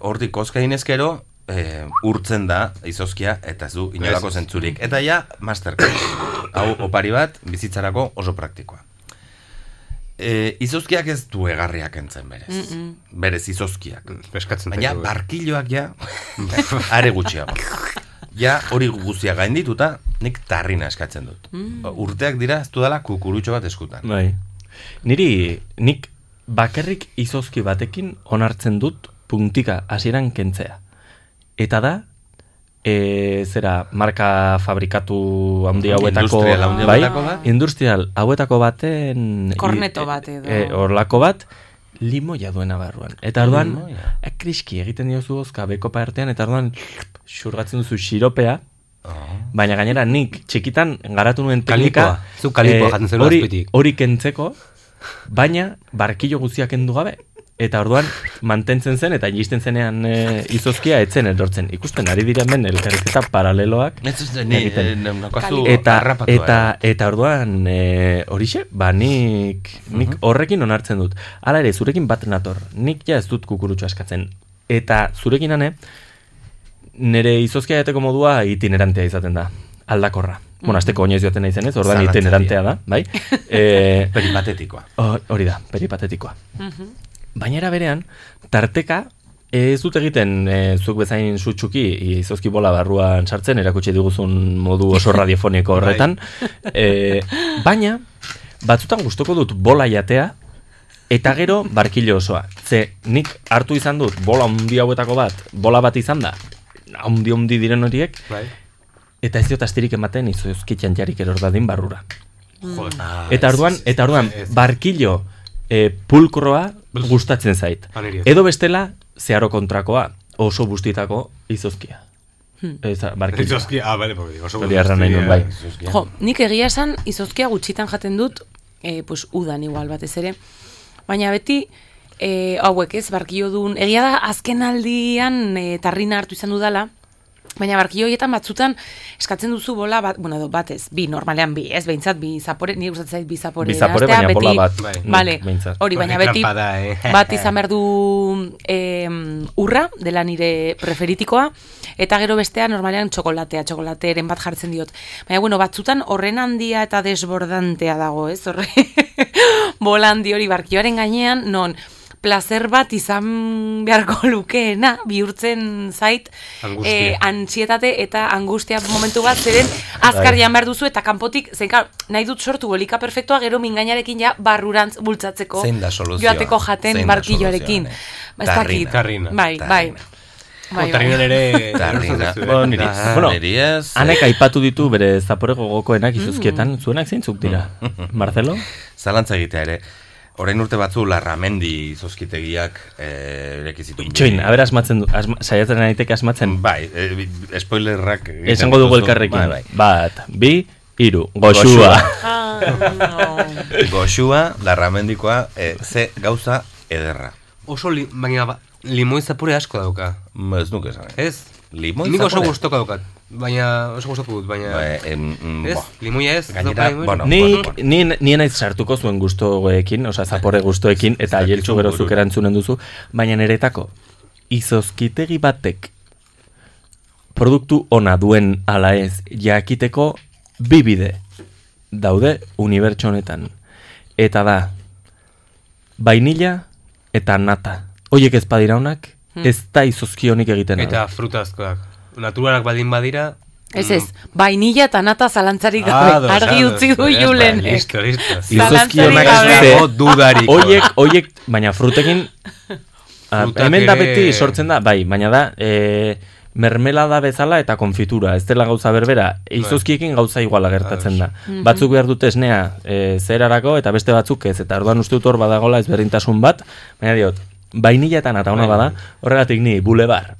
hortik kozkain ezkero, e, urtzen da izozkia eta ez du inolako zentzurik. Eta ja, masterclass. Hau opari bat, bizitzarako oso praktikoa. E, izozkiak ez du egarriak entzen berez. Mm-mm. Berez izozkiak. Peskatzen Baina zaitu. barkiloak ja, are gutxiago. Ja, hori guztia gaindituta, nik tarrina eskatzen dut. Mm. Urteak dira, ez dudala kukurutxo bat eskutan. Bai. Niri, nik bakarrik izozki batekin onartzen dut puntika hasieran kentzea. Eta da, e, zera, marka fabrikatu handi hauetako... industrial bai, bat? Industrial hauetako baten... Korneto bat edo. E, horlako bat, limoia duena barruan. Eta orduan, akriski egiten diozu ozka beko artean, eta orduan, xurgatzen duzu xiropea, Baina gainera nik txikitan garatu nuen teknika Kalipoa. Zu kalipoa jaten zenuen hori, hori kentzeko, baina barkilo guztiak kendu gabe. Eta orduan mantentzen zen eta iristen zenean e, izozkia etzen erortzen. Ikusten ari dira hemen elkarrizketa paraleloak. Ez, ez, ni, eh, eta, harrapatua, eta, eta orduan e, horixe, ba nik, nik horrekin onartzen dut. Hala ere, zurekin bat nator. Nik ja ez dut kukurutxo askatzen. Eta zurekin ane, nire izozkia jateko modua itinerantea izaten da. Aldakorra. Bueno, azteko oinez joaten nahi zenez, Zalantzaria. itinerantea da, bai? E, Peripatetikoa. Hori da, peripatetikoa. Baina berean, tarteka ez dut egiten e, zuk bezain sutsuki izozki bola barruan sartzen, erakutsi diguzun modu oso radiofoniko horretan. e, baina, batzutan gustuko dut bola jatea, eta gero barkilo osoa. Ze, nik hartu izan dut bola handi hauetako bat, bola bat izan da, handi handi diren horiek, Bai. eta ez diot astirik ematen izozki txantxarik eror dadin barrura. Joder. Eta orduan, eta orduan, barkilo e, pulkroa gustatzen zait. Edo bestela, zeharo kontrakoa, oso bustitako izozkia. Hmm. Ez, barkilo. Izozkia, ah, bale, porque oso nahi nuen, bai. Jo, nik egia esan izozkia gutxitan jaten dut, e, pues, udan igual batez ere. Baina beti, e, hauek ez, barkio duen, egia da azken aldian e, tarrina hartu izan dudala, Baina barkio horietan batzutan eskatzen duzu bola bat, bueno, edo batez, bi, normalean bi, ez, behintzat bi zapore, nire gustatzen zait bi zapore. Bi zapore, nahastea, baina bola beti- bat, bai, Vale, hori, baina beti da, eh? bat izan behar du em, urra, dela nire preferitikoa, eta gero bestea normalean txokolatea, txokolateeren bat jartzen diot. Baina, bueno, batzutan horren handia eta desbordantea dago, ez, horre, bola handi hori barkioaren gainean, non, placer bat izan beharko lukeena, bihurtzen zait, Angustia. eh, antsietate eta angustia momentu bat, zeren azkar Bai. jan behar duzu, eta kanpotik, zen, claro, nahi dut sortu bolika perfektua, gero mingainarekin ja barrurantz bultzatzeko, Zein da soluzioa? joateko jaten Zein da barkilloarekin. soluzioa, Ba, ez dakit. Tarrina. Bai, bai. Bai, tarrinan bai. ere... Tarrina. Bueno, niri, Ah, bueno, eh. hanek aipatu ditu bere zapore gogokoenak izuzkietan, zuenak zeintzuk dira? Marcelo? Zalantza egitea ere. Orain urte batzu larramendi zozkitegiak eh, ireki zituen. Itxoin, haber asmatzen du, asma, saiatzen naiteke asmatzen. Bai, eh, spoilerrak... Esango dugu elkarrekin. Bai, bai. Bat, bi, hiru, goxua. Goxua, larramendikoa, eh, ze gauza ederra. Oso, li, baina, ba, limoi zapore asko dauka. Ez nuke esan. Ez? Limoi Nik oso zapore? gustoko daukat. Baina, oso gustoko dut, baina... Ba, em, mm, ez? Limoia ez? Gainera, limoia? bueno, Nik, ni, ni naiz sartuko zuen gustoekin, osea zapore gustoekin, eta aieltxu gero zuk erantzunen duzu, baina niretako, izozkitegi batek produktu ona duen ala ez jakiteko bi bide daude unibertso honetan. Eta da, vainilla eta nata. Hoiek ez badira honak, Hmm. ez da izozki honik egiten. Eta frutazkoak. Naturalak baldin badira... Ez ez, vainilla eta nata zalantzarik Ah, gabe, dos, argi ados, utzi du está, julen. listo, listo. Izozki Zalantzarik honak gabe. ez dago dudarik. Hoiek, baina frutekin... ah, Frutak hemen da beti sortzen da, bai, baina da, e, mermelada bezala eta konfitura, ez dela gauza berbera, izozkiekin gauza iguala gertatzen da. Mhm. Batzuk behar dute esnea e, zerarako eta beste batzuk ez, eta orduan uste dut hor badagola ezberdintasun bat, baina diot, vainilla eta nata ona Bai. bada, horregatik ni bulebar,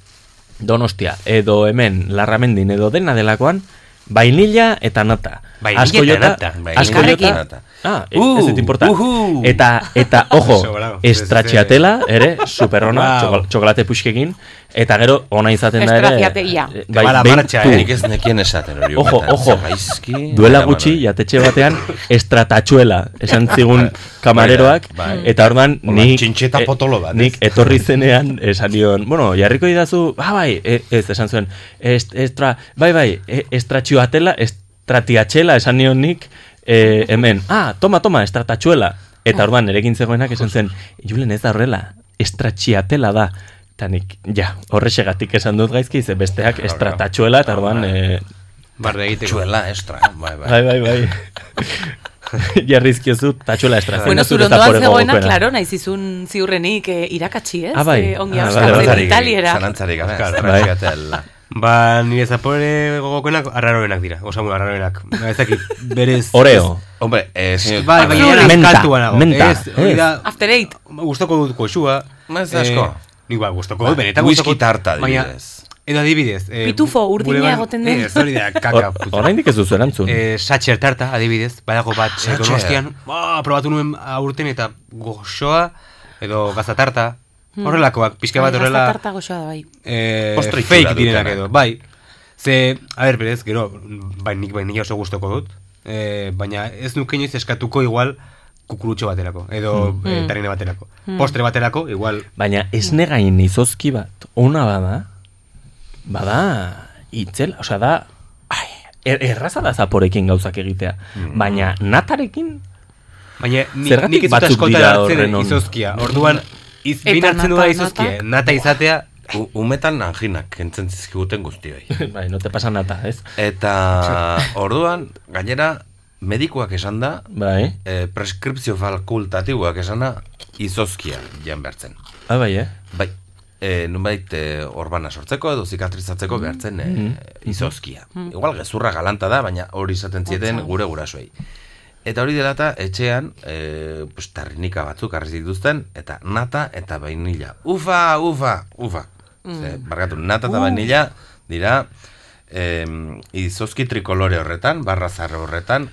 donostia, edo hemen larramendin, edo dena delakoan, vainilla eta nata. Vainilla Asko eta jota- nata. asko jota- Ah, Uh, ez dit importa. uhu. Eta, eta, ojo, Sobrao. estratxiatela, ere, superona, Wow. txoko- txokolate puxkekin, eta gero, ona izaten da ere... Eh, Bai, behin- martxa, eh? Nik ez nekien esaten hori. Ojo, ojo, Zer gaizki, duela gutxi, jatetxe batean, estratatxuela, esan zigun kamareroak, Bai, bai. eta ordan Hola, nik, txintxeta eh, potolo bat, nik etorri zenean, esan nion, bueno, jarriko idazu, ba, bai, e- ez, esan zuen, est, estra, bai, bai, e- estratxioatela, estratiatxela, esan nion nik, e, hemen, ah, toma, toma, estratatxuela, eta ordan erekin zegoenak esan zen, Julen ez da horrela, estratxiatela da, eta nik, ja, horrexegatik esan dut gaizki, ze besteak estratatxuela, eta ordan, e, Barde egiteko. Txuela, estra, bai, bai. Bai, bai, bai. Jarrizkiozu tatxola estra. Bueno, zure ondoan zegoena, klaro, nahi zizun ziurrenik eh, irakatsi, ez? Ah, bai. Eh, ongi Ah, bai, bai. italiera. Zalantzarik estraxiatela. Ba, nire zapore gogokoenak arraroenak dira, osamu arraroenak. Ba, ez dakit, berez... Oreo. Hombre, eh, señor. Bai, era Menta, menta, Ez, hori da, After eight. gustoko dut koxua. Ez asko. Nik ba, gustoko Ba, dut, benetan whisky gustoko dut, tarta, baina- adibidez. Edo adibidez. eh, Pitufo, urdina bulebar- egoten den. Ez, hori da, kaka. Or- puta. Oraindik ez duzu erantzun. Eh, Satcher tarta, adibidez, badago bat eh, donostian, ba, probatu nuen aurten eta goxoa, edo gazatarta, horrelakoak, pixka bat Bai, horrela... gazta tarta goxoa da, bai. eh, Postre itxura fake direnak edo, bai. Ze, a ber, berez, gero, bai, nik bai nila oso gustoko dut, eh, baina ez nuke inoiz eskatuko igual kukurutxo baterako, edo Mm. tarine baterako. Mm. Postre baterako, igual... Baina esne gain izozki bat, ona bada, bada, itzela, osea da, ai, er, erraza da zaporekin gauzak egitea. Baina natarekin, Baina ni, nik ez dut dira hartzen izozkia. Orduan, iz, behin hartzen duda izozkia. nata? Nata izatea, U, umetan anginak kentzen zizkiguten guztioi. bai, no te pasa nata, ez? Eta orduan, gainera, medikuak esan da, Bai. eh, preskripzio fakultatiboak esan da, izozkia jan behartzen. Ah, bai, eh? Bai, e, nunbait e, orbana sortzeko edo zikatrizatzeko behartzen e, Mhm. izozkia. Mm. Igual gezurra galanta da, baina hori izaten zieten gure gurasoei. Eta hori dela eta etxean, e, pues, tarrinika batzuk harri dituzten, eta nata eta vainilla. Ufa, ufa, ufa. Mm. Ze, barkatu, nata eta Uh. vainilla dira em, izozki trikolore horretan, barra zarre horretan,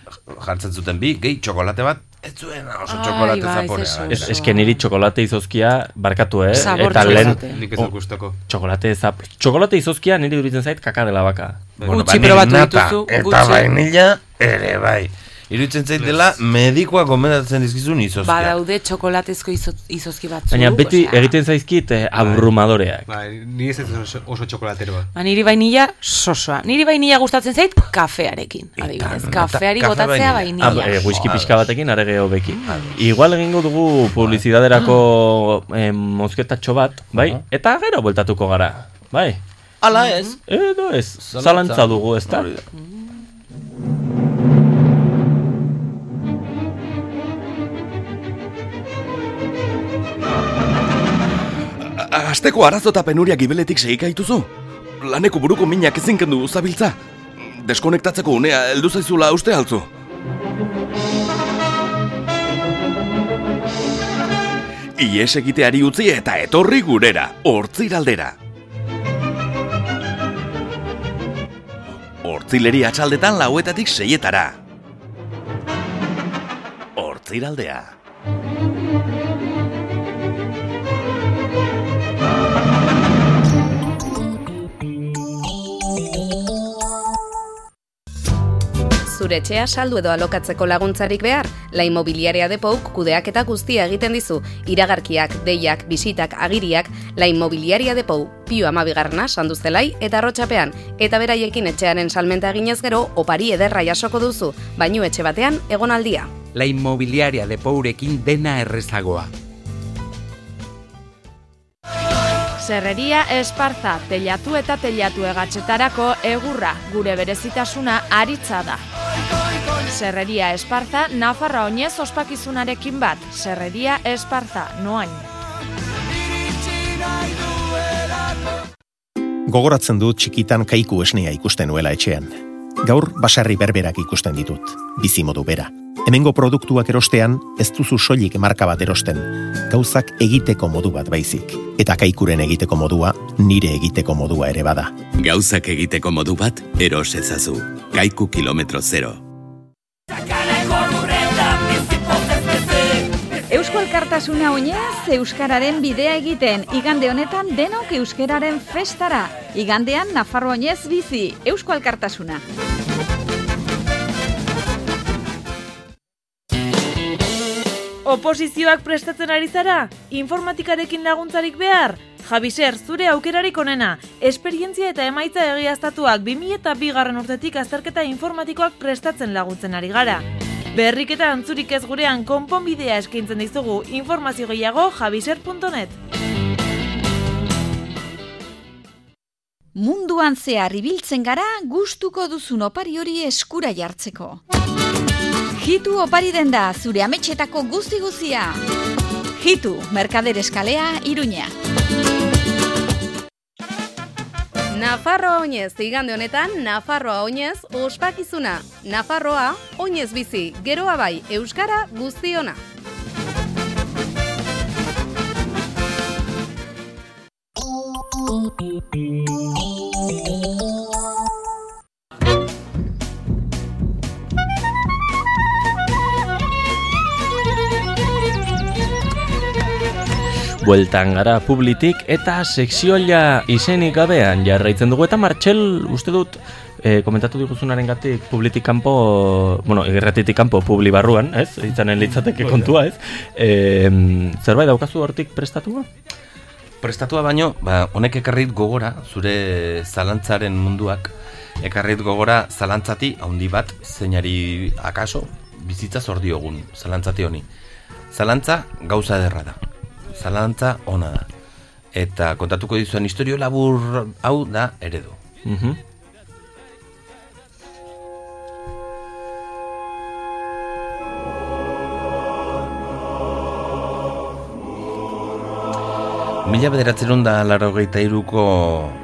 jartzen zuten bi, gehi txokolate bat, ez zuen oso Ai, txokolate bai, zaporea. gainera. Ez, eske niri txokolate izozkia barkatu, eh? Sabor Eta lehen... nik ez gustoko. Txokolate zap... Txokolate izozkia niri iruditzen zait kaka dela baka. Bueno, Gutxi ba, probatu dituzu, Eta vainilla ere bai. Iruditzen zait dela medikoa gomendatzen dizkizun izozkia. Badaude txokolatezko izo, izozki batzu. Baina beti osea. egiten zaizkit eh, abrumadoreak. Bai, ni ez ez oso, oso txokolateroa. Ba, niri vainilla sosoa. Niri vainilla gustatzen zait kafearekin. Adibidez, kafeari kafe botatzea vainilla. Ah, eh, whisky pixka batekin are geho beki. Igual egingo dugu publizidaderako eh, mozketatxo bat, bai? Eta gero bueltatuko gara, bai? Ala ez. Edo ez, Zalantza. zalantza dugu, ez da? Asteko arazo eta penuria gibeletik segika dituzu? Laneko buruko minak ezin kendu zabiltza? Deskonektatzeko unea heldu zaizula uste altzu? Ies egiteari utzi eta etorri gurera, hortziraldera. Hortzileri atxaldetan lauetatik seietara. Hortziraldea. Zure etxea saldu edo alokatzeko laguntzarik behar, La Inmobiliaria Depouk kudeak eta guztia egiten dizu, iragarkiak, deiak, bisitak, agiriak, La Inmobiliaria Depou, pio amabigarna, sanduzelai eta arrotxapean, eta beraiekin etxearen salmenta eginez gero, opari ederra jasoko duzu, bainu etxe batean egonaldia. La inmobiliaria de Pourekin dena errezagoa. Serreria Esparza, telatu eta telatu egatxetarako egurra, gure berezitasuna aritza da. Serreria Esparza, Nafarra oinez ospakizunarekin bat. Serreria Esparza, noain. Gogoratzen dut txikitan kaiku esnea ikusten nuela etxean. Gaur basarri berberak ikusten ditut, bizimodu bera. Hemengo produktuak erostean ez duzu soilik marka bat erosten, gauzak egiteko modu bat baizik. Eta kaikuren egiteko modua nire egiteko modua ere bada. Gauzak egiteko modu bat eros ezazu. Kaiku kilometro zero. Eusko Alkartasuna oinez, Euskararen bidea egiten, igande honetan denok Euskararen festara. Igandean Nafarro oinez bizi, Eusko Alkartasuna. Oposizioak prestatzen ari zara? Informatikarekin laguntzarik behar? Javiser, zure aukerarik onena. Esperientzia eta emaitza egiaztatuak 2000 eta bigarren urtetik azterketa informatikoak prestatzen laguntzen ari gara. Berriketa antzurik ez gurean konponbidea eskaintzen dizugu informazio gehiago javiser.net. Munduan zehar ibiltzen gara gustuko duzun opari hori eskura jartzeko. Hitu opari denda zure ametxetako guzti guzia. Hitu, Merkader Eskalea, Iruña. Nafarroa oinez, igande honetan, Nafarroa oinez, ospakizuna. Nafarroa, oinez bizi, geroa bai, Euskara guztiona. Bueltan gara publitik eta sekzioila izenik gabean jarraitzen dugu eta Martxel uste dut e, komentatu diguzunaren gatik publitik kanpo, bueno, egerratitik kanpo publi barruan, ez? Itzanen litzateke kontua, ez? E, zerbait daukazu hortik prestatua? Prestatua baino, ba, honek ekarrit gogora, zure zalantzaren munduak, ekarrit gogora zalantzati handi bat, zeinari akaso, bizitza zor diogun, zalantzati honi. Zalantza gauza ederra da. Zalantza ona da. Eta kontatuko dizuen historio labur hau da eredu. Mhm. Mila bederatzerun da larogeita iruko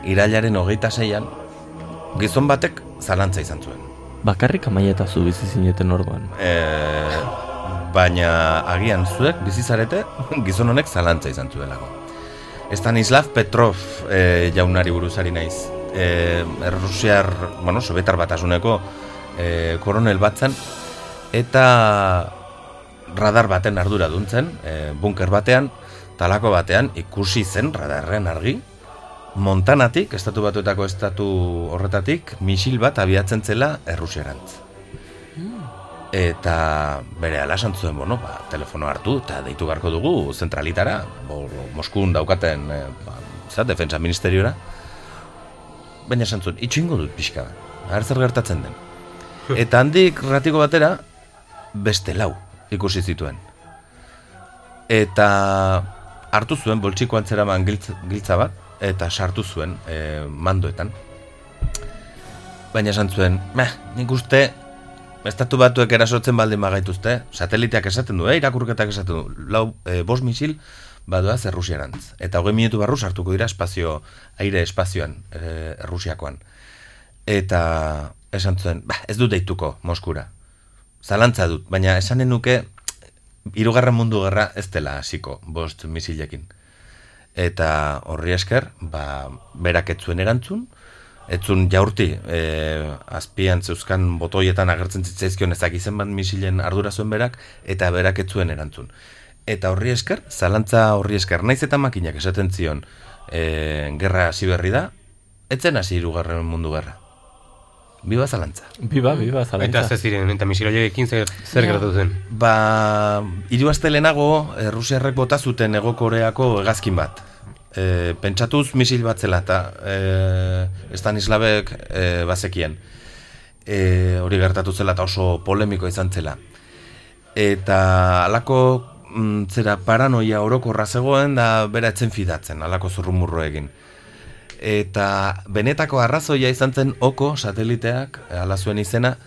irailaren hogeita zeian, gizon batek zalantza izan zuen. Bakarrik amaia zu bizi zineten orduan. E, baina agian zuek bizizarete gizon honek zalantza izan zuelako. Stanislav Petrov e, jaunari buruzari naiz. E, Errusiar, bueno, Sobetar batasuneko e, koronel batzen, eta radar baten ardura duntzen, e, bunker batean, talako batean ikusi zen radarren argi, Montanatik, estatu batuetako estatu horretatik, misil bat abiatzen zela Errusiarantz. Eta bere ala esan zuen, bueno, ba, telefono hartu eta deitu beharko dugu zentralitara, bo, Moskun daukaten, e, ba, za, defensa ministeriora. Baina esan zuen, itxingo dut pixka, har zer gertatzen den. Eta handik ratiko batera, beste lau ikusi zituen. Eta hartu zuen boltsiko antzeraman giltza, giltza bat, eta sartu zuen e, mandoetan. Baina esan zuen, meh, nik uste, estatu batuek erasotzen baldin bagaituzte, sateliteak esaten du, eh, irakurketak esaten du, lau, e, bos misil, badoaz Errusiarantz. Eta hogei minutu barru sartuko dira espazio, aire espazioan, e, Errusiakoan. Eta esan zuen, bah, ez dut deituko Moskura. Zalantza dut, baina esanen nuke, hirugarren mundu gerra ez dela hasiko bost misilekin. Eta horri esker, ba, berak ez zuen erantzun, ez zuen jaurti, e, azpian zeuzkan botoietan agertzen zitzaizkion ezak izen bat misilen ardura zuen berak, eta berak ez zuen erantzun. Eta horri esker, zalantza horri esker, naiz eta makinak esaten zion, e, gerra hasi berri da, etzen hasi hirugarren mundu gerra. Biba zalantza. Biba, biba zalantza. Eta ze ziren, eta misiloiekin zer, zer Ja. gertatu zen? Ba, hiru aste lehenago, eh, Rusiarrek bota zuten Ego Koreako hegazkin bat. E, pentsatuz misil bat zela, eta e, Stanislavek e, bazekien. E, hori gertatu zela eta oso polemiko izan zela. Eta alako mm, zera paranoia orokorra zegoen da bera etzen fidatzen, alako zurrumurro egin. Eta benetako arrazoia izan zen oko sateliteak, ala zuen izena,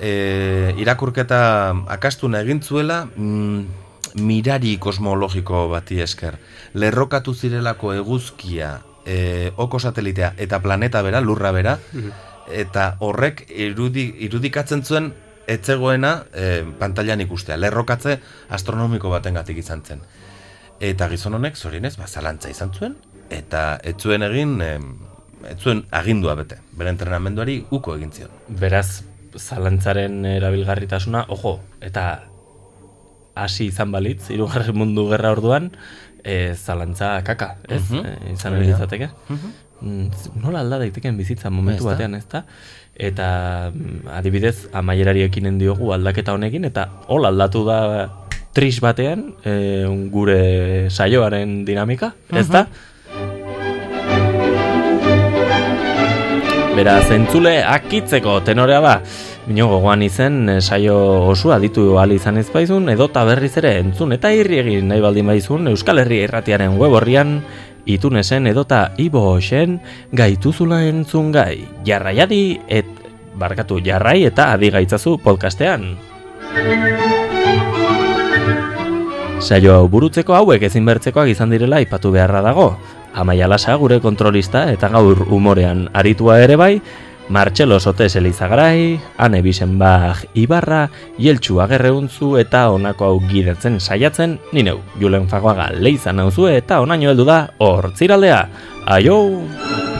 e, irakurketa akastuna egin zuela mm, mirari kosmologiko bati esker. Lerrokatu zirelako eguzkia, e, oko satelitea eta planeta bera, lurra bera, eta horrek irudi, irudikatzen zuen etzegoena e, pantailan ikustea. Lerrokatze astronomiko batengatik izan zen. Eta gizon honek, zorinez, ba, zalantza izan zuen, eta ez zuen egin, em, ez zuen agindua bete. Bere entrenamenduari uko egin zion. Beraz, zalantzaren erabilgarritasuna, ojo, eta hasi izan balitz, hirugarren mundu gerra orduan, e, zalantza kaka, ez? Mhm. E, izan Hori ere da. izateke. Mm, Nola alda daiteken bizitza momentu da. batean, ez da? Eta mm, adibidez, amaierari ekinen diogu aldaketa honekin, eta hola aldatu da tris batean e, gure saioaren dinamika, ez da? Beraz, entzule akitzeko tenorea ba, bino gogoan izen eh, saio oso aditu ahal izan ez baizun, edota berriz ere entzun eta irri egin nahi baldin baizun Euskal Herria irratiaren web horrian, itunesen edota ibo hoxen gaituzula entzun gai, jarraiadi et, barkatu jarrai eta adi gaitzazu podcastean. Saio hau burutzeko hauek ezin bertzekoak izan direla aipatu beharra dago. Amaia Lasa gure kontrolista eta gaur umorean aritua ere bai, Martxelo Sotes Elizagarai, Ane Bisenbach Ibarra, Jeltxu Agerreuntzu eta honako hau gidatzen saiatzen, nineu, Julen Fagoaga leizan nauzu eta onaino heldu da hortziraldea. Aio!